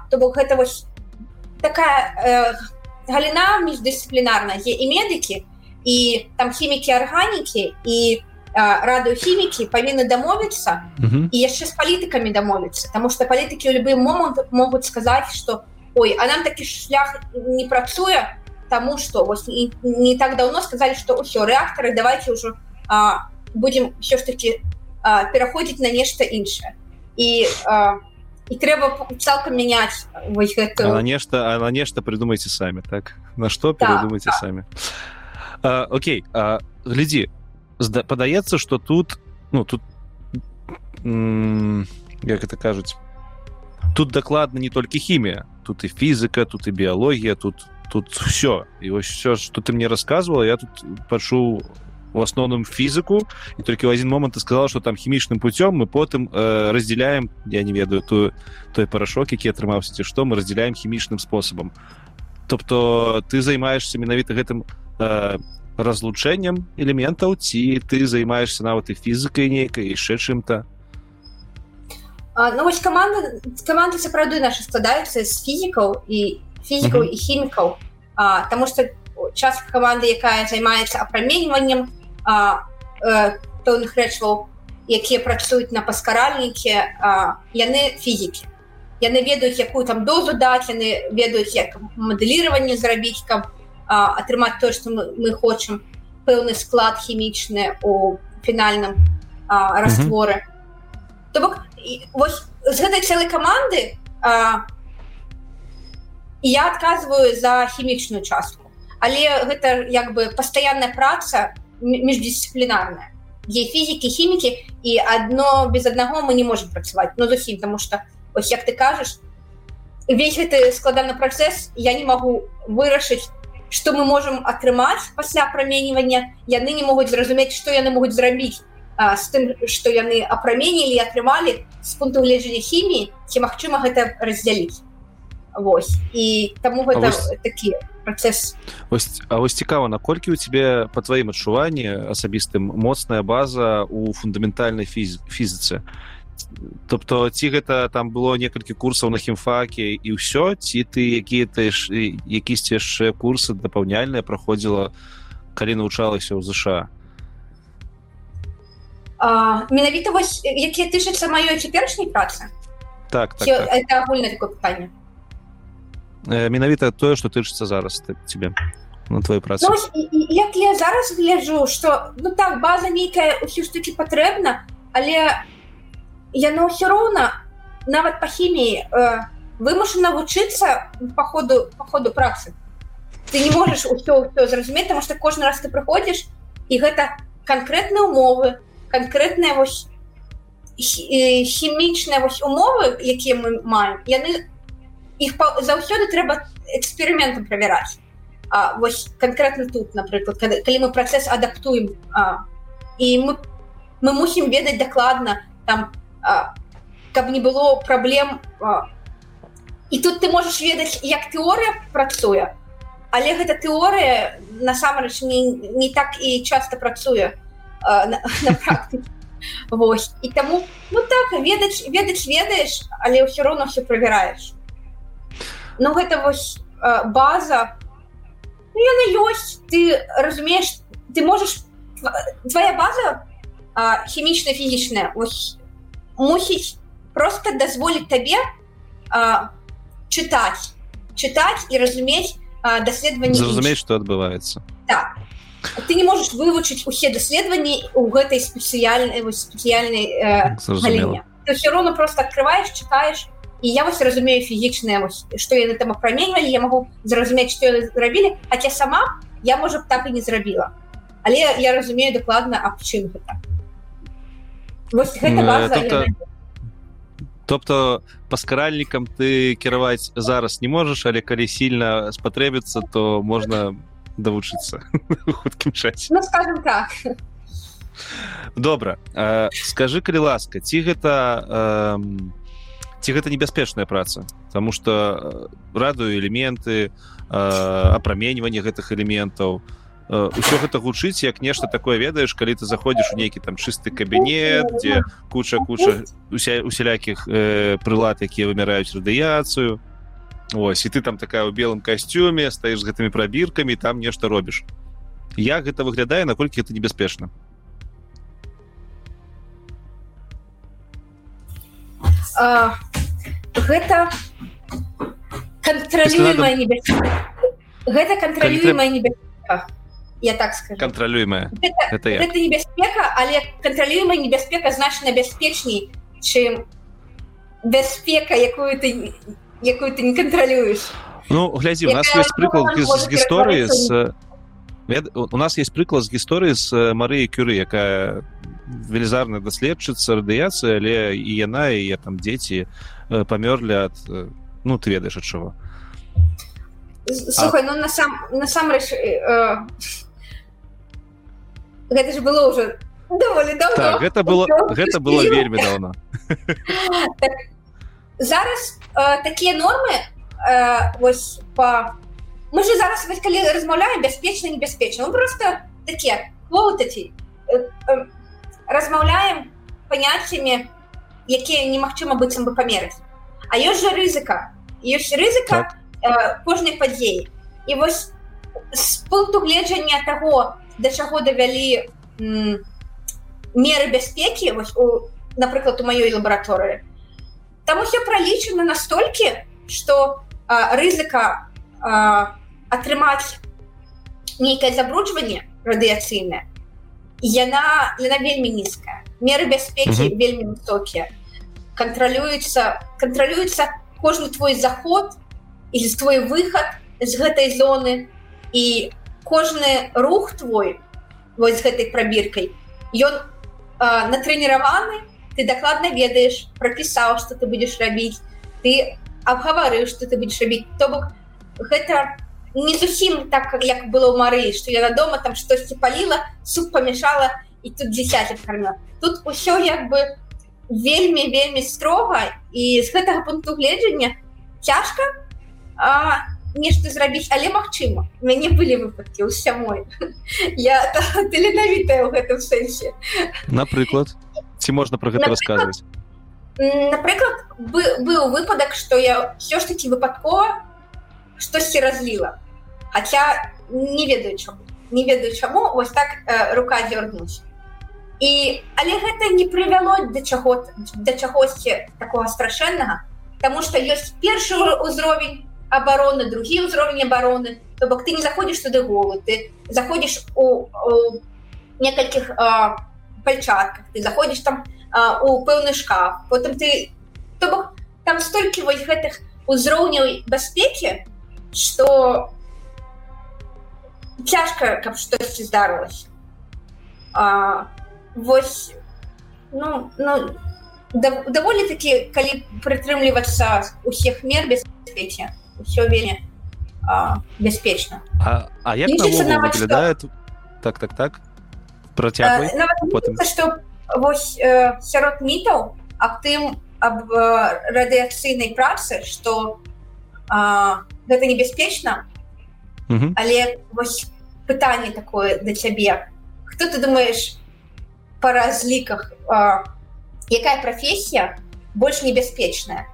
То бок гэта вось такая э, галіна міждысцыплінарная. І медыкі і там хімікі арганікі і радыохімікі павінны дамовіцца і яшчэ з палітыкамі дамовіцца Таму што палітыкі ў любы момант могуць сказаць што ой а нам такі шлях не працуе таму што вось і, не так давно сказалі што ўсё рэактары давайте ўжо будзем все ж таки пераходзіць на нешта іншае і а, і трэба цалкам мяняць вось гэта на нешта а на нешта прыдумайце самі так? На што перадумайце так, самі так. Окей глядзі падаецца что тут ну тут як это кажуць тут дакладна не толькі хімія тут і фізіка тут і біялогія тут тут все і вось все что ты мне рассказывала я тут пачуў у асноўным фізіку і толькі ў один момант ты сказал что там хімічным путём мы потым э, разделяем я не ведаю ту той парашок які атрымаўся ці што мы разделяем хімічным способам тобто ты займаешься менавіта гэтым э, разлучэннем элементаў ці ты займаешься нават і фізікай нейкай яшчэ чым-то ну вось команда команды сапраўды наши складаюцца з фізікаў і фізікаў і хімікаў Таму что частка команды якая займаецца апраменьваннем пэўных рэчваў якія працуюць на паскаральнікі яны фізікі яны ведаюць якую там дозу даць яны ведаюць як мадэліраванне зрабіць каб атрымаць то што мы, мы хочам пэўны склад хімічны у фінальным растворы то бок вось з гэтай цэлай каманды я адказваю за хімічную частку. Але гэта як бы пастаянная праца міждысцыплінарная є фізікі хімікі і адно без аднаго мы не можем працаваць но зусім тому что ось як ты кажаш весь гэты складаны працэс я не могу вырашыць что мы можем атрымаць пасля праменьвання яны не могуць зразумець что яны могуць зрабіць з тым что яны апраменілі атрымалі з пункту гледжання хіміі ці магчыма гэта раздзяліць Вось і таму гэта вось... такі працэс ось А вось цікава наколькі у тебе по тваім адчуванні асабістым моцная база у фундаментальнай фізіцы тобто ці гэта там было некалькі курсаў на хімфаке і ўсё ці ты якія ты ж якісьці яшчэ курсы дапаўняльныя праходзіла калі навучалася ў ЗША? Менавіта вось якія тычацца маёй цяперашняй працы? Так, так, так. это агульна такое пытанне? Менавіта тое што тычыцца зараз тебе на твою працу ну, як я зараз гляджу что ну так база нейкая ўсё ж таки патрэбна але яно ўсё роўна нават па хіміі э, вымушана вучыцца по ходу по ходу працы. Ты не можаш усё зразумець потому что кожны раз ты прыходзіш і гэта канкрэтныя умовы канкрэтная вось хімічныя вось умовы якія мы маем яны іх заўсёды трэба эксперыментам правяраць вось канкрэтна тут напрыклад калі мы працэс адаптуем а, і мы мы мусім ведаць дакладна там каб не было праблем і тут ты можаш ведаць як тэорыя працуе але гэта тэорыя насамрэч не, не так і часто працуе [LAUGHS] Вось. І таму ну так ведач ведач ведаеш але ўсё роўно все правяраеш. Ну гэта вось база. Ну, яна ёсць ты разумееш ты можаш твоя база хімічна фізічная мусіць просто дазволіць табе чытаць чытаць і разумець даследаванне зразумець что адбываецца. Так. Ты не можешь вывучыць усе даследаванні у гэтай спецыяльнай спецыяльнай э, все равно просто открываешь читаешь і я вось разумею фізічныя что яны там апраменьвалі я могу зразумець что зрабілі хотя сама я можа б так і не зрабіла. Але я разумею дакладна аб чым гэта гэта тобто паскаральнікам ты кіраваць зараз не можаш але калі сильно спатрэбіцца то можна давучыцца хуткім ну, так. добра скажи калі ласка ці гэта ці гэта небяспечная праца Таму что радыю элементы апраменьванне гэтых элементаў ўсё гэта гучыць як нешта такое ведаеш калі ты заходзіш у нейкі там чысты кабінет дзе куча куча уся усялякіх э, прылад якія выміраюць радыяцыю. Ось і ты там такая ў белым касцюме стаіш з гэтымі прабіркамі там нешта робіш. Як гэта выглядае наколькі это небяспечна? Гэта кантралюемая небяспека. Гэта кантралюемая небяспека я так скажу. Кантралюемая это, это, это небяспека але кантралюемая небяспека значна бяспечней чым бяспека якую ты якую ты не кантралюеш Ну глядзі у нас есть прыклад з гісторыі з у нас есть прыклад з гісторыі з Марыі кюры якая велізарная даследчыца радыяцыі але і яна і я там дзеці памёрлі ад ну ты ведаеш ад чаго Слухай, а... ну насам насамрэч э, гэта ж было уже даволі давно. Так, гэта было гэта было вельмі давно. [LAUGHS] Так, зараз э, такія нормы э, вось по мы же зараз вось, калі размаўляем бяспечна небяспечна ну, просто такія квоти э, э, размаўляем паняццямі якія немагчыма быццам бы памерыць а ёсць жа рызыка. Ёсць рызыка так. э, кожнай падзеі і вось з пункту гледжання того да чаго давялі меры бяспекі напрыклад у маёй лабараторыі там усё пралічана настолькі что рызыка атрымаць нейкае забруджванне радыяцыйнае яна яна вельмі нізкая меры бяспекі вельмі высокія кантралюецца кантралюецца кожны твой заход і твой выхад з гэтай зоны і кожны рух твой вось гэтай прабіркай ён натрэніраваны ты дакладна ведаеш прапісаў что ты будзеш рабіць ты абгаварыў что ты будзеш рабіць. То бок гэта не зусім так як было ў мары что я на дома там штосьці паліла суп памяшала і тут дзесяць карма тут усё як бы вельмі вельмі строга і з гэтага пункту гледжання цяжка а нешта зрабіць але магчыма мяне былі выпадкі ў сямой я таленавітая ў гэтым сэнсе напрыклад ці можна про гэта рассказывать напрыклад быў выпадак что я все ж таки выпадкова штосьці разліла хотя не ведаю чаму не ведаю чаму вось так э, рука дёрнусь і але гэта не прывяло да чаго да чагосьці такого страшэннага Таму что ёсць першы ўзровень обороны другі ўзровень обороны то бок ты не заходишь туды голы ты заходишь у, у некалькіх пальчатках ты заходишь там а, у пэўны шкаф. Потым ты то бок там столькі вось гэтых узроўняў бяспекі что цяжка каб штосьці здарылася вось ну ну даволі такі калі прытрымлівацца усіх мер беспеці все вельмі бяспечна а, а як выглядае что... так так так. Процягвай что вось э, сярод мітаў аб тым аб э, радыяцыйнай працы что гэта небяспечна але вось пытанне такое да цябе хто ты думаешь па разліках а, якая прафесія больш небяспечная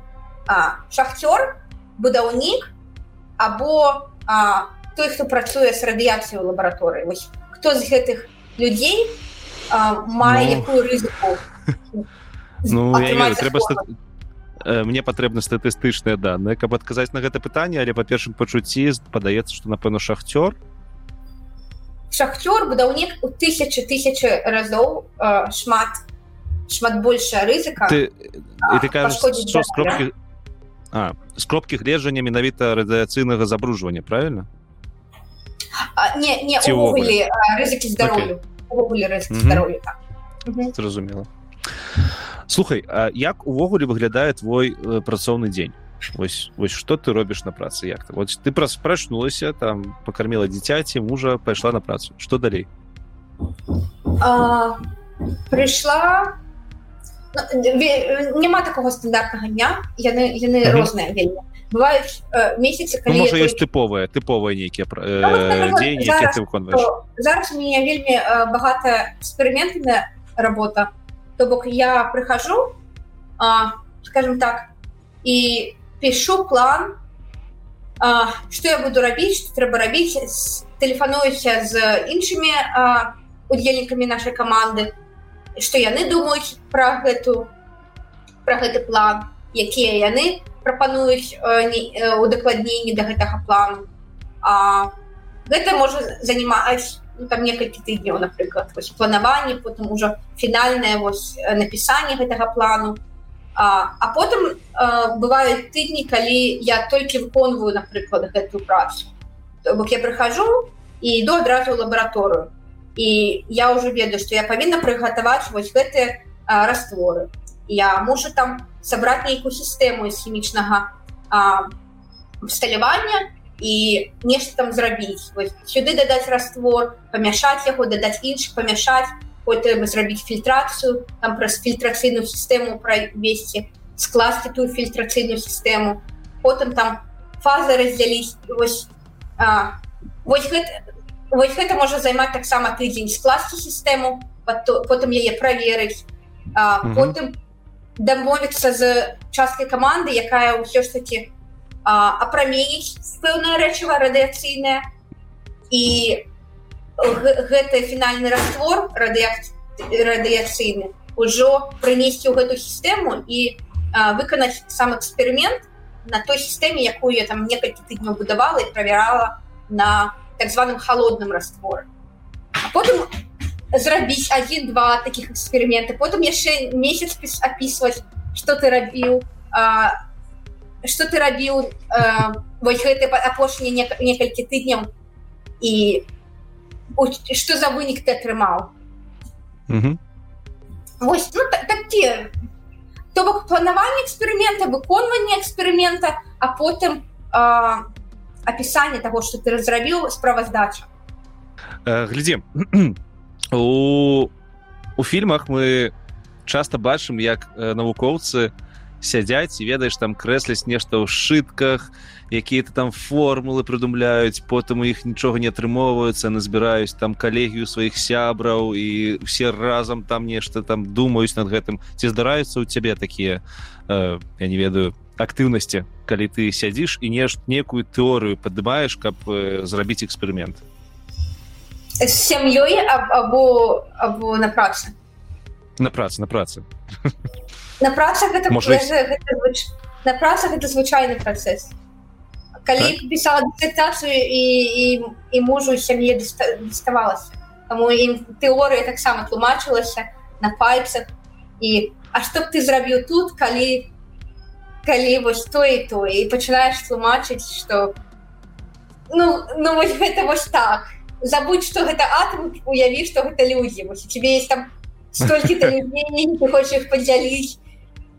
шахцёр будаўнік або а, той хто працуе з радыяцыяй у лабараторыі. Вось хто з гэтых людзей а, мае ну... якую рызыку? [LAUGHS] Ну, трэба мне патрэбна статыстычныя даныя каб адказаць на гэта пытанне але па першым пачуцці падаецца што напэўна шахцёр. Шахцёр будаўнік у тысячи тысячи разоў э, шмат шмат большая рызыка ты, а, ты кажаш, што, скропкі, а, скропкі гледжання менавіта радыяцыйнага забруджвання правильно а, не не увогуле рызыкі здароўю okay. так. зразумела слухай а як увогуле выглядае твой працоўны дзень Вось, вось что ты робіш на працы як вот ты праз прачнулася там покарміла дзіцяці мужа пайшла на працу что далей а, прыйшла няма такого стандартнага дня яны яны mm -hmm. розныя вельмі бываюць э, месяцы ну, можа ёсць тыповыя тыповыя нейкія э, ну, дзень зараз, зараз у меня вельмі э, багата эксперыментная работа то бок я прыхожу скажем так і пишу план а, что я буду рабіць что трэба рабіць тэлефануюся з іншымі удзельнікамі нашай каманды что яны думаюць про гэту про гэты план якія яны прапануюць удакладненні до гэтага плану а гэта можа занимаць ну, там некалькі тыдняў напрыклад планаванне потым ужо фінальное вось напісанне гэтага плану А, а потым а, бываюць тыдні, калі я толькі выконваю, напрыклад, гэтую працу. бок я прыхожу і іду адразу лабараторыю. І я ўжо ведаю, што я павінна прыгатаваць вось гэтыя растворы. Я мушу там сабраць нейкую сістэму з хімічнага сталявання і нешта там зрабіць. сюды дадаць раствор, памяшаць яго, дадаць іншы, памяшаць, трэба зрабіць фільтрацыю там праз фільтрацыйную сістэму правесці скласці тую фільтрацыйную сістэму потым там фазы раздзяліць вось а, вось гэта, вось гэта можа займаць таксама тыдзень скласці сістэму потым яе праверыць. Потым дамовіцца з часткай каманды якая ўсё ж таки апраменіць пэўная рэчыва радыяцыйная і гэты фінальны раствор радыяцыйны ужо прынесці ў гэту сістэму і а, выканаць сам эксперымент на той сістэме якую я там некалькі тыдняў будавала і правярала на так званым холодным растворе потым зрабіць один-два таких эксперыменты потым яшчэ месяц опісваць что ты рабіў что ты рабіў вось гэты апошнія некалькі тыдняў і что за вынік ты атрымаў Вось ну, такі то бок планаванне эксперымента выконванне эксперымента а потым апісанне того что ты разрабіў справаздача э, глядзі [CLEARS THROAT] у у фільмах мы часто бачым як э, навукоўцы сядзяць і ведаеш там крэсляць нешта ў шытках якія-то там формулы прыдумляюць потым у іх нічога не атрымоўваюцца назбіраюць там калегію сваіх сябраў і все разам там нешта там думаюць над гэтым. Ці здараюцца ў цябе такія? Э, я не ведаю актыўнасці калі ты сядзіш і нешт некую тэорыю падымаеш каб э, зрабіць эксперымент. Сям'ёй або або на працы? На працы на працы. На працах гэта, Может... гэта, гэта, на працах это звычайны працэс. Калі так? пісала дысертацыю і, і, і мужу сям'і даставалася Таму ім тэорыя таксама тлумачылася на пальцах і А што б ты зрабіў тут калі калі вось то і то і пачынаеш тлумачыць што ну, ну вось гэта вось так. Забудь што гэта атом уяві што гэта людзі вось тебе есть там столькі [LAUGHS] ты хочаш падзяліць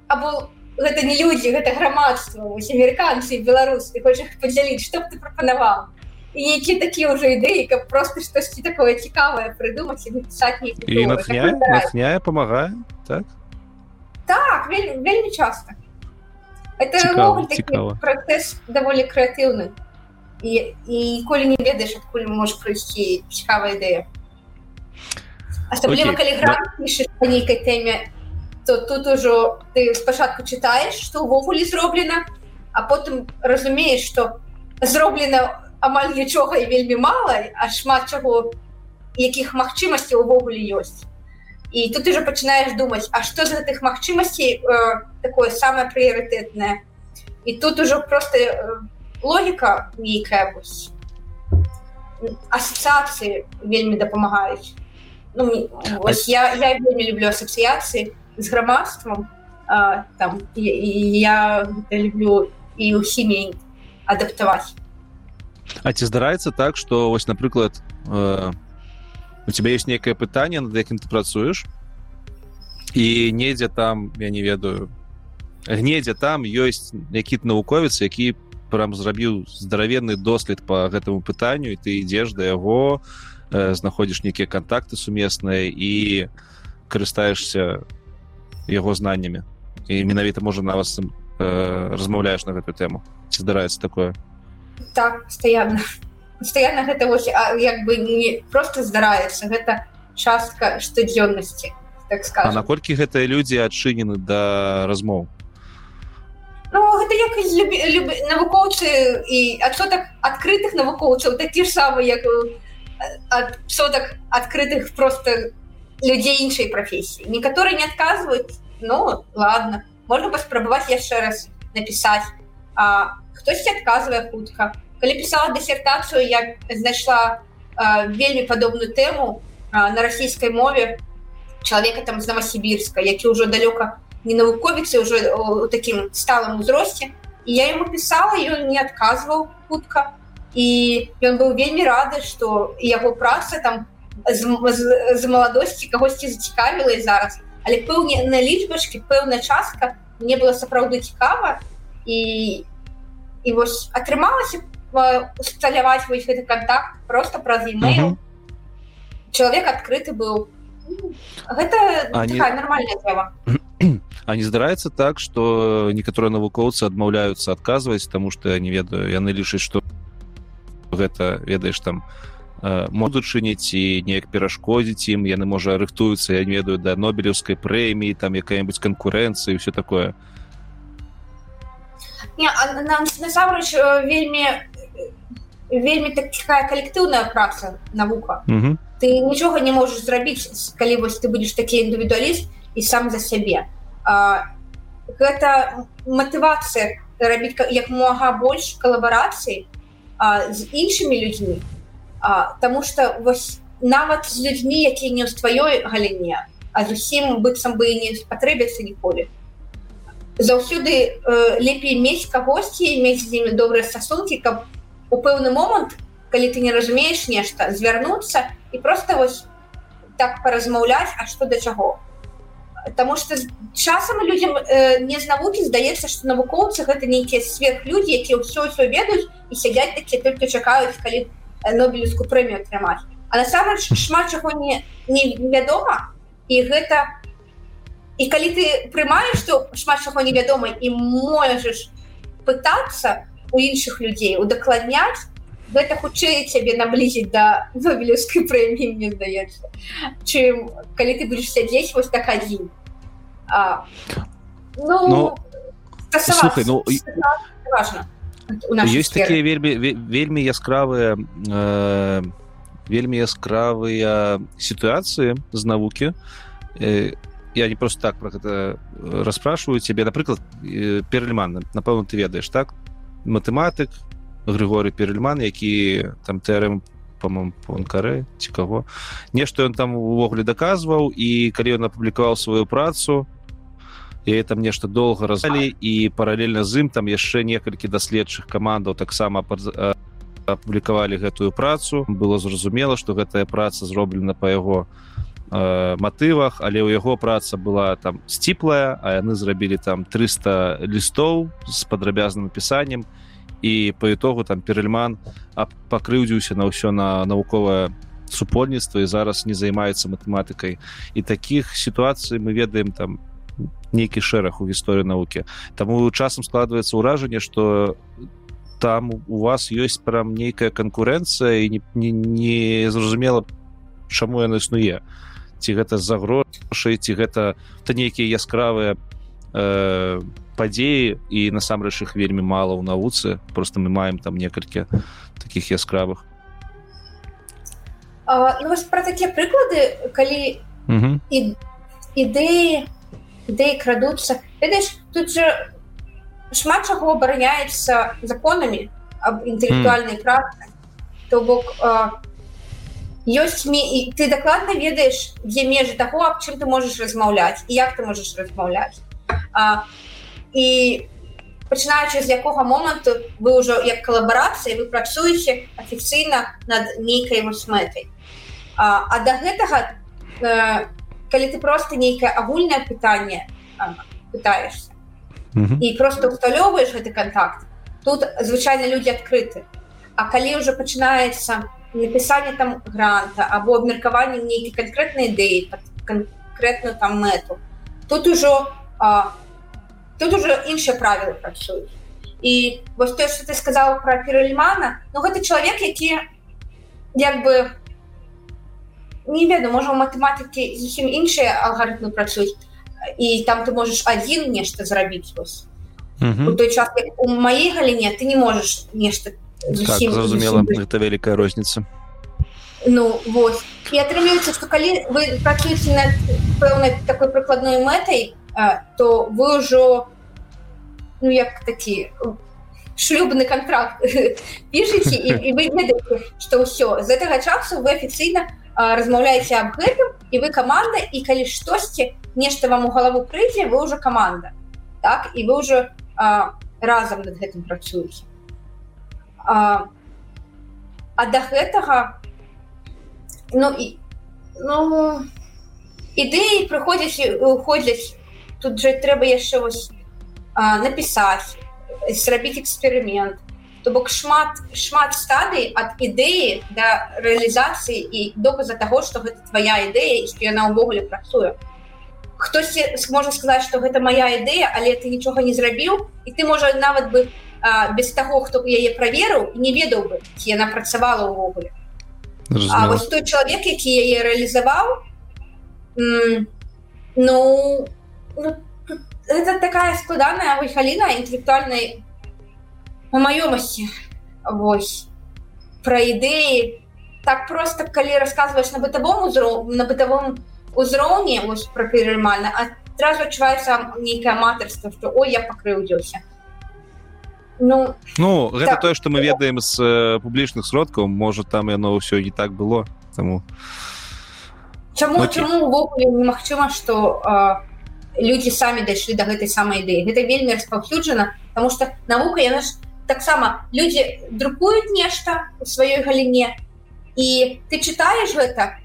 або гэта не людзі гэта грамадства ось амерыканцы беларус ты хочаш подзяліць што б ты прапанаваў які такія ўжо ідэі каб просто штосьці такое цікавае прыдумаць і напісаць нехняе памагае так? Так вельмі, вельмі часто это працэс даволі крэатыўны і ніколі не ведаеш адкуль можа прыйсці цікавая ідэя асабліва калі гра пішаш па нейкай тэме то тут ужо ты спачатку чытаеш што ўвогуле зроблена а потым разумееш што зроблена амаль нічога і вельмі мала а шмат чаго якіх магчымасцей увогуле ёсць і тут ты же пачынаеш думаць А што з гэтых магчымасцей э, такое самае прыярытэтнае і тут ужо просто э, логіка нейкая вось асацыяцыі вельмі дапамагаюць ну, вось, я, я вельмі люблю асацыяцыі з грамадствам там і, і я люблю і ў хіміі адаптаваць А ці здараецца так што вось напрыклад э, у тебя есть некае пытанне над якім ты працуеш і недзе там я не ведаю гнедзе там ёсць які навуковец які прям зрабіў здаравенны дослед по гэтаму пытанню і ты ідзеш да яго э, знаходзіш нейкія контакты сумесныя і карыстаешься яго знаннямі і менавіта можа на вас э, размаўляеш на гэтую тэму ці здараецца такое. Так постоянно постоянно гэта вось як бы не просто здараецца гэта частка штодзённасці так скажем. А наколькі гэтыя людзі адчынены да размоў Ну, гэта як люб, люб, навукоўцы і адсотак адкрытых навукоўцаў такі ж самы як ад сотак адкрытых просто людзей іншай прафесіі некаторыя не адказваюць ну ладно. Можна паспрабаваць яшчэ раз напісаць а хтосьці адказвае хутка калі пісала дысертацыю я знайшла а, вельмі падобную тэму а, на расійскай мове чалавека там з новосібірска які ўжо далёка не навуковіцы уже у такім сталым узросце і я ему пісала ён не адказваў хутка. І ён быў вельмі рады что яго праца там з, з, з маладосці кагосьці зацікавіла і зараз. Але пэўне на лічбачкі пэўная частка мне было сапраўды цікава. І і вось атрымалася усталяваць вось гэты контакт просто праз email чалавек адкрыты быў гэта не... нормальная тема. [CLEARS THROAT] А не здараецца так что некаторыя навукоўцы адмаўляюцца адказваць тому что я не ведаю яны лічаць что гэта ведаеш там могуць чыніць і неяк перашкодзіць ім яны можа рыхтуюцца я не ведаю да нобелевскай прэміі там якая-нибудь канкурэнцыі все такое. Насамрэч вельмі вельмі такая калектыўная праца навука. Ты нічога не можаш зрабіць калі вось ты будзеш такі індывідуаліст і сам за сябе. Гэта матывацыя рабіць як мага больш калабарацыі з іншымі людзьмі. Таму что вось нават з людзьмі якія не ў тваёй галіне а зусім быццам бы не спатрэбяцца ніколі. Заўсёды э, лепей мець кагосьці мець з імі добрыя стасункі каб у пэўны момант калі ты не разумееш нешта звярнуцца і просто вось так паразмаўляць а што да чаго. Таму что часам людям э, не з навукі здаецца што навукоўцы гэта нейкія сверх людзі якія ўсё ўсё ведаюць і сядзяць такі только чакаюць калі нобелевскую прэмію атрымаць. А насамрэч шмат чаго не невядома і гэта і калі ты прымаеш што шмат чаго невядома і можаш пытацца у іншых людзей удакладняць гэта хутчэй цябе наблізіць да нобелевскай прэміі мне здаецца чым калі ты будзеш сядзець вось так адзін. Ну, ну, слухай, ну важно ёсць такія вельмі вельмі яскравыя э, вельмі яскравыя сітуацыі з навукі. Э, я не просто так про гэта расспрашиваю цябе. Напрыклад э, перельман напэўна ты ведаеш так матэматык григорый перельман які там тэрэм по-моему ці каго нешта ён там увогуле даказваў і калі ён апублікаваў сваю працу і там нешта доўга разалі і паралельна з ім там яшчэ некалькі даследчых камандаў таксама апублікавалі гэтую працу. Было зразумела што гэтая праца зроблена па яго э, матывах але ў яго праца была там сціплая а яны зрабілі там 300 лістоў з падрабязным пісаннем і по итогу там перельман пакрыўдзіўся на ўсё на навуковае супольніцтва і зараз не займаецца матэматыкай. І таких сітуацый мы ведаем там нейкі шэраг у гісторыі навукі. Таму часам складваецца ўражанне что там у вас ёсць прям нейкая канкурэнцыя і не, не, не зразумела чаму яна існуе ці гэта за грошай ці гэта то нейкія яскравыя э, падзеі і насамрэч іх вельмі мала ў навуцы. Просто мы маем там некалькі таких яскравых. Ну, про такія прыклады калі і, ідэі ідэі крадуцца. Ведаеш тут же шмат чаго абараняецца законамі аб інтэлектуальнай mm. працы то бок ёсць і ты дакладна ведаеш дзе межы таго аб чым ты можаш размаўляць і як ты можаш размаўляць. І пачынаючы з якога моманту вы ўжо як калабарацыі вы працуеце афіцыйна над нейкай вось мэтай. А, а да гэтага э, калі ты просто нейкае агульнае пытанне пытаешься mm -hmm. і просто усталёўваеш гэты контакт тут звычайна людзі адкрыты. А калі ўжо пачынаецца напісанне там гранта або абмеркаванне нейкі канкрэтнай ідэі канкрэтную там мэту тут ужо а, тут уже іншыя правілы працуюць і вось то что ты сказал про перальмана но ну, гэты чалавек які як бы не ведаю можа матэматыкі зусім іншыя алгарытмы працуюць і там ты можаш адзін нешта зрабіць вось у той час у маей галіне ты не можаш нешта зразумела гэта вялікая розніца ну вось і атрымліваецца што калі вы працуеце над пэўнай такой прыкладной мэтай то вы ўжо ну як такі шлюбны контракт пішыце і, і вы ведаеце што ўсё з гэтага часу вы афіцыйна размаўляеце аб гэтым і вы каманда і калі штосьці нешта вам у галаву прыйдзе вы ўжо каманда так? І вы ўжо разам над гэтым працуеце а, а да гэтага ну і ну ідэі прыходзяць уходзяць тут же трэба яшчэ вось напісаць зрабіць эксперымент. То бок шмат шмат стадый ад ідэі да рэалізацыі і доказа таго што гэта твоя ідэя і што яна ўвогуле працуе. Хтосьці можа сказаць што гэта моя ідэя але ты нічога не зрабіў і ты можа нават бы а, без таго хто б яе праверыў не ведаў бы яна працавала ўвогуле А вось той чалавек які яе рэалізаваў ну ну, это такая складаная вальхаліна інтэлектуальнай маёмасці Вось про ідэі так просто калі рассказываешь на бытавом узроўні на бытавом узроўні вось про перымальна адразу адчуваецца нейкае аматарство что ой я пакрыўдзіўся Ну, ну гэта так. тое что мы ведаем з э, публічных сродкаў можа там яно ўсё не так было таму чаму чаму увогуле немагчыма что э, людзі самі дайшлі до гэтай самай ідэі гэта вельмі распаўсюджана потому что навука яна ж таксама людзі друкуюць нешта у сваёй галіне і ты читаешь гэта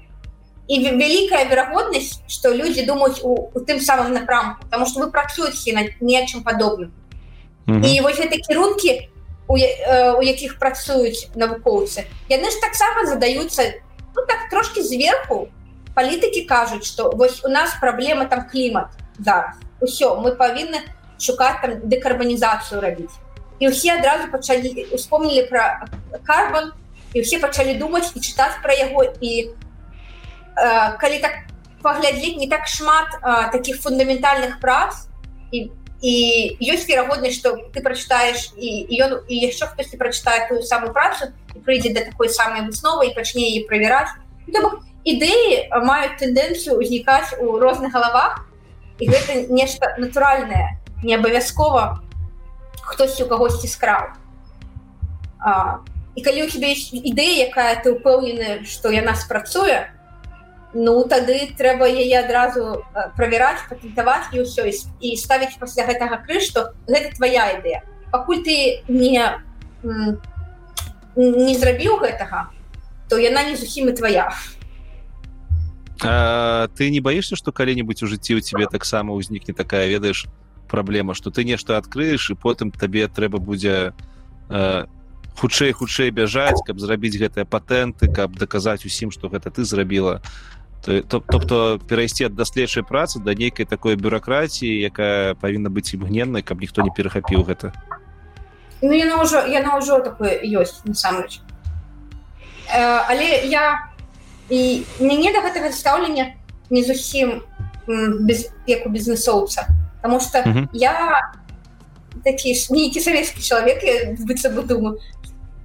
і вялікая верагоднасць что людзі думаюць у, у тым самым напрамку потому что вы працуеце над нечым падобным -hmm. і вось гэта кірункі у, э, у якіх працуюць навукоўцы яны ж таксама задаюцца ну, так трошки зверху. Палітыкі кажуць что вось у нас праблема там клімат зараз. Усё мы павінны шукаць там дэкарбанізацыю рабіць і ўсе адразу пачалі успомнілі пра карбон і ўсе пачалі думаць і чытаць пра яго і э, калі так паглядзець не так шмат э, таких фундаментальных прац і і ёсць верагоднасць што ты прачытаеш і ён і яшчэ хтосьці прачытае тую самую працу і прыйдзе да такой самай высновы і пачне яе правяраць ідэі маюць тэндэнцыю ўзнікаць у розных галавах і гэта нешта натуральнае не абавязкова хтосьці у кагосьці скраў і калі у тебе есть ідэя якая ты упэўнены што яна спрацуе ну тады трэба яе адразу правяраць патентаваць і ўсё і ставіць пасля гэтага кры што гэта твоя ідэя. Пакуль ты не не зрабіў гэтага то яна не зусім і твоя а ты не боишься что калі-нибудь у жыцці у тебе таксама ўзнікне такая ведаеш праблема что ты нешта адкрыеш і потым табе трэба будзе э, хутчэй хутчэй бяжаць каб зрабіць гэтыя патэнты каб даказаць усім что гэта ты зрабіла тобто перайсці ад даследчай працы да нейкай такой бюракратіі якая павінна быць імгненнай каб ніхто не перахапіў гэта. Ну, яна ўжо яна ўжо такое ёсць насамрэч. Э, але я і мяне да гэтага стаўлення не зусім без як у бізнесоўца потому что uh -huh. я такі нейкі савецкі чалавек быцца бы думаю.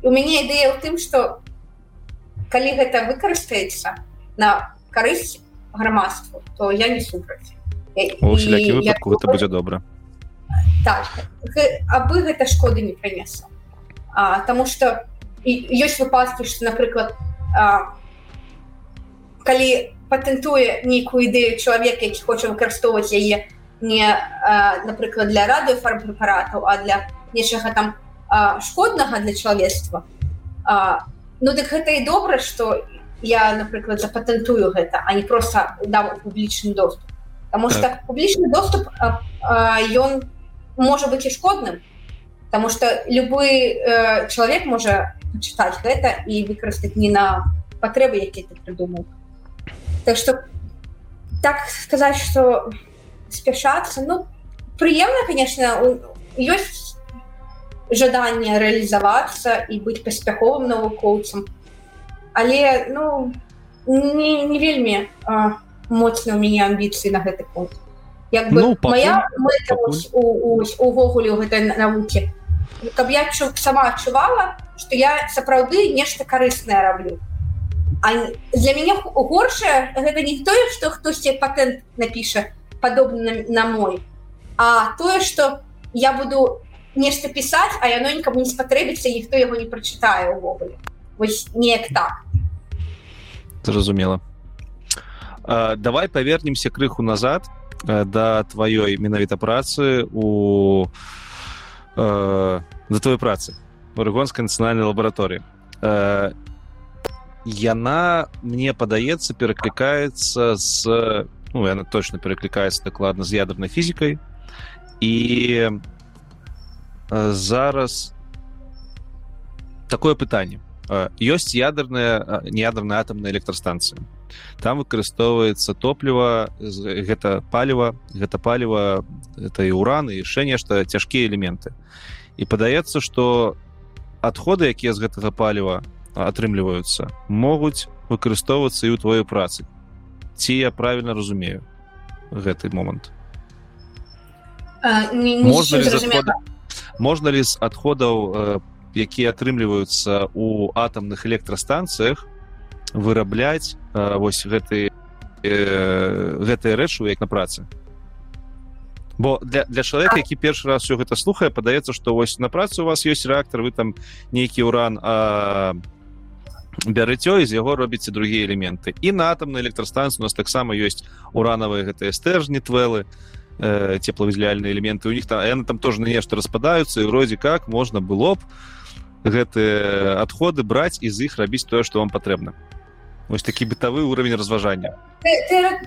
У мяне ідэя ў тым что калі гэта выкарыстаецца на карысць грамадству то я не супраць. Выпадку это будзе добра так абы гэта шкоды не прынесла. Таму что ёсць выпадкі что напрыклад калі патэнтуе нейкую ідэю чалавека які хоча выкарыстоўваць яе не напрыклад для радыёфарм прэпаратаў а для нечага там шкоднага для чалавецтва ну дык гэта і добра что я напрыклад запатэнтую гэта а не просто дам публічны доступ. Потому что так. публічны доступ ён можа быть і шкодным потому что любы э, чалавек можа чытаць гэта і выкарыстаць не на патрэбы які ты придумал так что так сказать что спяшацца ну прыемна конечно ёсць жаданне рэалізавацца і быць паспяховым навукоўцам але ну не, не вельмі моцна у мяне амбіцыі на гэты пункт як бы ну, моя увогуле у гэтай навукі каб я чу, сама адчувала что я сапраўды нешта карыснае раблю. А для мяне горшае гэта не тое что хтосьці патент напіша падобна на мой а тое что я буду нешта пісаць а яно нікому не спатрэбіцца ніхто яго не прачытае увогуле вось неяк так зразумела давай павернемся крыху назад да тваёй менавіта працы у за твоей працы арыгонскай нацыянальнай лабараторыі яна мне падаецца пераклікаецца з ну, яна точно пераклікаецца дакладна з ядернай фізікай і зараз такое пытанне ёсць ядерная неядерная атомная электрастанцыя там выкарыстоўваецца топліва гэта паліва гэта паліва это і уран і яшчэ нешта цяжкія элементы. І падаецца что адходы якія з гэтага паліва атрымліваюцца могуць выкарыстоўвацца і ў твоёй працы. Ці я правильно разумею гэты момант можна можна ли з адходаў якія атрымліваюцца у атамных электрастанцыях вырабляць вось гэты гэтыя рэчы як на працы. Бо для, для чалавека які першы раз все гэта слухае падаецца што вось на працу у вас ёсць рэактар вы там нейкі уран а бярыцё з яго робіце другія элементы. І на атамнай электрастанцыі у нас таксама ёсць уранавыя гэтыя стэжні твэлы э, цеплавызляльныя элементы. У них там яны там тоже на нешта распадаюцца і вроде как можна было б гэтыя адходы браць і з іх рабіць тое што вам патрэбна вось такі бытавы ўровень разважання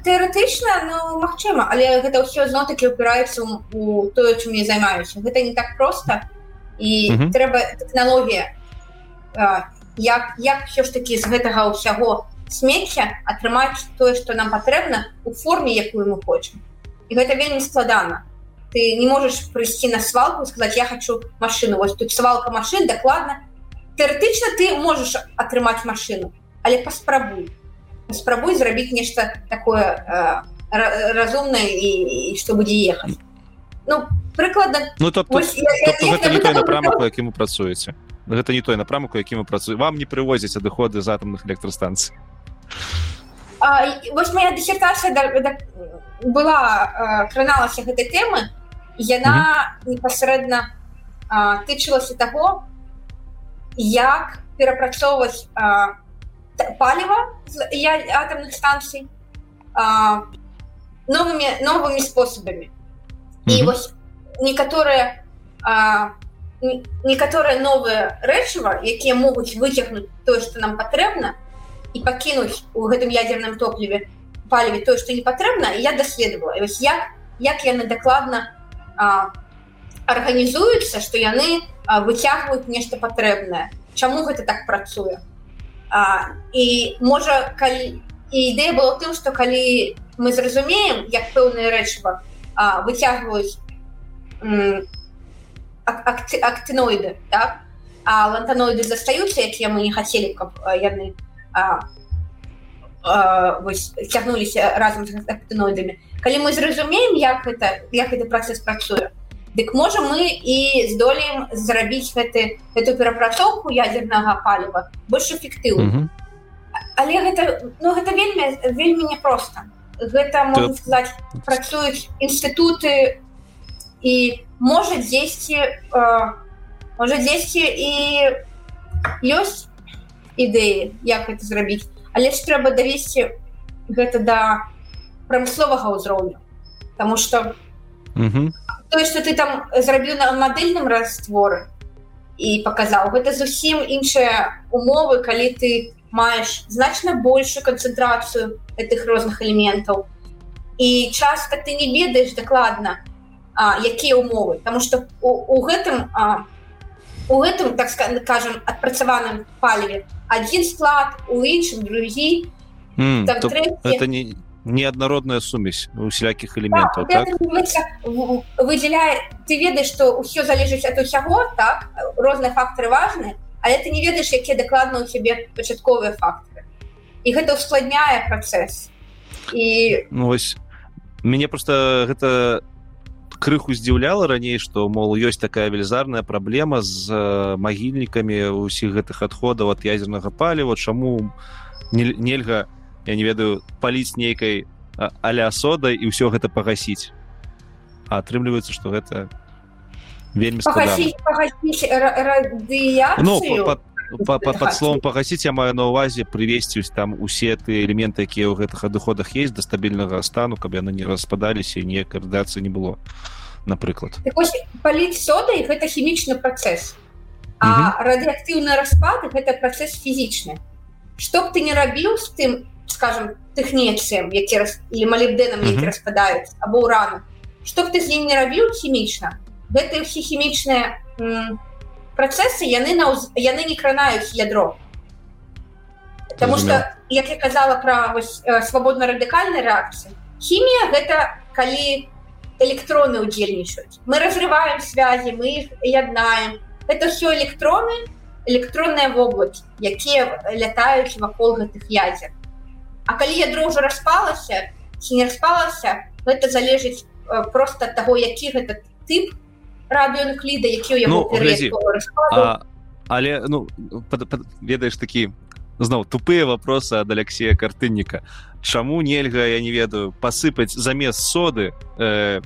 тэоретычна ну магчыма але гэта ўсё зно таки упіраецца у тое чым я займаюся. Гэта не так просто і трэба тэхналогія. Як як все ж таки з гэтага ўсяго смецця атрымаць тое что нам патрэбна у форме якую мы хочам. І гэта вельмі складана ты не можешь прыйсці на свалку сказать я хочу машину вось тут свалка машин дакладна тэоретычна ты можешь атрымаць машину але паспрабуй спрабуй зрабіць нешта такое э, разумное і что будзе ехать. Ну прыкладна ну то напрамак якім вы працуеце гэта не той напрамак які мы працую вам не прывозяць адыходы з атомных электрастанцый вось моя дысертацыя да, да, была краналася гэтай темы яна непасрэдна тычылася таго як перапрацоўваць паліва атомных станцый новымі новымі спосабамі. І вось некаторыя некаторыя новыя рэчыва якія могуць выцягнуць тое што нам патрэбна і пакінуць у гэтым ядерным топліве паліве тое што не патрэбна я даследавала. Вось як як яны дакладна арганізуюцца што яны выцягваюць нешта патрэбнае Чаму гэта так працуе а, і можа калі ідэя была тым што калі мы зразумеем як пэўныя рэчыва выцягваюць актыноіды так? а лантаноіды застаюцца якія мы не хацелі каб яны цягнуліся разам з актыноідамі калі мы зразумеем як это як гэты працэс працуе дык можа мы і здолеем зрабіць гэты эту перапрацоўку ядзернага паліва больш эфектыўна mm -hmm. але гэта ну гэта вельмі вельмі непросто. Гэта можна сказаць працуюць інстытуты і можа дзесьці э, можа дзесьці і ёсць ідэі як это зрабіць але ж трэба давесці гэта да прамысловага ўзроўню. Таму что то что ты там зрабіў на мадэльным растворы і паказаў гэта зусім іншыя умовы калі ты маеш значна большую канцэнтрацыю гэтых розных элементаў. І часто ты не ведаеш дакладна якія умовы Таму что у гэтым а, у гэтым так скажем адпрацаваным паліве. Один склад у іншым другі. Mm, там, это не неаднародная сумесь усялякіх элементаў да, так? выдзяляе ты ведаеш что ўсё залежыць ад усяго так? Розныя фактары важны але ты не ведаеш якія дакладна у цябе пачатковыя фактары і гэта ускладняе працэс. І ну, вось мяне просто гэта крыху здзіўляла раней што мол ёсць такая велізарная праблема з магільнікамі ўсіх гэтых адходаў ад ядзернага паліва. Чаму нельга я не ведаю паліць нейкай аля содай і ўсё гэта пагасіць? А атрымліваецца што гэта вельмі ну, под словом пагасіць я маю на увазе прывесці там усе ты элементы якія ў гэтых адыходах есть да стабільнага стану каб яны не распадаліся не каардацыі не было напрыклад так паліць содай гэта хімічны працэс радыактыўны распад гэта працэс фізічны што б ты не рабіў з тым скажем тэхнецыям які раз или малібдэнам які распадаюць або урану што б ты з ім не рабіў хімічна гэтыя ўсе хімічныя працэсы яны на яны не кранаюць ядро. Таму что як я казала про свабодна радыкальнай рэакцыі хімія гэта калі электроны удзельнічаюць мы разрываем связі мы их яднаем. Это все электроны электронныя воблакі якія лятаюць вакол гэтых ядзер А калі ядро ўжо распалася ці не распалася гэта залежыць э, просто ад таго які гэта тып радыёнукліда які ну, але ну ведаеш такі зноў тупыя вопросы ад алексея картынніка Чаму нельга я не ведаю пасыпаць замест соды э,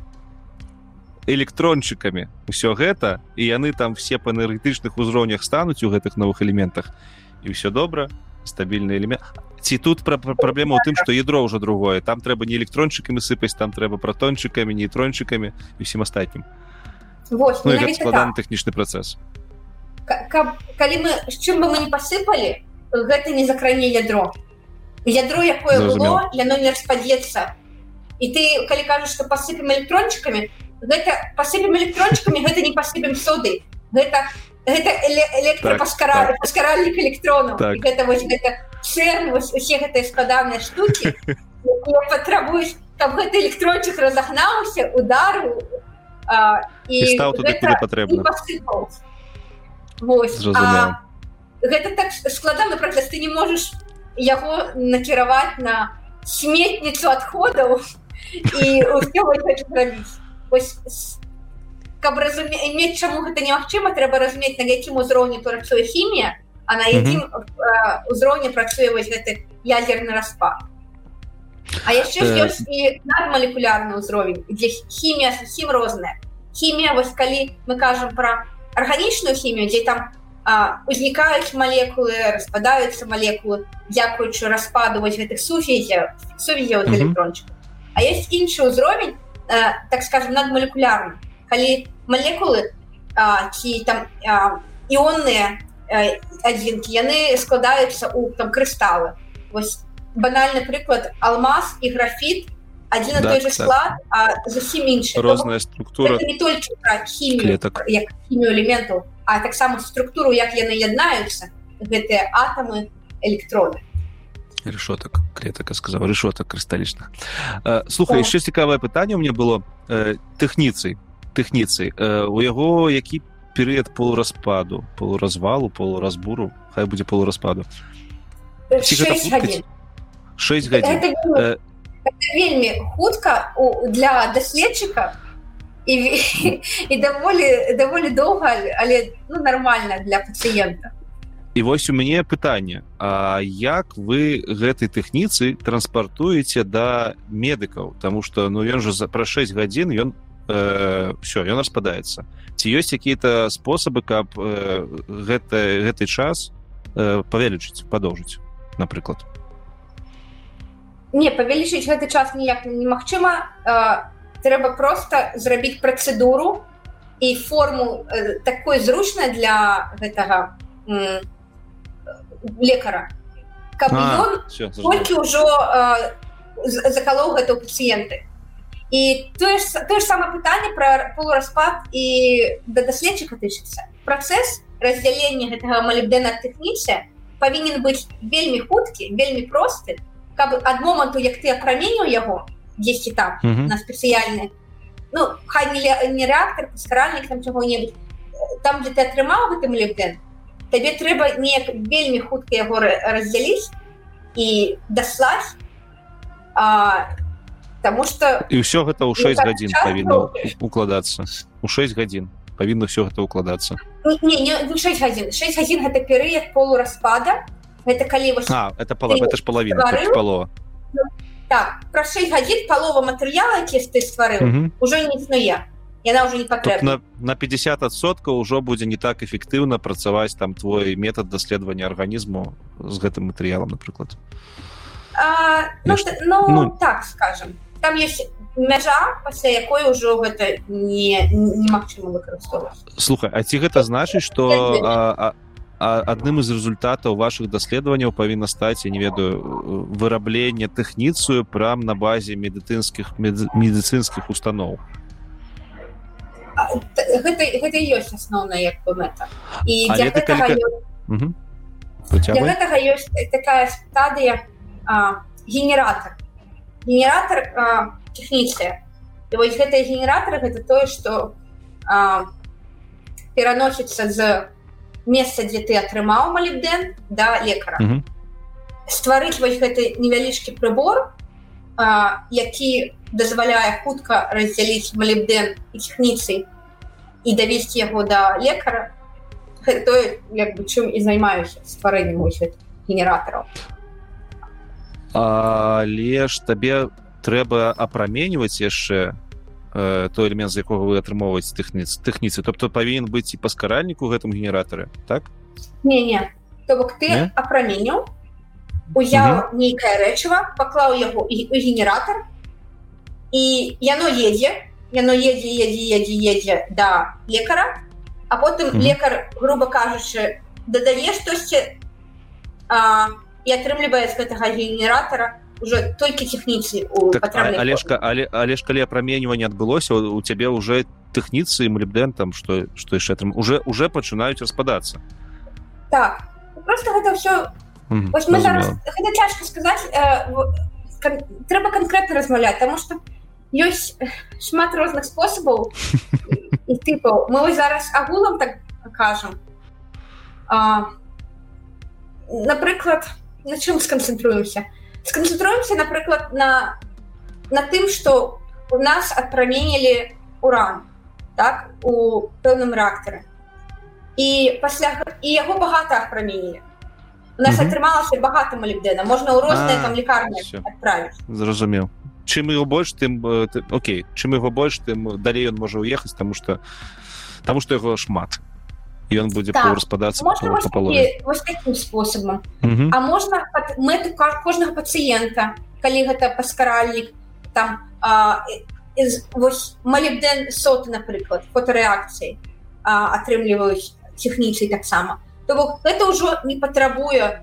электрончыкамі ўсё гэта і яны там все па энергетычных узроўнях стануць у гэтых новых элементах і ўсё добра стабільны элемент ці тут пра праблема ў тым што ядро ўжо другое. Там трэба не электрончыкамі сыпаць там трэба пратончыкамі нейтрончыкамі усім астатнім ну, складаны тэхнічны працэс калі мы з чым бы мы не пасыпалі гэта не закране ядро. Ядро якое было яно не распадзецца і ты калі кажаш што пасыпем электрончыкамі гэта пасыпем электрончыкамі гэта не пасыпем соды гэта гэта электропаскаральнік электронаў так. гэта вось гэта церн усе гэтыя складаныя штукі патрабуюць каб гэты электрончык разагнаўся удару і стаў туды куды патрэбна гэта так складаны працэс ты не можаш яго накіраваць на сметніцу адходаў і [LAUGHS] рабіць каб разумець чаму гэта немагчыма трэба разумець на якім узроўні працуе хімія а на якім mm -hmm. узроўні працуе вось гэты ядерны распад А яшчэ uh... ёсць і надмалекулярны ўзровень дзе хімія зусім розная хімія вось калі мы кажам пра арганічную хімію дзе там узнікаюць малекулы распадаюцца малекулы дзякуючы распаду вось гэтых сувязяў сувязяў mm -hmm. электрончыка А есть іншы ўзровень так скажем надмалекулярны калі молекулы а, ці там іонныя адзінкі яны складаюцца у там крысталы вось банальны прыклад алмаз і графіт один да, той же склад а зусім іншы розная структура не только хімію як хімію элементаў а таксама структуру як яны яднаюцца гэтыя атомы электроны. Решотак клетака сказаў решотак крысталічна слухай яшчэ цікавае пытанне у мне было тэхніцый тэхніцы у яго які перыяд полураспаду полуразвалу полуразбуру хай будзе полураспаду 6 гадзін э... вельмі хутка для даследчыка і, і [LAUGHS] даволі даволі доўга але ну нормально для пацыента і вось у мяне пытанне А як вы гэтай тэхніцы транспартуеце да медыкаў? Таму что ну ён жа за пра 6 гадзін ён э, все ён распадаецца. Ці ёсць какие-то спосабы каб э, гэта гэты час э, павялічыць падоўжыць напрыклад не павялічыць гэты час ніяк немагчыма э, трэба просто зрабіць працэдуру і форму э, такой зручна для гэтага э, лекара. Каб ён толькі ўжо э, закалоў гэта ў пацыенты і тое ж, тое ж самае пытанне пра полураспад і да даследчыка тычыцца працэс раздзялення гэтага малібдэна тэхніце павінен быць вельмі хуткі вельмі просты каб ад моманту як ты апраменіў яго дзесьці там mm -hmm. на спецыяльны ну хай не, не рэактор паскаральнік там чаго-небудзь там дзе ты атрымаў гэты малібдэн табе трэба неяк вельмі хутка яго раздзяліць і даслаць а, Таму что і ўсё гэта ў 6 гадзін павінна укладацца. У 6 гадзін павінна все гэта укладацца. Не, не, не 6 гадзін. 6 гадзін гэта перыяд полураспада гэта калі вось а, это пала, это ж палавіна палова так пра 6 гадзін палова матэрыяла які ты стварыў ўжо не існуе яна уже не патрэбна на 50соткаў ужо будзе не так эфектыўна працаваць там твой метод даследавання арганізму з гэтым матэрыялам напрыклад а, ну, ну, ну так скажем. Там есть мяжа пасля якой ужо гэта не немагчыма выкарыстоўваць. Слухай А ці гэта значыць что адным из результатаў ваших даследаванняў павінна стаць я не ведаю вырабленне тэхніцыю прям на базе медыцынскіх медыцынскіх устаноў гэта, гэта ёсць асноўная як бы мэта і для гэтага, гэтага ёсць такая стадыя генератор. Генератор тэхніцыя вось гэтыя генератары гэта тое што пераносіцца з месца дзе ты атрымаў малібдэн да лекара стварыць вось гэты невялічкі прыбор а, які дазваляе хутка раздзяліць малібдэн і тэхніцый і давесці яго да лекара то як бы чым і займаюся стварэннем генератараў але ж табе трэба апраменьваць яшчэ той элемент з якога вы атрымоўваеце тэхніцы тэхніцы. Тобто павінен быць і паскаральнік у гэтым генератары так? Не не. То бок ты апраменю узяў нейкае рэчыва паклаў яго і генератор і яно едзе яно едзе едзе едзе едзе да лекара а потым mm -hmm. лекар грубо кажучы дадае штосьці і атрымлівае з гэтага генератора уже толькі тэхніцы так, алешка але але ж калі апраменьванне адбылося у цябе уже тэхніцы млібдэнтам что что яшчэ там уже уже пачынаюць распадацца так просто гэта все mm -hmm, зараз, гэта цяжка сказаць э, трэба канкрэтна размаўляць тому что по ёсць шмат розных спосабаў і [LAUGHS] тыпаў мы зараз агулам так кажам напрыклад на чым сканцэнтруемся сканцэнтруемся напрыклад на на тым что у нас адпраменілі уран так у пэўным рэактары і пасля і яго багата адпраменілі у нас атрымалася багата малібдэна можна ў розныя там лекарні адправіць зразумеў чым его больш тым Окей. Чым его больш тым далей ён можа уехаць тому что тому что яго шмат ён будзе так. распадацца способам А можна мэту кожнага пацыента калі гэта паскаральнік там малібден соты напрыклад фотарэакцыі атрымліваюць тэхніцый таксама то бок гэта ўжо не патрабуе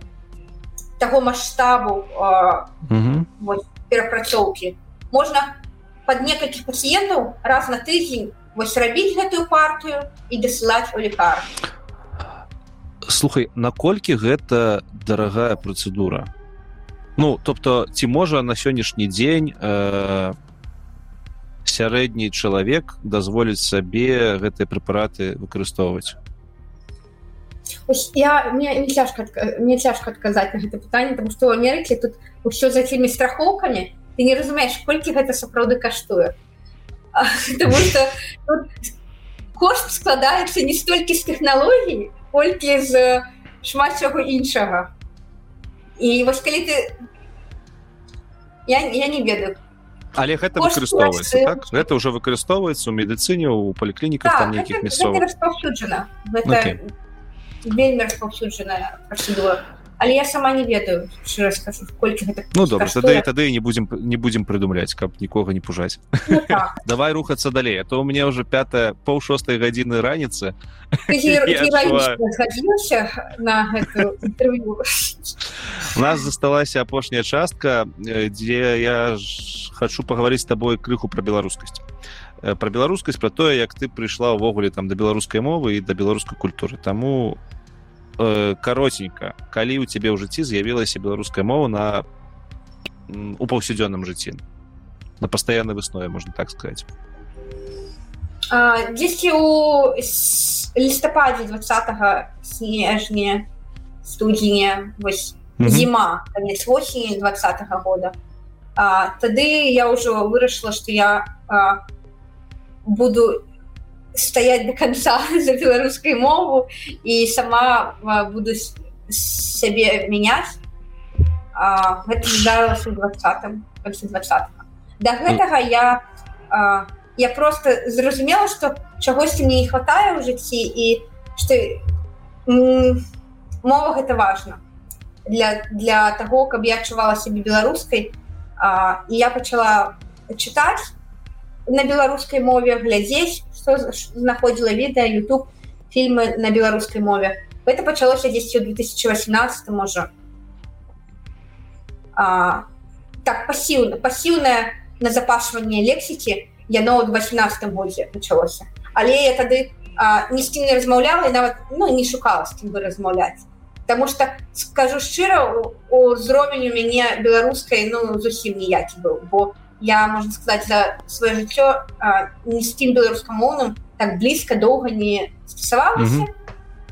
таго маштабу перапрацоўкі можна под некалькіх пацыентаў раз на тыдзень вось рабіць гэтую партыю і дасылаць у лекар слухай наколькі гэта дарагая працэдура? Ну тобто ці можа на сённяшні дзень э, сярэдні чалавек дазволіць сабе гэтыя прэпараты выкарыстоўваць? Я мне не цяжка мне цяжка адказаць на гэта пытанне там што ў Амерыкі тут ўсё за тымі страхоўкамі ты не разумееш колькі гэта сапраўды каштуе [LAUGHS] что кошт складаецца не столькі з тэхналогій колькі з шмат чаго іншага і вось калі ты я, я не ведаю. Але гэта выкарыстоўваецца так? гэта ўжо выкарыстоўваецца ў медыцыне у паліклініках там нейкіх мясцовых. вельмі распаўсюджаная працэдура але я сама не ведаю скажу, колькі гэта ну добра тады тады не будзем не будзем прыдумляць каб нікога не пужаць. Ну, так. [LAUGHS] давай рухацца далей а то у меня уже пятая пол шостой гадзіны раніцы. [LAUGHS] У нас засталася апошняя частка дзе я хочу паговорыць з табой крыху про беларускасць. Про беларускасць про тое як ты прыйшла ўвогуле там да беларускай мовы і да беларускай культуры. Таму у э, каротенька калі у цябе ў жыцці з'явілася беларуская мова на у паўсядзённым жыцці на пастаяннай выснове можна так сказать. Дзесьці у лістападзе 20 снежня студзеня вось зіма конец осені 20 -го года. А, тады я ўжо вырашыла што я а, буду стаять до конца [LAUGHS] за беларускай мову і сама буду сябе мяняць гэта здарылася двадцатым 20 да гэтага я а, я просто зразумела что чагосьці мне не хватае ў жыцці і что мова гэта важно. Для для того каб я адчувала сябе беларускай а, і я пачала чытаць на беларускай мове глядзець что знаходзіла відэа YouTube фільмы на беларускай мове. Это пачалося 10 у 2018 можа а, так пасіўна пасіўнае назапашванне лексікі яно ў 18 годзе пачалося але я тады ні з кім не размаўляла нават ну не шукала з кім бы размаўляць Таму что скажу шчыра узровень у мяне беларускай ну зусім ніякі быў бо я можна сказаць за сваё жыццё не з тым беларускамоўным так блізка доўга не стасавалася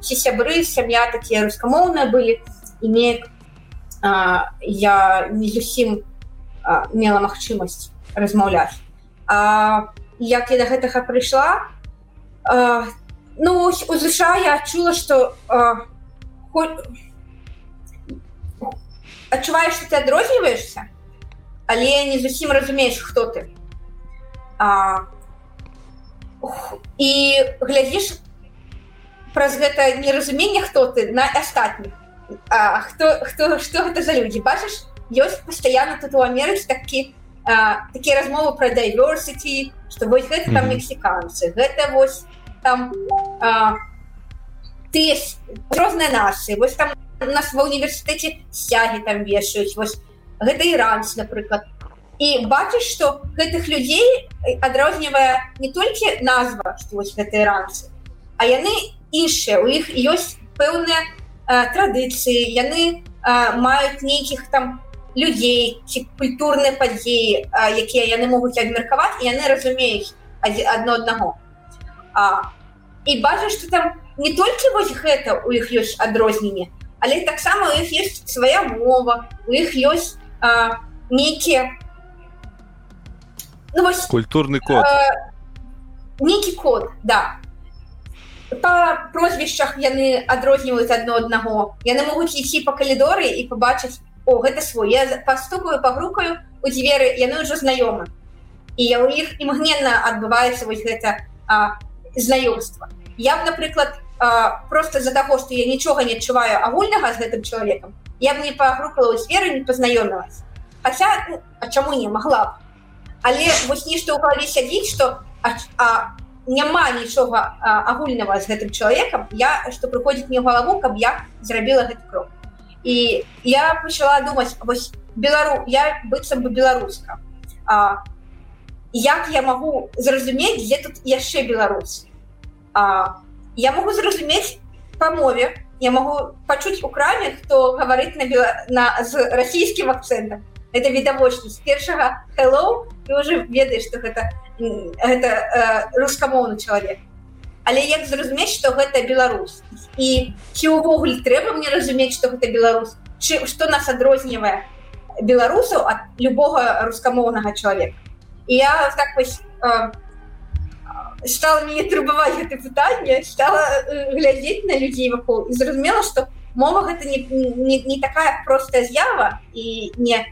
ці сябры сям'я такія рускамоўныя былі і неяк я не зусім мела магчымасць размаўляць а, як я до гэтага прыйшла а, ну у ЗША я адчула что адчуваеш что ты адрозніваешься але не зусім разумееш хто ты. А, і глядзіш праз гэта неразуменне хто ты на астатніх. Хто хто что гэта за людзі бачыш? Ёсць пастаянна тут у Амерыцы такі такія размовы пра diversity что вось гэта там мексіканцы гэта вось там а, ты розныя нацыі вось там нас ва універсітэце сягі там вешаюць вось гэта іранцы напрыклад. І бачыш что гэтых людзей адрознівае не толькі назва что вось гэты іранцы а яны іншыя. У іх ёсць пэўныя традыцыі яны а, маюць нейкіх там людзей ці культурныя падзеі якія яны могуць абмеркаваць яны разумеюць адно аднаго. І бачыш что там не толькі вось гэта у іх ёсць адрозненне але таксама у іх есть свая мова у іх ёсць нейкія ну, культурны код. нейкі код да. По прозвішчах яны адрозніваюць адно аднаго яны могуць ісці по калідоры і побачыць о гэта свой я пастукаю пагрукаю у дзверы яны ўжо знаёмы і я у іх імгненна адбываецца вось гэта знаёмства я б напрыклад просто за таго што я нічога не адчуваю агульнага з гэтым чалавекам я б не пагрукала ў сферы не пазнаёмілась Хаця ну, а чаму не магла б але вось нешта ў галаве сядзіць што а, а, няма нічога агульнага з гэтым чалавекам я што прыходзіць мне галаву каб я зрабіла гэты крок і я пачала думаць вось белару я быццам бы беларуска а, як я магу зразумець дзе тут яшчэ беларус а, я могу зразумець па мове. Я могу пачуць у краме хто гаварыць на, на з расійскім акцэнтам. Это відавочна з першага hello ты уже ведаеш что гэта гэта э, рускамоўны чалавек. Але як зразумець что гэта беларус? І ці ўвогуле трэба мне разумець что гэта беларус? Чы, что нас адрознівае беларусаў ад любога рускамоўнага чалавека? Я так вось э, стала мне трыбаваць гэта пытанне стала э, глядзець на людзей вакол і зразумела што мова гэта не, не, не такая простая з'ява і не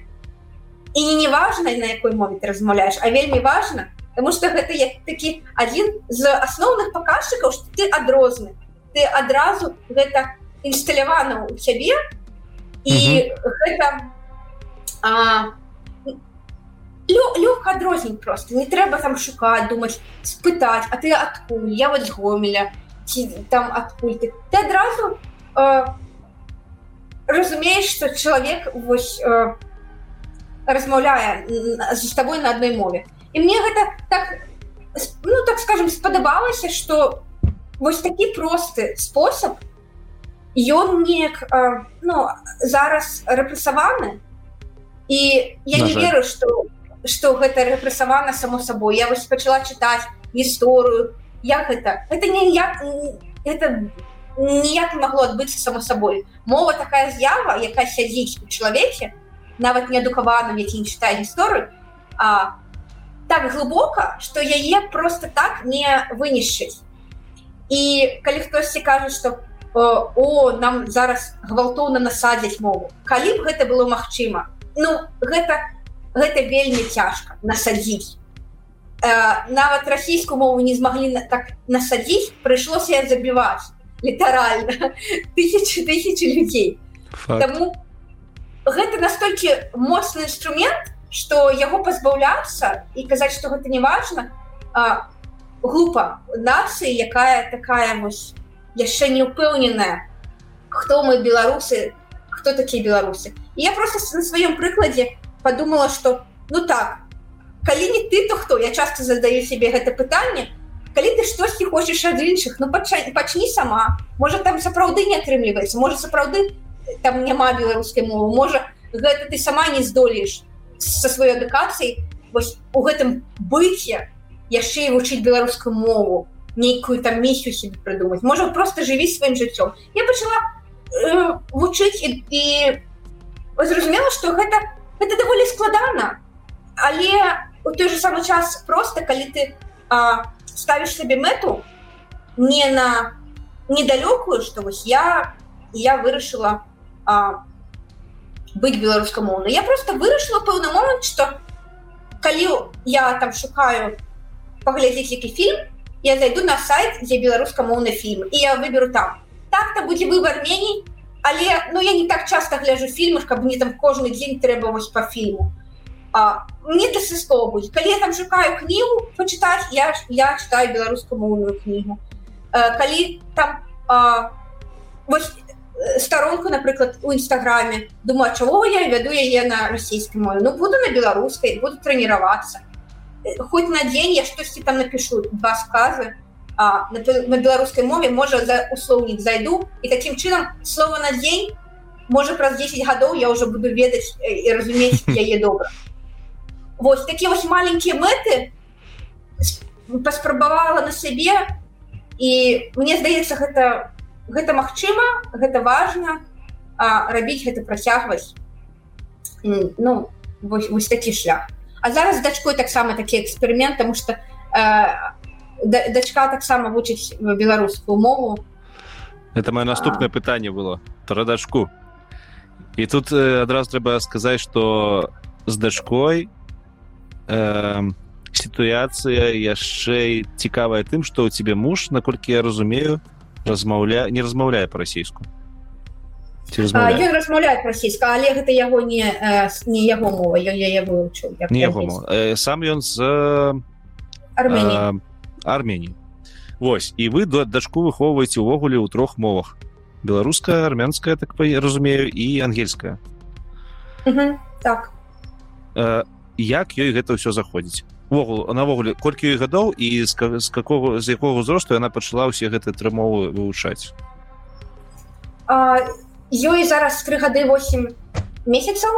і не неважна на якой мове ты размаўляеш а вельмі важна потому что гэта як такі адзін з асноўных паказчыкаў што ты адрозны ты адразу гэта інсталявана у цябе і mm -hmm. гэта а, лёгка адрознень просто. Не трэба там шукаць думаць спытаць а ты адкуль я вот з гомеля ці там адкуль ты? Ты адразу э, разумееш что чалавек вось э, размаўляе з табой на адной мове. І мне гэта так ну так скажем спадабалася что вось такі просты спосаб ён неяк э, ну зараз рэпрэсаваны і я не веру что что гэта рэпрэсавана само сабой. Я вось пачала чытаць гісторыю. Як гэта? Это не як это ніяк не магло адбыцца само сабой. Мова такая з'ява якая сядзіць у чалавеке нават неадукаваным які не чытае гісторыю а так глыбока что яе просто так не вынішчыць. І калі хтосьці кажа что о нам зараз гвалтоўна насадзяць мову калі б гэта было магчыма? Ну гэта не гэта вельмі цяжка насадзіць. Э, нават расійскую мову не змаглі на, так насадзіць прыйшлося забіваць літаральна [LAUGHS] тысячи тысячи людзей. Таму гэта настолькі моцны інструмент что яго пазбаўляцца і казаць что гэта не важно глупа нацыі якая такая вось яшчэ не упэўненая хто мы беларусы хто такія беларусы. Я просто на сваём прыкладзе подумала что ну так калі не ты то хто? Я часто задаю себе гэта пытанне калі ты штосьці хочешь ад іншых ну пачні сама. Может там сапраўды не атрымліваецца может сапраўды там няма беларускай мовы можа гэта ты сама не здолееш со сваёй адукацыяй. У гэтым быце яшчэ і вучыць беларускую мову нейкую там місію себе прыдумаць. Можа просто жыві сваім жыццём. Я пачала э, вучыць і, і зразумела что гэта это даволі складана але у той же самы час просто калі ты а, ставишь себе мэту не на недалёкую что вось я я вырашыла быть беларускамоўна я просто вырашыла пэўны момант что калі я там шукаю паглядзець які фільм я зайду на сайт дзе беларускамоўны фільм і я выберу там. Так-то будзе выбор меней але ну я не так часто гляжу фільмы каб мне там кожны дзень трэба вось по фільму. А, мне да сысто будзе калі я там шукаю кнігу почытаць я я читаю беларускую моўную кнігу а, калі там а, вось старонку напрыклад у нстаграме думаю чаго я вяду яе на расійскай мове ну буду на беларускай буду трэніравацца хоть на дзень я штосьці там напишу два сказы а, на, на беларускай мове можа за услоўнік зайду і таким чынам слова на дзень можа праз 10 гадоў я уже буду ведаць і разумець яе [LAUGHS] добра Вось такія вось маленькія мэты паспрабавала на сябе і мне здаецца гэта гэта магчыма гэта важна рабіць гэта працягваць ну вось, вось такі шлях А зараз дачкой таксама такі эксперымент тому что э, дачка таксама вучыць беларускую мову. Это мое наступнае пытанне было. Про дачку і тут э, адразу трэба сказаць что з дачкой э, сітуацыя яшчэ цікавая тым что у тебе муж наколькі я разумею размаўля не размаўляе по-расійску размаўляет расійска але гэта яго не не яго мова я яе вывучыў сам ён з армені армении. Вось і вы до дачку выхоўваеце увогуле ў трох мовах. Беларуская армянская так разумею і ангельская. Так. Э, як ёй гэта ўсё заходзіць? Вогул навогуле колькі гадоў і з, з какого з якога ўзросту яна пачала ўсе гэты трымовы вывучаць? Ёй зараз тры гады 8 месяцаў.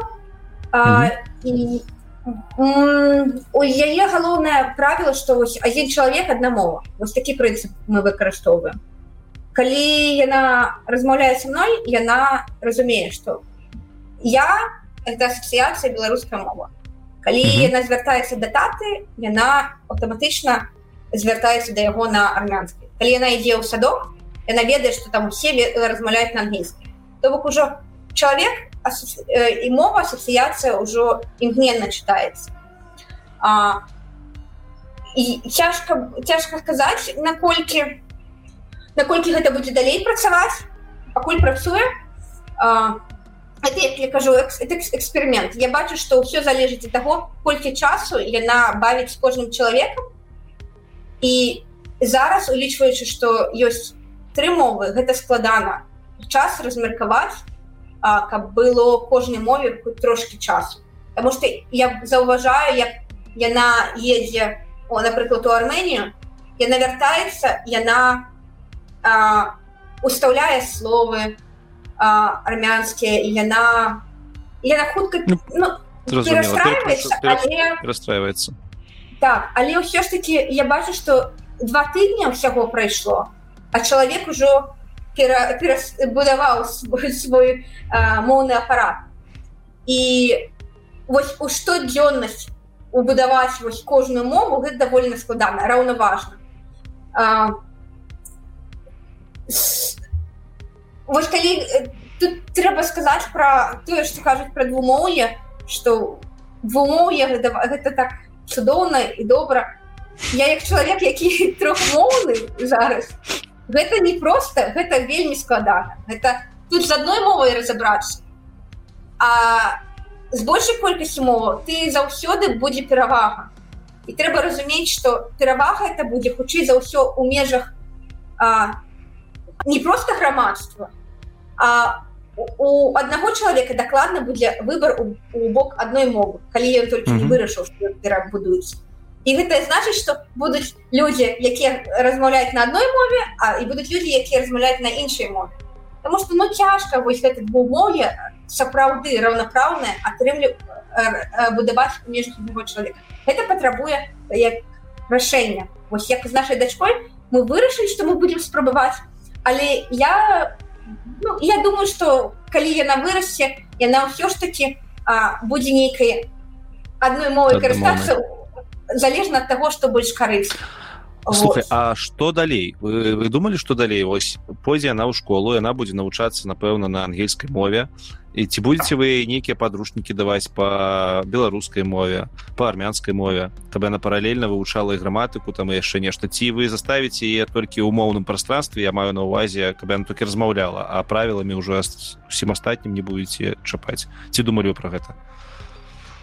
І у яе галоўнае правіла што вось адзін чалавек адна мова вось такі прынцып мы выкарыстоўваем. Калі яна размаўляе са мной яна разумее што я это асацыяцыя беларуская мова. Калі mm -hmm. яна звяртаецца да таты яна аўтаматычна звяртаецца да яго на армянскі калі яна ідзе ў садок яна ведае што там усе размаўляюць на англійскі то бок ужо чалавек і мова асацыяцыя ўжо імгненна чытаецца а, і цяжка цяжка сказаць наколькі наколькі гэта будзе далей працаваць пакуль працуе я кажу эксперимент. Я бачу что ўсё залежыць ад таго колькі часу яна бавіць з кожным чалавекам і зараз улічваючы што ёсць тры мовы гэта складана. Час размеркаваць каб было кожнай мове трошки часу. Потому что я заўважаю як яна едзе о напрыклад у арменію яна вяртаецца яна устаўляе словы армянскія яна яна хутка ну, ну, расстраивается так але ўсё ж таки я бачу что два тыдня ўсяго прайшло а чалавек ужо будаваў свой, свой моўны апарат і вось у штодзённасць убудаваць вось кожную мову гэта даволі складана раўнаважна вось калі тут трэба сказаць пра тое што кажуць пра двумоўе што двумоўе гэта, гэта так цудоўна і добра я як чалавек [LAUGHS] які трохмоўны зараз гэта не просто гэта вельмі складана. Гэта тут з адной мовай разабрацца а з большай колькасці мова ты заўсёды будзе перавага. І трэба разумець што перавага это будзе хутчэй за ўсё у межах а, не просто грамадства а у аднаго чалавека дакладна будзе выбор у, у бок адной мовы калі ён толькі не вырашыў будуць і гэта значыць што будуць людзі якія размаўляюць на адной мове а і будуць людзі якія размаўляюць на іншай мове Таму што ну цяжка вось гэта двумове сапраўды раўнапраўнае атрымлю будаваць меж аднаго чалавека это патрабуе як рашэння вось як з нашай дачкой мы вырашылі што мы будзем спрабаваць але я ну, я думаю что калі яна вырасце яна ўсё ж таки будзе нейкай адной мовай карыстацца залежна ад таго што больш карыс Слухай, А что далей? Вы, вы думалі что далей? Ось пойдзе яна ў школу яна будзе навучацца напэўна на ангельскай мове. І ці будете вы нейкія подручнікі даваць по беларускай мове по армянскай мове? Каб яна паралельна вывучала і граматыку там яшчэ нешта ці вы заставіце яе толькі ў моўным пространстве я маю на увазе каб яна толькі размаўляла а правіламі уже усім астатнім не будете чапаць ці думалі пра гэта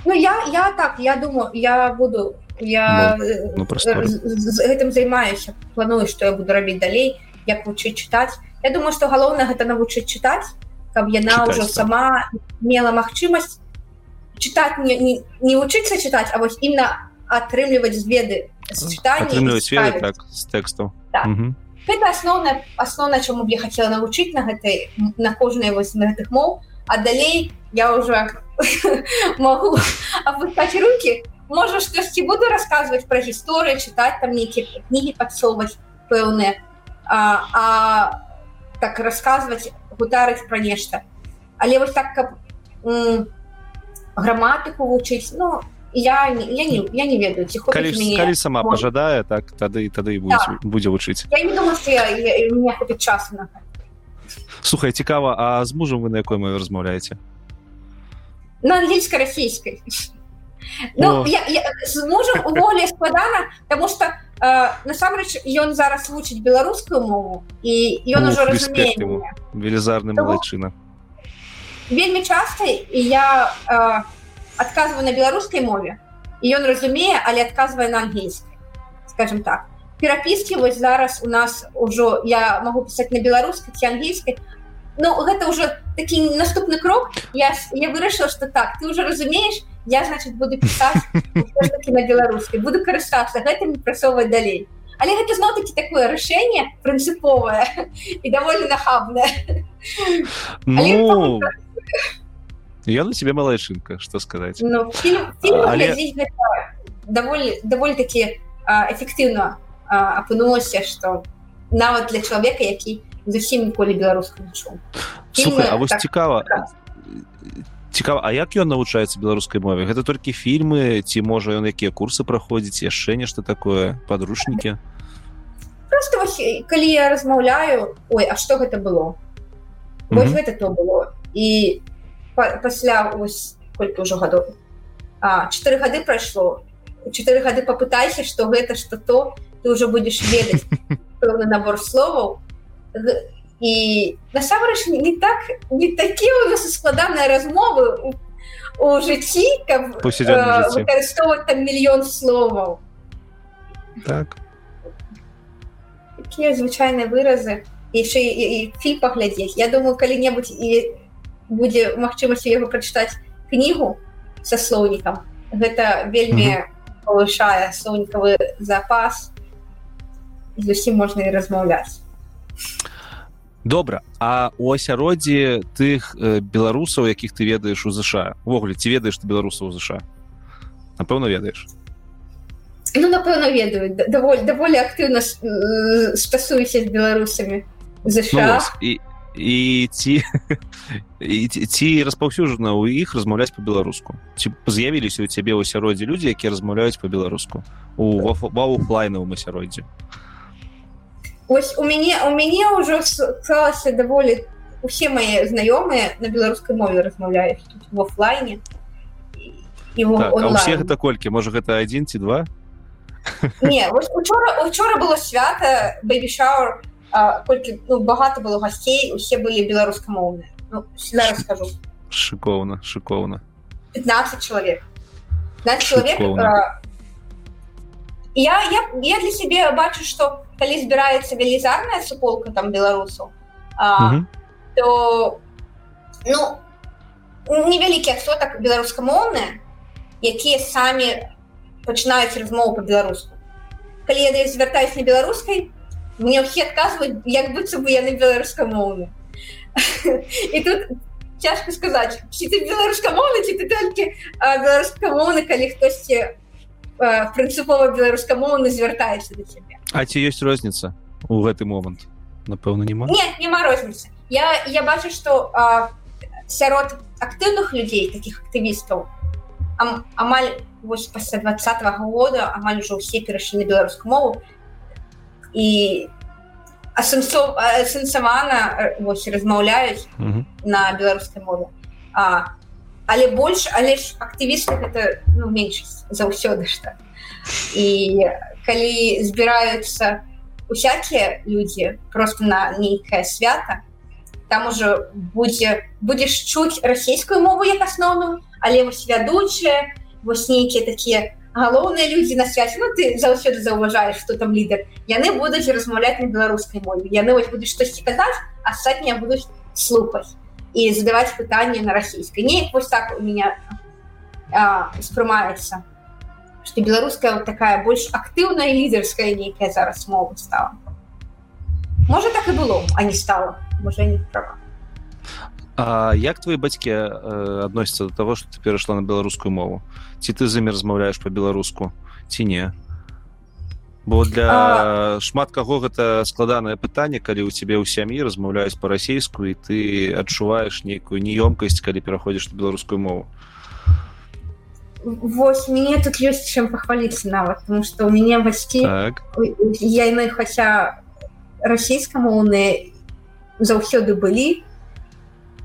ну я я так я думаю я буду я ну, ну, з гэтым займаюся планую что я буду рабіць далей як вучыць чытаць Я думаю что галоўна гэта навучыць чытаць каб яна ўжо сама мела магчымасць чытаць не, не, не вучыцца чытаць а вось імна атрымліваць зведы так, з тэксту так. гэта асноўна асноўна чаму б я хацела навучыць на гэтай на кожнай вось на гэтых моў а далей я уже [LAUGHS] могу апускаць руки можа штосьці буду рассказывать про гісторыю чытаць там нейкія кнігі падсоваць пэўныя а, а так рассказывать гутарыць пра нешта але вось так каб граматыку вучыць ну я не, я не, я не ведаю ці калі, калі сама Может. пожадае так тады тады будзе, да. будзе вучыць час на слухай цікава а з мужам вы на якой мове размаўляеце на ангельска расійскай ну, я, я, з мужам уволі складана потому что насамрэч ён зараз вучыць беларускую мову і ён ужо разумее велізарны малайчына вельмі часта і я э, адказваю на беларускай мове і ён разумее але адказвае на ангельскай скажем так. Перапіскі вось зараз у нас ужо я могу пісаць на беларускай ці ангельскай Ну гэта ўжо такі наступны крок. Я, я вырашыла что так ты уже разумееш я значит буду писать на беларускай буду карыстацца гэтым прасоўваць далей але гэта зноў таки такое рашэнне прынцыповае і даволі нахабное. Ну... я на себе малайчынка что сказать. Ну, фільм, фільм але... даволі даволі таки эфектыўна апынулася что нават для чалавека які зусім ніколі беларускую чу а вось так, цікава так цікава А як ён навучаецца беларускай мове? Гэта толькі фільмы ці можа ён якія курсы праходзіць яшчэ нешта такое падручнікі? Просто вось, калі я размаўляю Ой А что гэта было? Вось mm -hmm. гэта то было. І па, пасля ось колькі ўжо гадоў? Чатыры гады прайшло. Чатыры гады попытайся что гэта что то ты уже будешь ведаць [LAUGHS] пэўны набор словаў і насамрэч не так не такія у нас складаныя размовы у жыцці каб выкарыстоўваць там мільён словаў так. Такія звычайныя выразы. Яшчэ і фі паглядзець Я думаю калі-небудзь і будзе магчымасць яго прачытаць кнігу са слоўнікам гэта вельмі павышае слоўнікавы запас. Зусім можна і размаўляць добра а у асяроддзі тых э, беларусаў якіх ты ведаеш у ЗША увогуле ці ведаеш ты беларусаў ЗША напэўна ведаеш ну напэўна ведаю даволі даволі актыўна стасуюся з беларусамі ЗША ну, і і ці ці распаўсюджана ў іх размаўляць по-беларуску ці з'явіліся у цябе ў асяроддзе людзі якія размаўляюць по-беларуску у вауфлайнавым асяроддзе ось у мяне у мяне ўжо склалася даволі усе мае знаёмыя на беларускай мове размаўляюць в офлайне так, гэта колькі можа гэта один ці два? Не учора учора было свята baby shower колькі ну, багата было гасцей усе былі беларускамоўныя ну, скажу шыкоўна шыкоўна 15 чалавек человек я, я, я для сябе бачу што калі збіраецца велізарная суполка там беларусаў то ну невялікі адсотак беларускамоўныя якія самі пачынаюць размову по-беларуску калі я звяртаюсь на беларускай мне ўсе адказваюць як быццам бы яны беларускамоўны і тут цяжка сказаць ці ты беларускамоўны ці ты толькі беларускамоўны калі хтосьці прынцыпова беларускамоўна звяртаецца да цябе А ці ёсць розніца у гэты момант напэўна няма не няма розніцы я я бачу што сярод актыўных людзей таких актывістаў ам, амаль вось пасля двадцатого года амаль ужо ўсе перайшлі на беларускую мову. І асэнсавана вось размаўляюць mm -hmm. на беларускай мове. А але больш але ж актывісты это ну, меншасць заўсёды што. І калі збіраюцца усякія людзі просто на нейкае свята там уже будзе будзеш чуць расійскую мову як асноўную але вось вядучыя вось нейкія такія галоўныя людзі на свяце. Ну ты заўсёды заўважаеш што там лідар яны будуць размаўляць на беларускай мове. Яны вось будуць штосьці казаць астатнія будуць слухаць і задаваць пытанне на расійскай не вось так у меня успрымаецца что беларуская вот такая больш актыўная лідерская нейкая зараз мова стала. Можа так і было а не стала можа не права. А як твои бацькі э, адносяцца до того что ты перайшла на беларускую мову? Ці ты з імі размаўляешь по-беларуску ці не бо для а... шмат каго гэта складанае пытанне калі у цябе ў сям'і размаўляюць по-расейску і ты адчуваеш нейкую неёмкасць калі пераходзіш на беларускую мову Вось мне тут ёсць чым пахваліцца нават потому что у мяне бацькі так. яны хаця расійскамоўныя заўсёды былі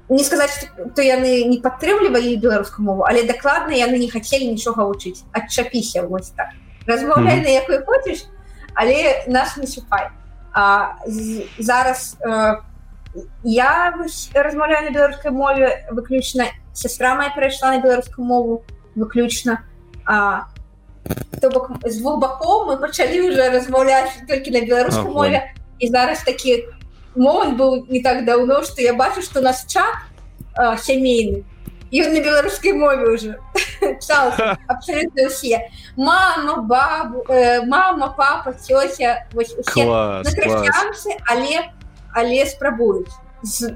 не сказаць то яны не падтрымлівалі беларускую мову але дакладна яны не хацелі нічога вучыць адчапіся вось так размаўляй mm -hmm. на якой хочаш але нас не супай а, зараз э, я размаўляю на беларускай мове выключна сестра моя перайшла на беларускую мову выключна. А то бок з двух бакоў мы пачалі уже размаўляць толькі на беларускай мове. І зараз такі момант быў не так даўно что я бачу что нас чат сямейны ён на беларускай мове уже. [LAUGHS] Абсолютно все. Мама бабу э, мама папа цёся але але спрабуюць з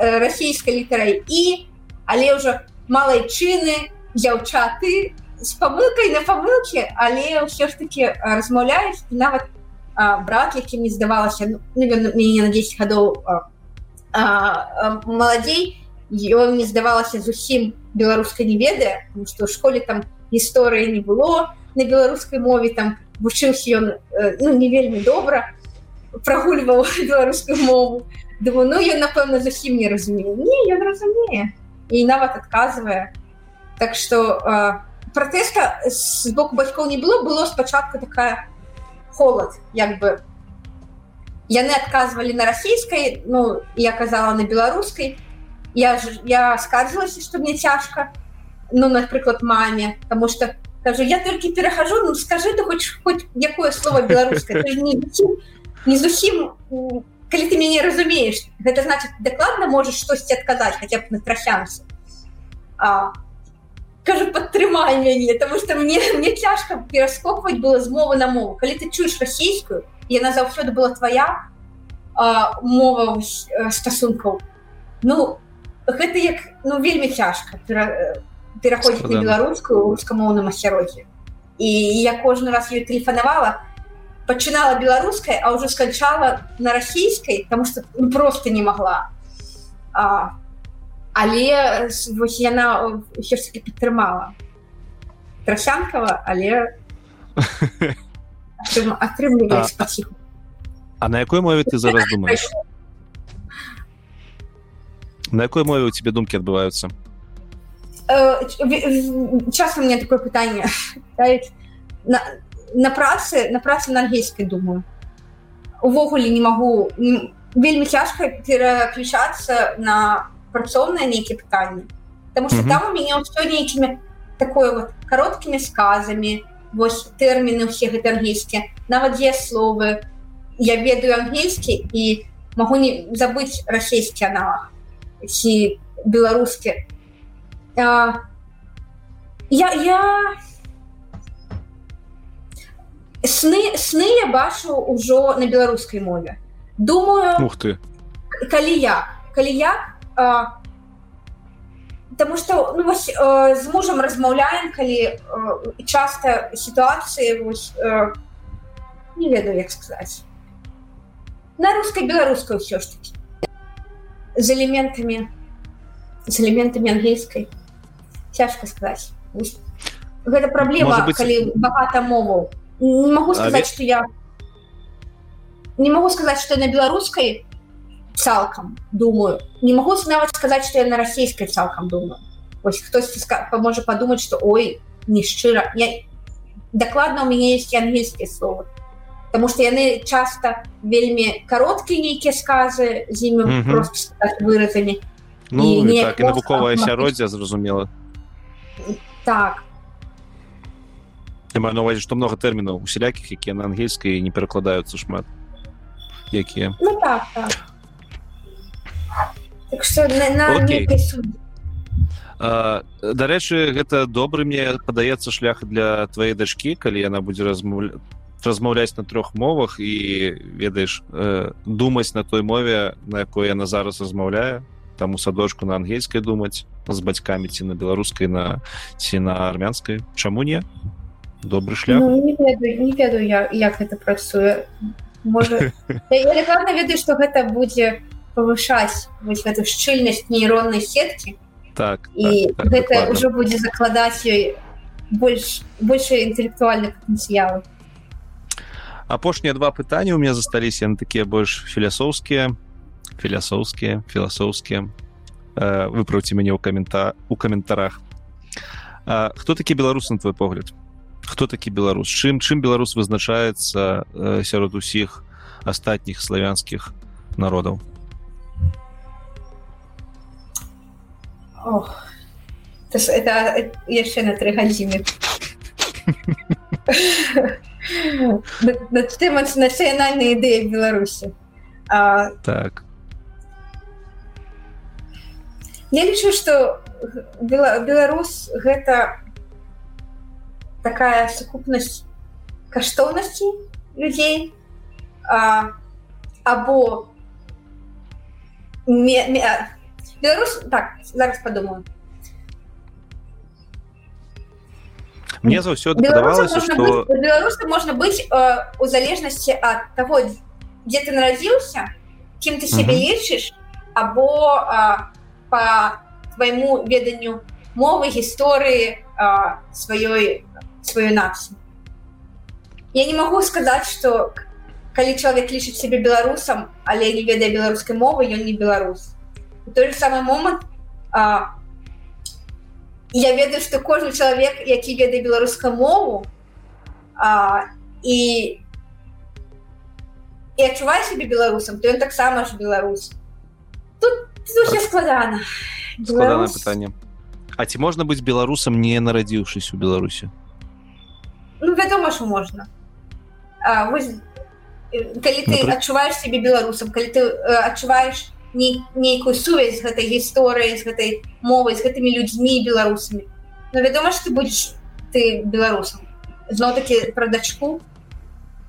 э, расійскай літарай і але ўжо малайчыны дзяўчаты з памылкай на памылкі але ўсё ж таки размаўляюць нават брат які не здавалася ну, мяне на 10 гадоў маладзей ён мне здавалася зусім беларускай не ведае што ў школе там гісторыі не было на беларускай мове там вучыўся ён э, ну, не вельмі добра прогульваў [LAUGHS] беларускую мову. Думаю ну ён напэўна зусім не разумею. Не ён разумее і нават адказвае так что э, пратэста з боку бацькоў не было было спачатку такая холод як бы. Яны адказвалі на расійскай ну я казала на беларускай я я скаржылася что мне цяжка ну напрыклад маме потому что кажу я толькі перахожу ну скажи ты хоць хоть якое слово беларускае не, не зусім калі ты мяне разумееш гэта значит дакладна можешь штосьці адказаць хотя б на трасянцы кажу падтрымай мяне тому что мне мне цяжка пераскопваць было з мовы на мову. Калі ты чуеш расійскую яна заўсёды была твоя а, мова стасункаў ну гэта як ну вельмі цяжка. Пераходзіць на беларускую рускамоўным асяроддзе і я кожны раз ее тэлефанавала пачынала беларускай а ўжо сканчала на расійскай потому что ну, просто не могла а, але вось яна ўсё ж таки падтрымала. Трасянкава але [LAUGHS] атрымлівае спасибо А на якой мове ты зараз думаешь на якой мове у тебе думкі адбываюцца часам мне такое пытанне [LAUGHS] на, на працы на працы на ангельскай думаю. Увогуле не могу вельмі цяжка пераключацца на працоўнае нейкіе пытанні потому что mm -hmm. там у меня все нейкімі такое вот кароткімі сказамі вось тэрміны ўсе гэта ангельскія нават дзе словы я ведаю ангельскі і могу не забыць расійскі аналог ці беларускі. А, я я сны сны я бачу ўжо на беларускай мове. Думаю ух ты. калі я калі я а, Таму што ну, вось, э, з мужам размаўляем, калі э, часта сітуацыі э, не ведаю як сказаць. На рускай беларускай ўсё ж таки з элементамі з элементамі ангельскай цяжка сказаць гэта праблема быть... калі багата моваў не могу сказаць что я не могу сказаць что на беларускай цалкам думаю. Не могу нават сказаць что я на расійскай цалкам думаю. Ось хтось можа подумаць что ой не шчыра я дакладна у мяне есть ангельскія словы потому что яны часто вельмі кароткія нейкія сказы з імі mm -hmm. выразамі ну, так, навуковае асяроддзе зразумела так маю навазе што много тэрмінаў усялякіх якія на ангельскай не перакладаюцца шмат. Якія ну, так, так. так что, на, на дарэчы гэта добры мне падаецца шлях для твоей дачкі калі яна будзе размаўляць размаўляць на трох мовах і ведаеш э, думаць на той мове на якой яна зараз размаўляе. Там у садочку на ангельскай думаць з бацькамі ці на беларускай на ці на армянскай. Чаму не? Добры шлях. Ну, не ведаю, не ведаю я як гэта працуе. Можа ведаю што гэта будзе павышаць вось гэту шчыльнасць нейроннай сеткі. Так і так, так, гэта ўжо будзе закладаць ёй больш больше інтэлектуальных патэнцыялаў апошнія два пытання у меня засталіся на такія больш філясофскія філясофскія філасофскія э, выправце мяне ў камента у каментарах хто такі беларус на твой погляд? Хто такі беларус чым чым беларус вызначаецца э, сярод усіх астатніх славянскіх народаў это яшчэ на тры гадзіны [LAUGHS] тэма нацыянальнай ідэі беларусі так. я лічу что беларус гэта такая сукупнасць каштоўнасці людзей а, або беларус так зараз подумаю мне заўсёды падавалася что беларусы можна быць э, у залежнасці ад того дзе ты нарадзіўся кем ты себе лічыш або э, по твайму веданню мовы гісторыі сваёй сваю нацыю я не магу сказаць что калі чалавек лічыць себе беларусам але не ведае беларускай мовы ён не беларус той же самый момант а, я ведаю что кожны чалавек які ведае беларускую мову а, і і адчувае себе беларусам то ён таксама ж беларус. Тут, тут складана. Пытанне. А ці можна быць беларусам не нарадзіўшись у беларусі? Ну, вядома ж можна. А, вось, калі ты Напры... адчуваеш себе беларусам калі ты адчуваеш не, нейкую сувязь з гэтай гісторыі з гэтай мовай з гэтымі людзьмі беларусамі Ну вядома ж ты будзеш ты беларусам зноў-таки пра дачку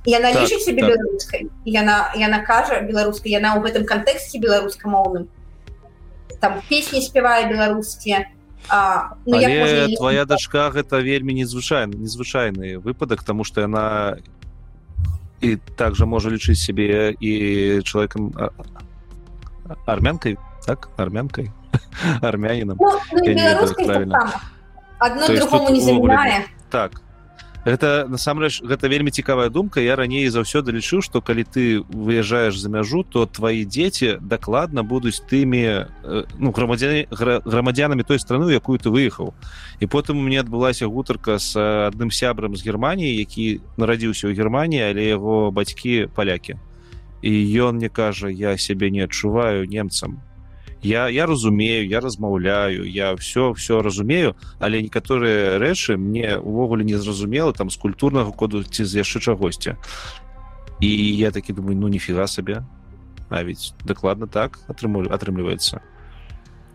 яна так, лічыць себе так. беларускай яна яна кажа беларускай яна ў гэтым кантэксце беларускамоўным там песні спявае беларускія ну, твоя дачка гэта вельмі незвычайны незвычайны выпадак тому что яна і также можа лічыць сябе і чалавекам армянкай так армянкай [LAUGHS] армянінам ну, ну, правильно. одно другому не заменяе так. Это насамрэч гэта вельмі цікавая думка. Я раней заўсёды лічыў что калі ты выязджаешь за мяжу то твои дзеці дакладна будуць тымі э, ну грамадзяне грамадзянамі той страны якую ты выехаў і потым у мне адбылася гутарка с адным сябрам з германії які нарадзіўся ў германії але яго бацькі палякі і ён мне кажа я сябе не адчуваю немцам. Я я разумею я размаўляю я все все разумею але некаторыя рэчы мне увогуле не зразумела там з культурнага коду ці з яшчэ чагосьці і я такі думаю ну нифіга сабе а ведь дакладна так атрыму атрымліваецца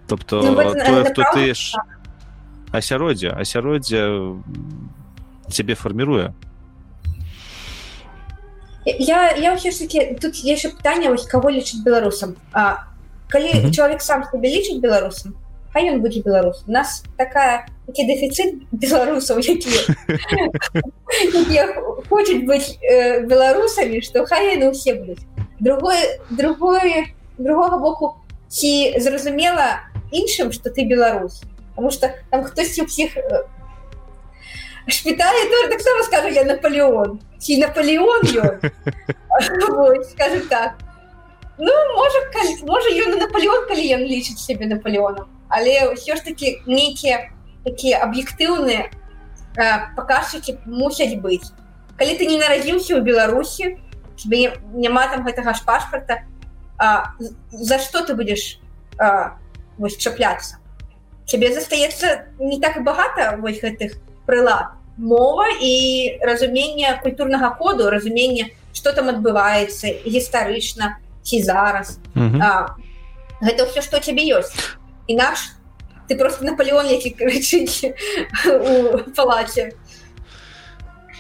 тобто ну, тое хто ты асяроддзе асяроддзе цябе фарміруе я я ўсё ж таки тут яшчэ пытанне вось кого лічыць беларусам а калі mm -hmm. чалавек сам себе лічыць беларусам а ён будзе беларус у нас такая такі дэфіцыт беларусаў якія хочуць быць э, беларусамі што хай яны ўсе будуць другое другое другога боку ці зразумела іншым что ты беларус потому что там хтосьці ўсіх э, шпіталі тоже таксама скажу я наполеон. Ці наполеон [LAUGHS] скажем так. Ну можа можа ён наполеон калі ён лічыць себе наполеоном. Але ўсё ж таки нейкія такія аб'ектыўныя паказчыкі мусяць быць. Калі ты не нарадзіўся ў беларусі няма там гэтага ж пашпарта а, за что ты будешь вось чапляцца? Цябе застаецца не так багата вось гэтых прылад мова і разумение культурнага коду разумение что там адбываецца гістарычна ці зараз. Гэта ўсё што цябе ёсць. Інакш ты просто наполеон які крычыць у палаце.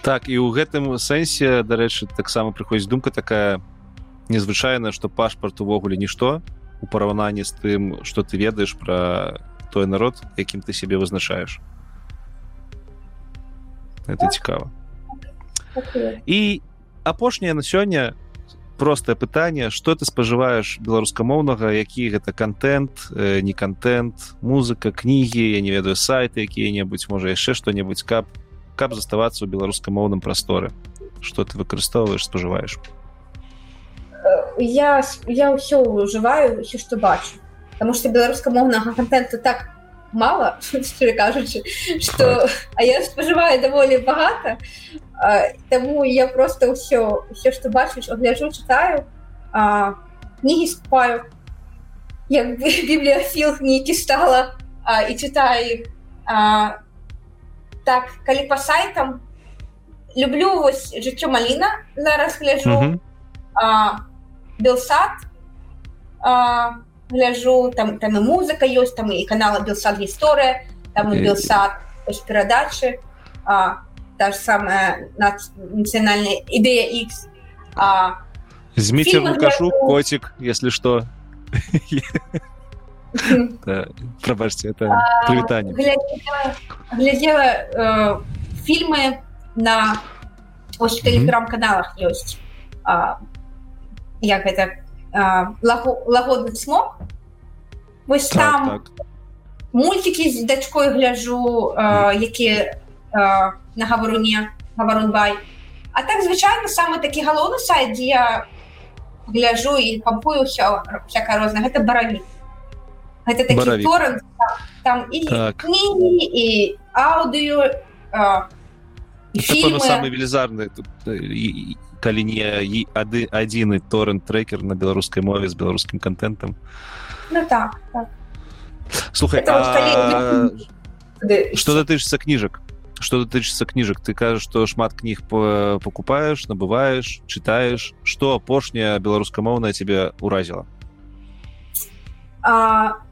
Так і ў гэтым сэнсе дарэчы таксама прыходзіць думка такая незвычайная што пашпарт увогуле нішто у параўнанні з тым што ты ведаеш пра той народ якім ты сябе вызначаеш это цікава і апошняе на сёння простае пытанне что ты спажываеш беларускамоўнага які гэта контент э, не контент музыка кнігі я не ведаю сайты якія-небудзь можа яшчэ что-небудзь каб каб заставацца ў беларускамоўным прасторы. Что ты выкарыстоўваеш спажываеш? Я я ўсё ўжываю все что бачу. Потому что беларускамоўнага контента так мало [LAUGHS] кажучы что а я спажываю даволі багата Таму я просто ўсё все что бачыш огляджу читаю кнігі скупаю. Як [LAUGHS] бібліяфіл нейкі стала а, і читаю а, так калі по сайтам люблю вось жыццё маліна зараз гляжу mm -hmm. белсад гляжу там там і музыка ёсць там і канала белсад гісторыя там белсад перадачы а та же самая национальная идея X. А, Змите Лукашу, для... котик, если что. [LAUGHS] Пробачьте, это а, привитание. Глядела э, фильмы на телеграм-каналах есть. Як это лагодный смог. Вось там мультики з дачкой гляжу які на гаваруне гаварунбай а так звычайно самы такі галоўны сайт дзе я гляжу і пампую ўсё всякая розна гэта баравік гэта такі торрент там і так. кнігі і аўдыё самы велізарны калі не ады адзіны торрент трекер на беларускай мове з беларускім контентам ну, так, так. слухай а... что датычыцца кніжак что датычыцца кніжак ты кажаш что шмат кніг покупаешь набываешь читаешь. Что апошняя беларускамоўная тебе уразіла а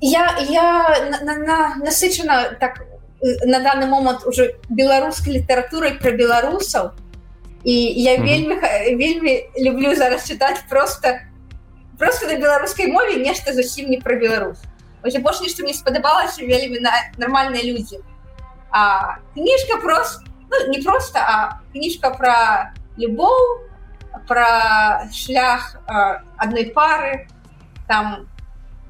я я на, на, насычана так на данный момант уже беларускай літаратурай про беларусаў і я mm -hmm. вельмі вельмі люблю зараз чытаць просто просто на беларускай мове нешта зусім не про Беларусь апошні что мне спадабалася вельмі на нормальные люди а кніжка просто ну, не просто а кніжка про любоў про шлях одной пары там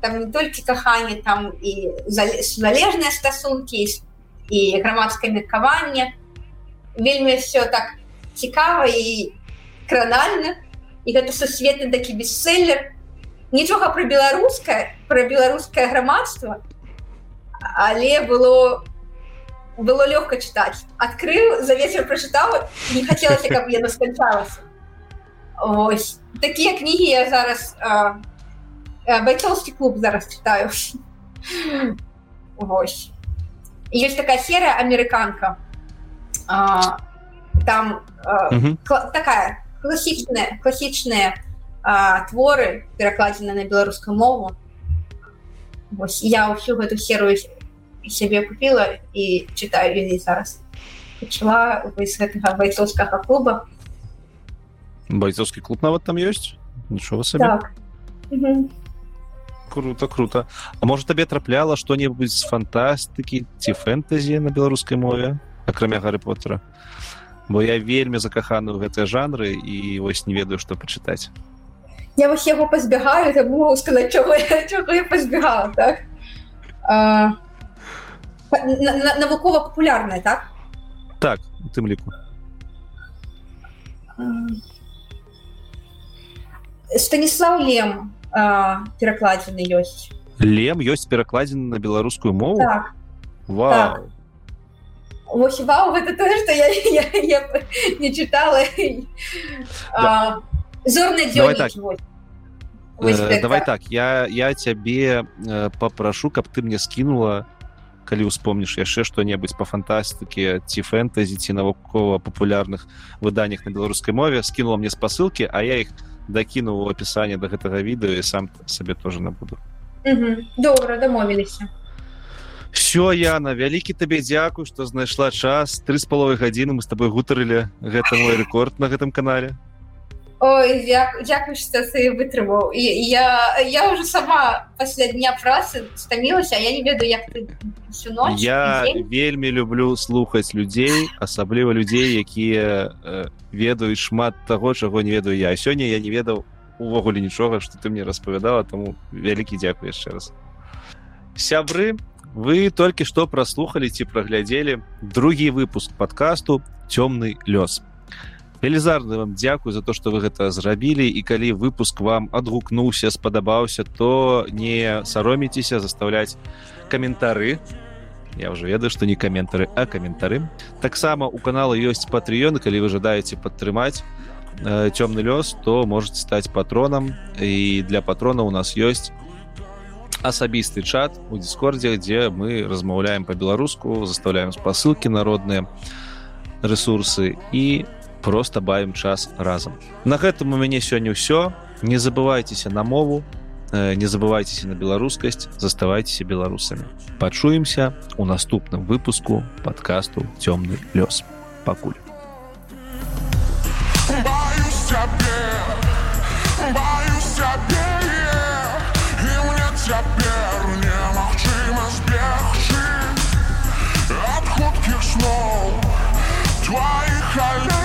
там не толькі каханне там і залежныя стасункі і грамадскае меркаванне вельмі все так цікава і кранальна. І гэта сусветны такі бестселлер. Нічога про беларускае про беларускае грамадства але было было лёгка чытаць. Адкрыў за вечер прачытаў не хацелася каб яна сканчалася. Ось такія кнігі я зараз а, бойцовский клуб зараз читаю Вось. есть такая серия американка а, там а, угу. такая классичная классичные а, творы перакладзены на беларускую мову. Вось, я всю эту серую себе купила и читаю зараз. Пачала гэтага бойцовскага клуба. Бойцовский клуб нават там есть? Нічого себе. Так. угу круто круто. А может табе трапляла что-нибудь з фантастыкі ці фэнтэзі на беларускай мове акрамя гары поттера бо я вельмі закаханы ў гэтыя жанры і вось не ведаю што пачытаць. Я вось яго пазбягаю сказаць чого, чого я пазбегала так? Навукова папулярная так? Так у тым ліку. Станіслав лем перакладзены ёсць. Лем ёсць перакладзены на беларускую мову? Так. так. Вось вау гэта то что я, я, я не чытала да. зорны давай так. Э, давай так я я цябе э, папрашу каб ты мне скінула калі успомніш яшчэ што-небудзь по фантастыкі ці фэнтэзі ці навукова папулярных выданнях на беларускай мове скінула мне спасылкі а я іх дакінуў у опісанне до гэтага відэо і сам сабе тоже набуду. Добра дамовіліся все Яна вялікі табе дзякуй што знайшла час. Три з паловай гадзіны мы с тобой гутарылі. Гэта мой рэкорд на гэтым канале. Ой, дзякуй што ты вытрымаў. І я я уже сама пасля дня працы стамілася я не ведаю як ты ночь, я вельмі люблю слухаць людзей асабліва людзей якія э, ведаюць шмат таго чаго не ведаю я. Сёння я не ведаў увогуле нічога што ты мне распавядала таму вялікі дзякуй яшчэ раз. Сябры вы толькі што праслухалі ці праглядзелі другі выпуск подкасту цёмны лёс велізарны вам дзякую за то что вы гэта зрабілі і калі выпуск вам адгукнуўся спадабаўся то не сароміцеся заставляць каментары я уже ведаю что не каментары а каментары таксама у канала ёсць патрыёны калі вы жадаеце падтрымаць э, цёмны лёс то можете стаць патронам і для патрона у нас ёсць асабісты чат у дискордзе дзе мы размаўляем по-беларуску заставляем спасылкі народныя ресурсы і просто бавім час разам на гэтым у мяне сёння ўсё не забывайтеся на мову э, не забывайтеся на беларускасць заставайцеся беларусамі пачуемся у наступным выпуску подкасту цёмны лёс пакуль. Баюсь, цяпер немагчыма збегчы ад хуткіх сноў тваіх але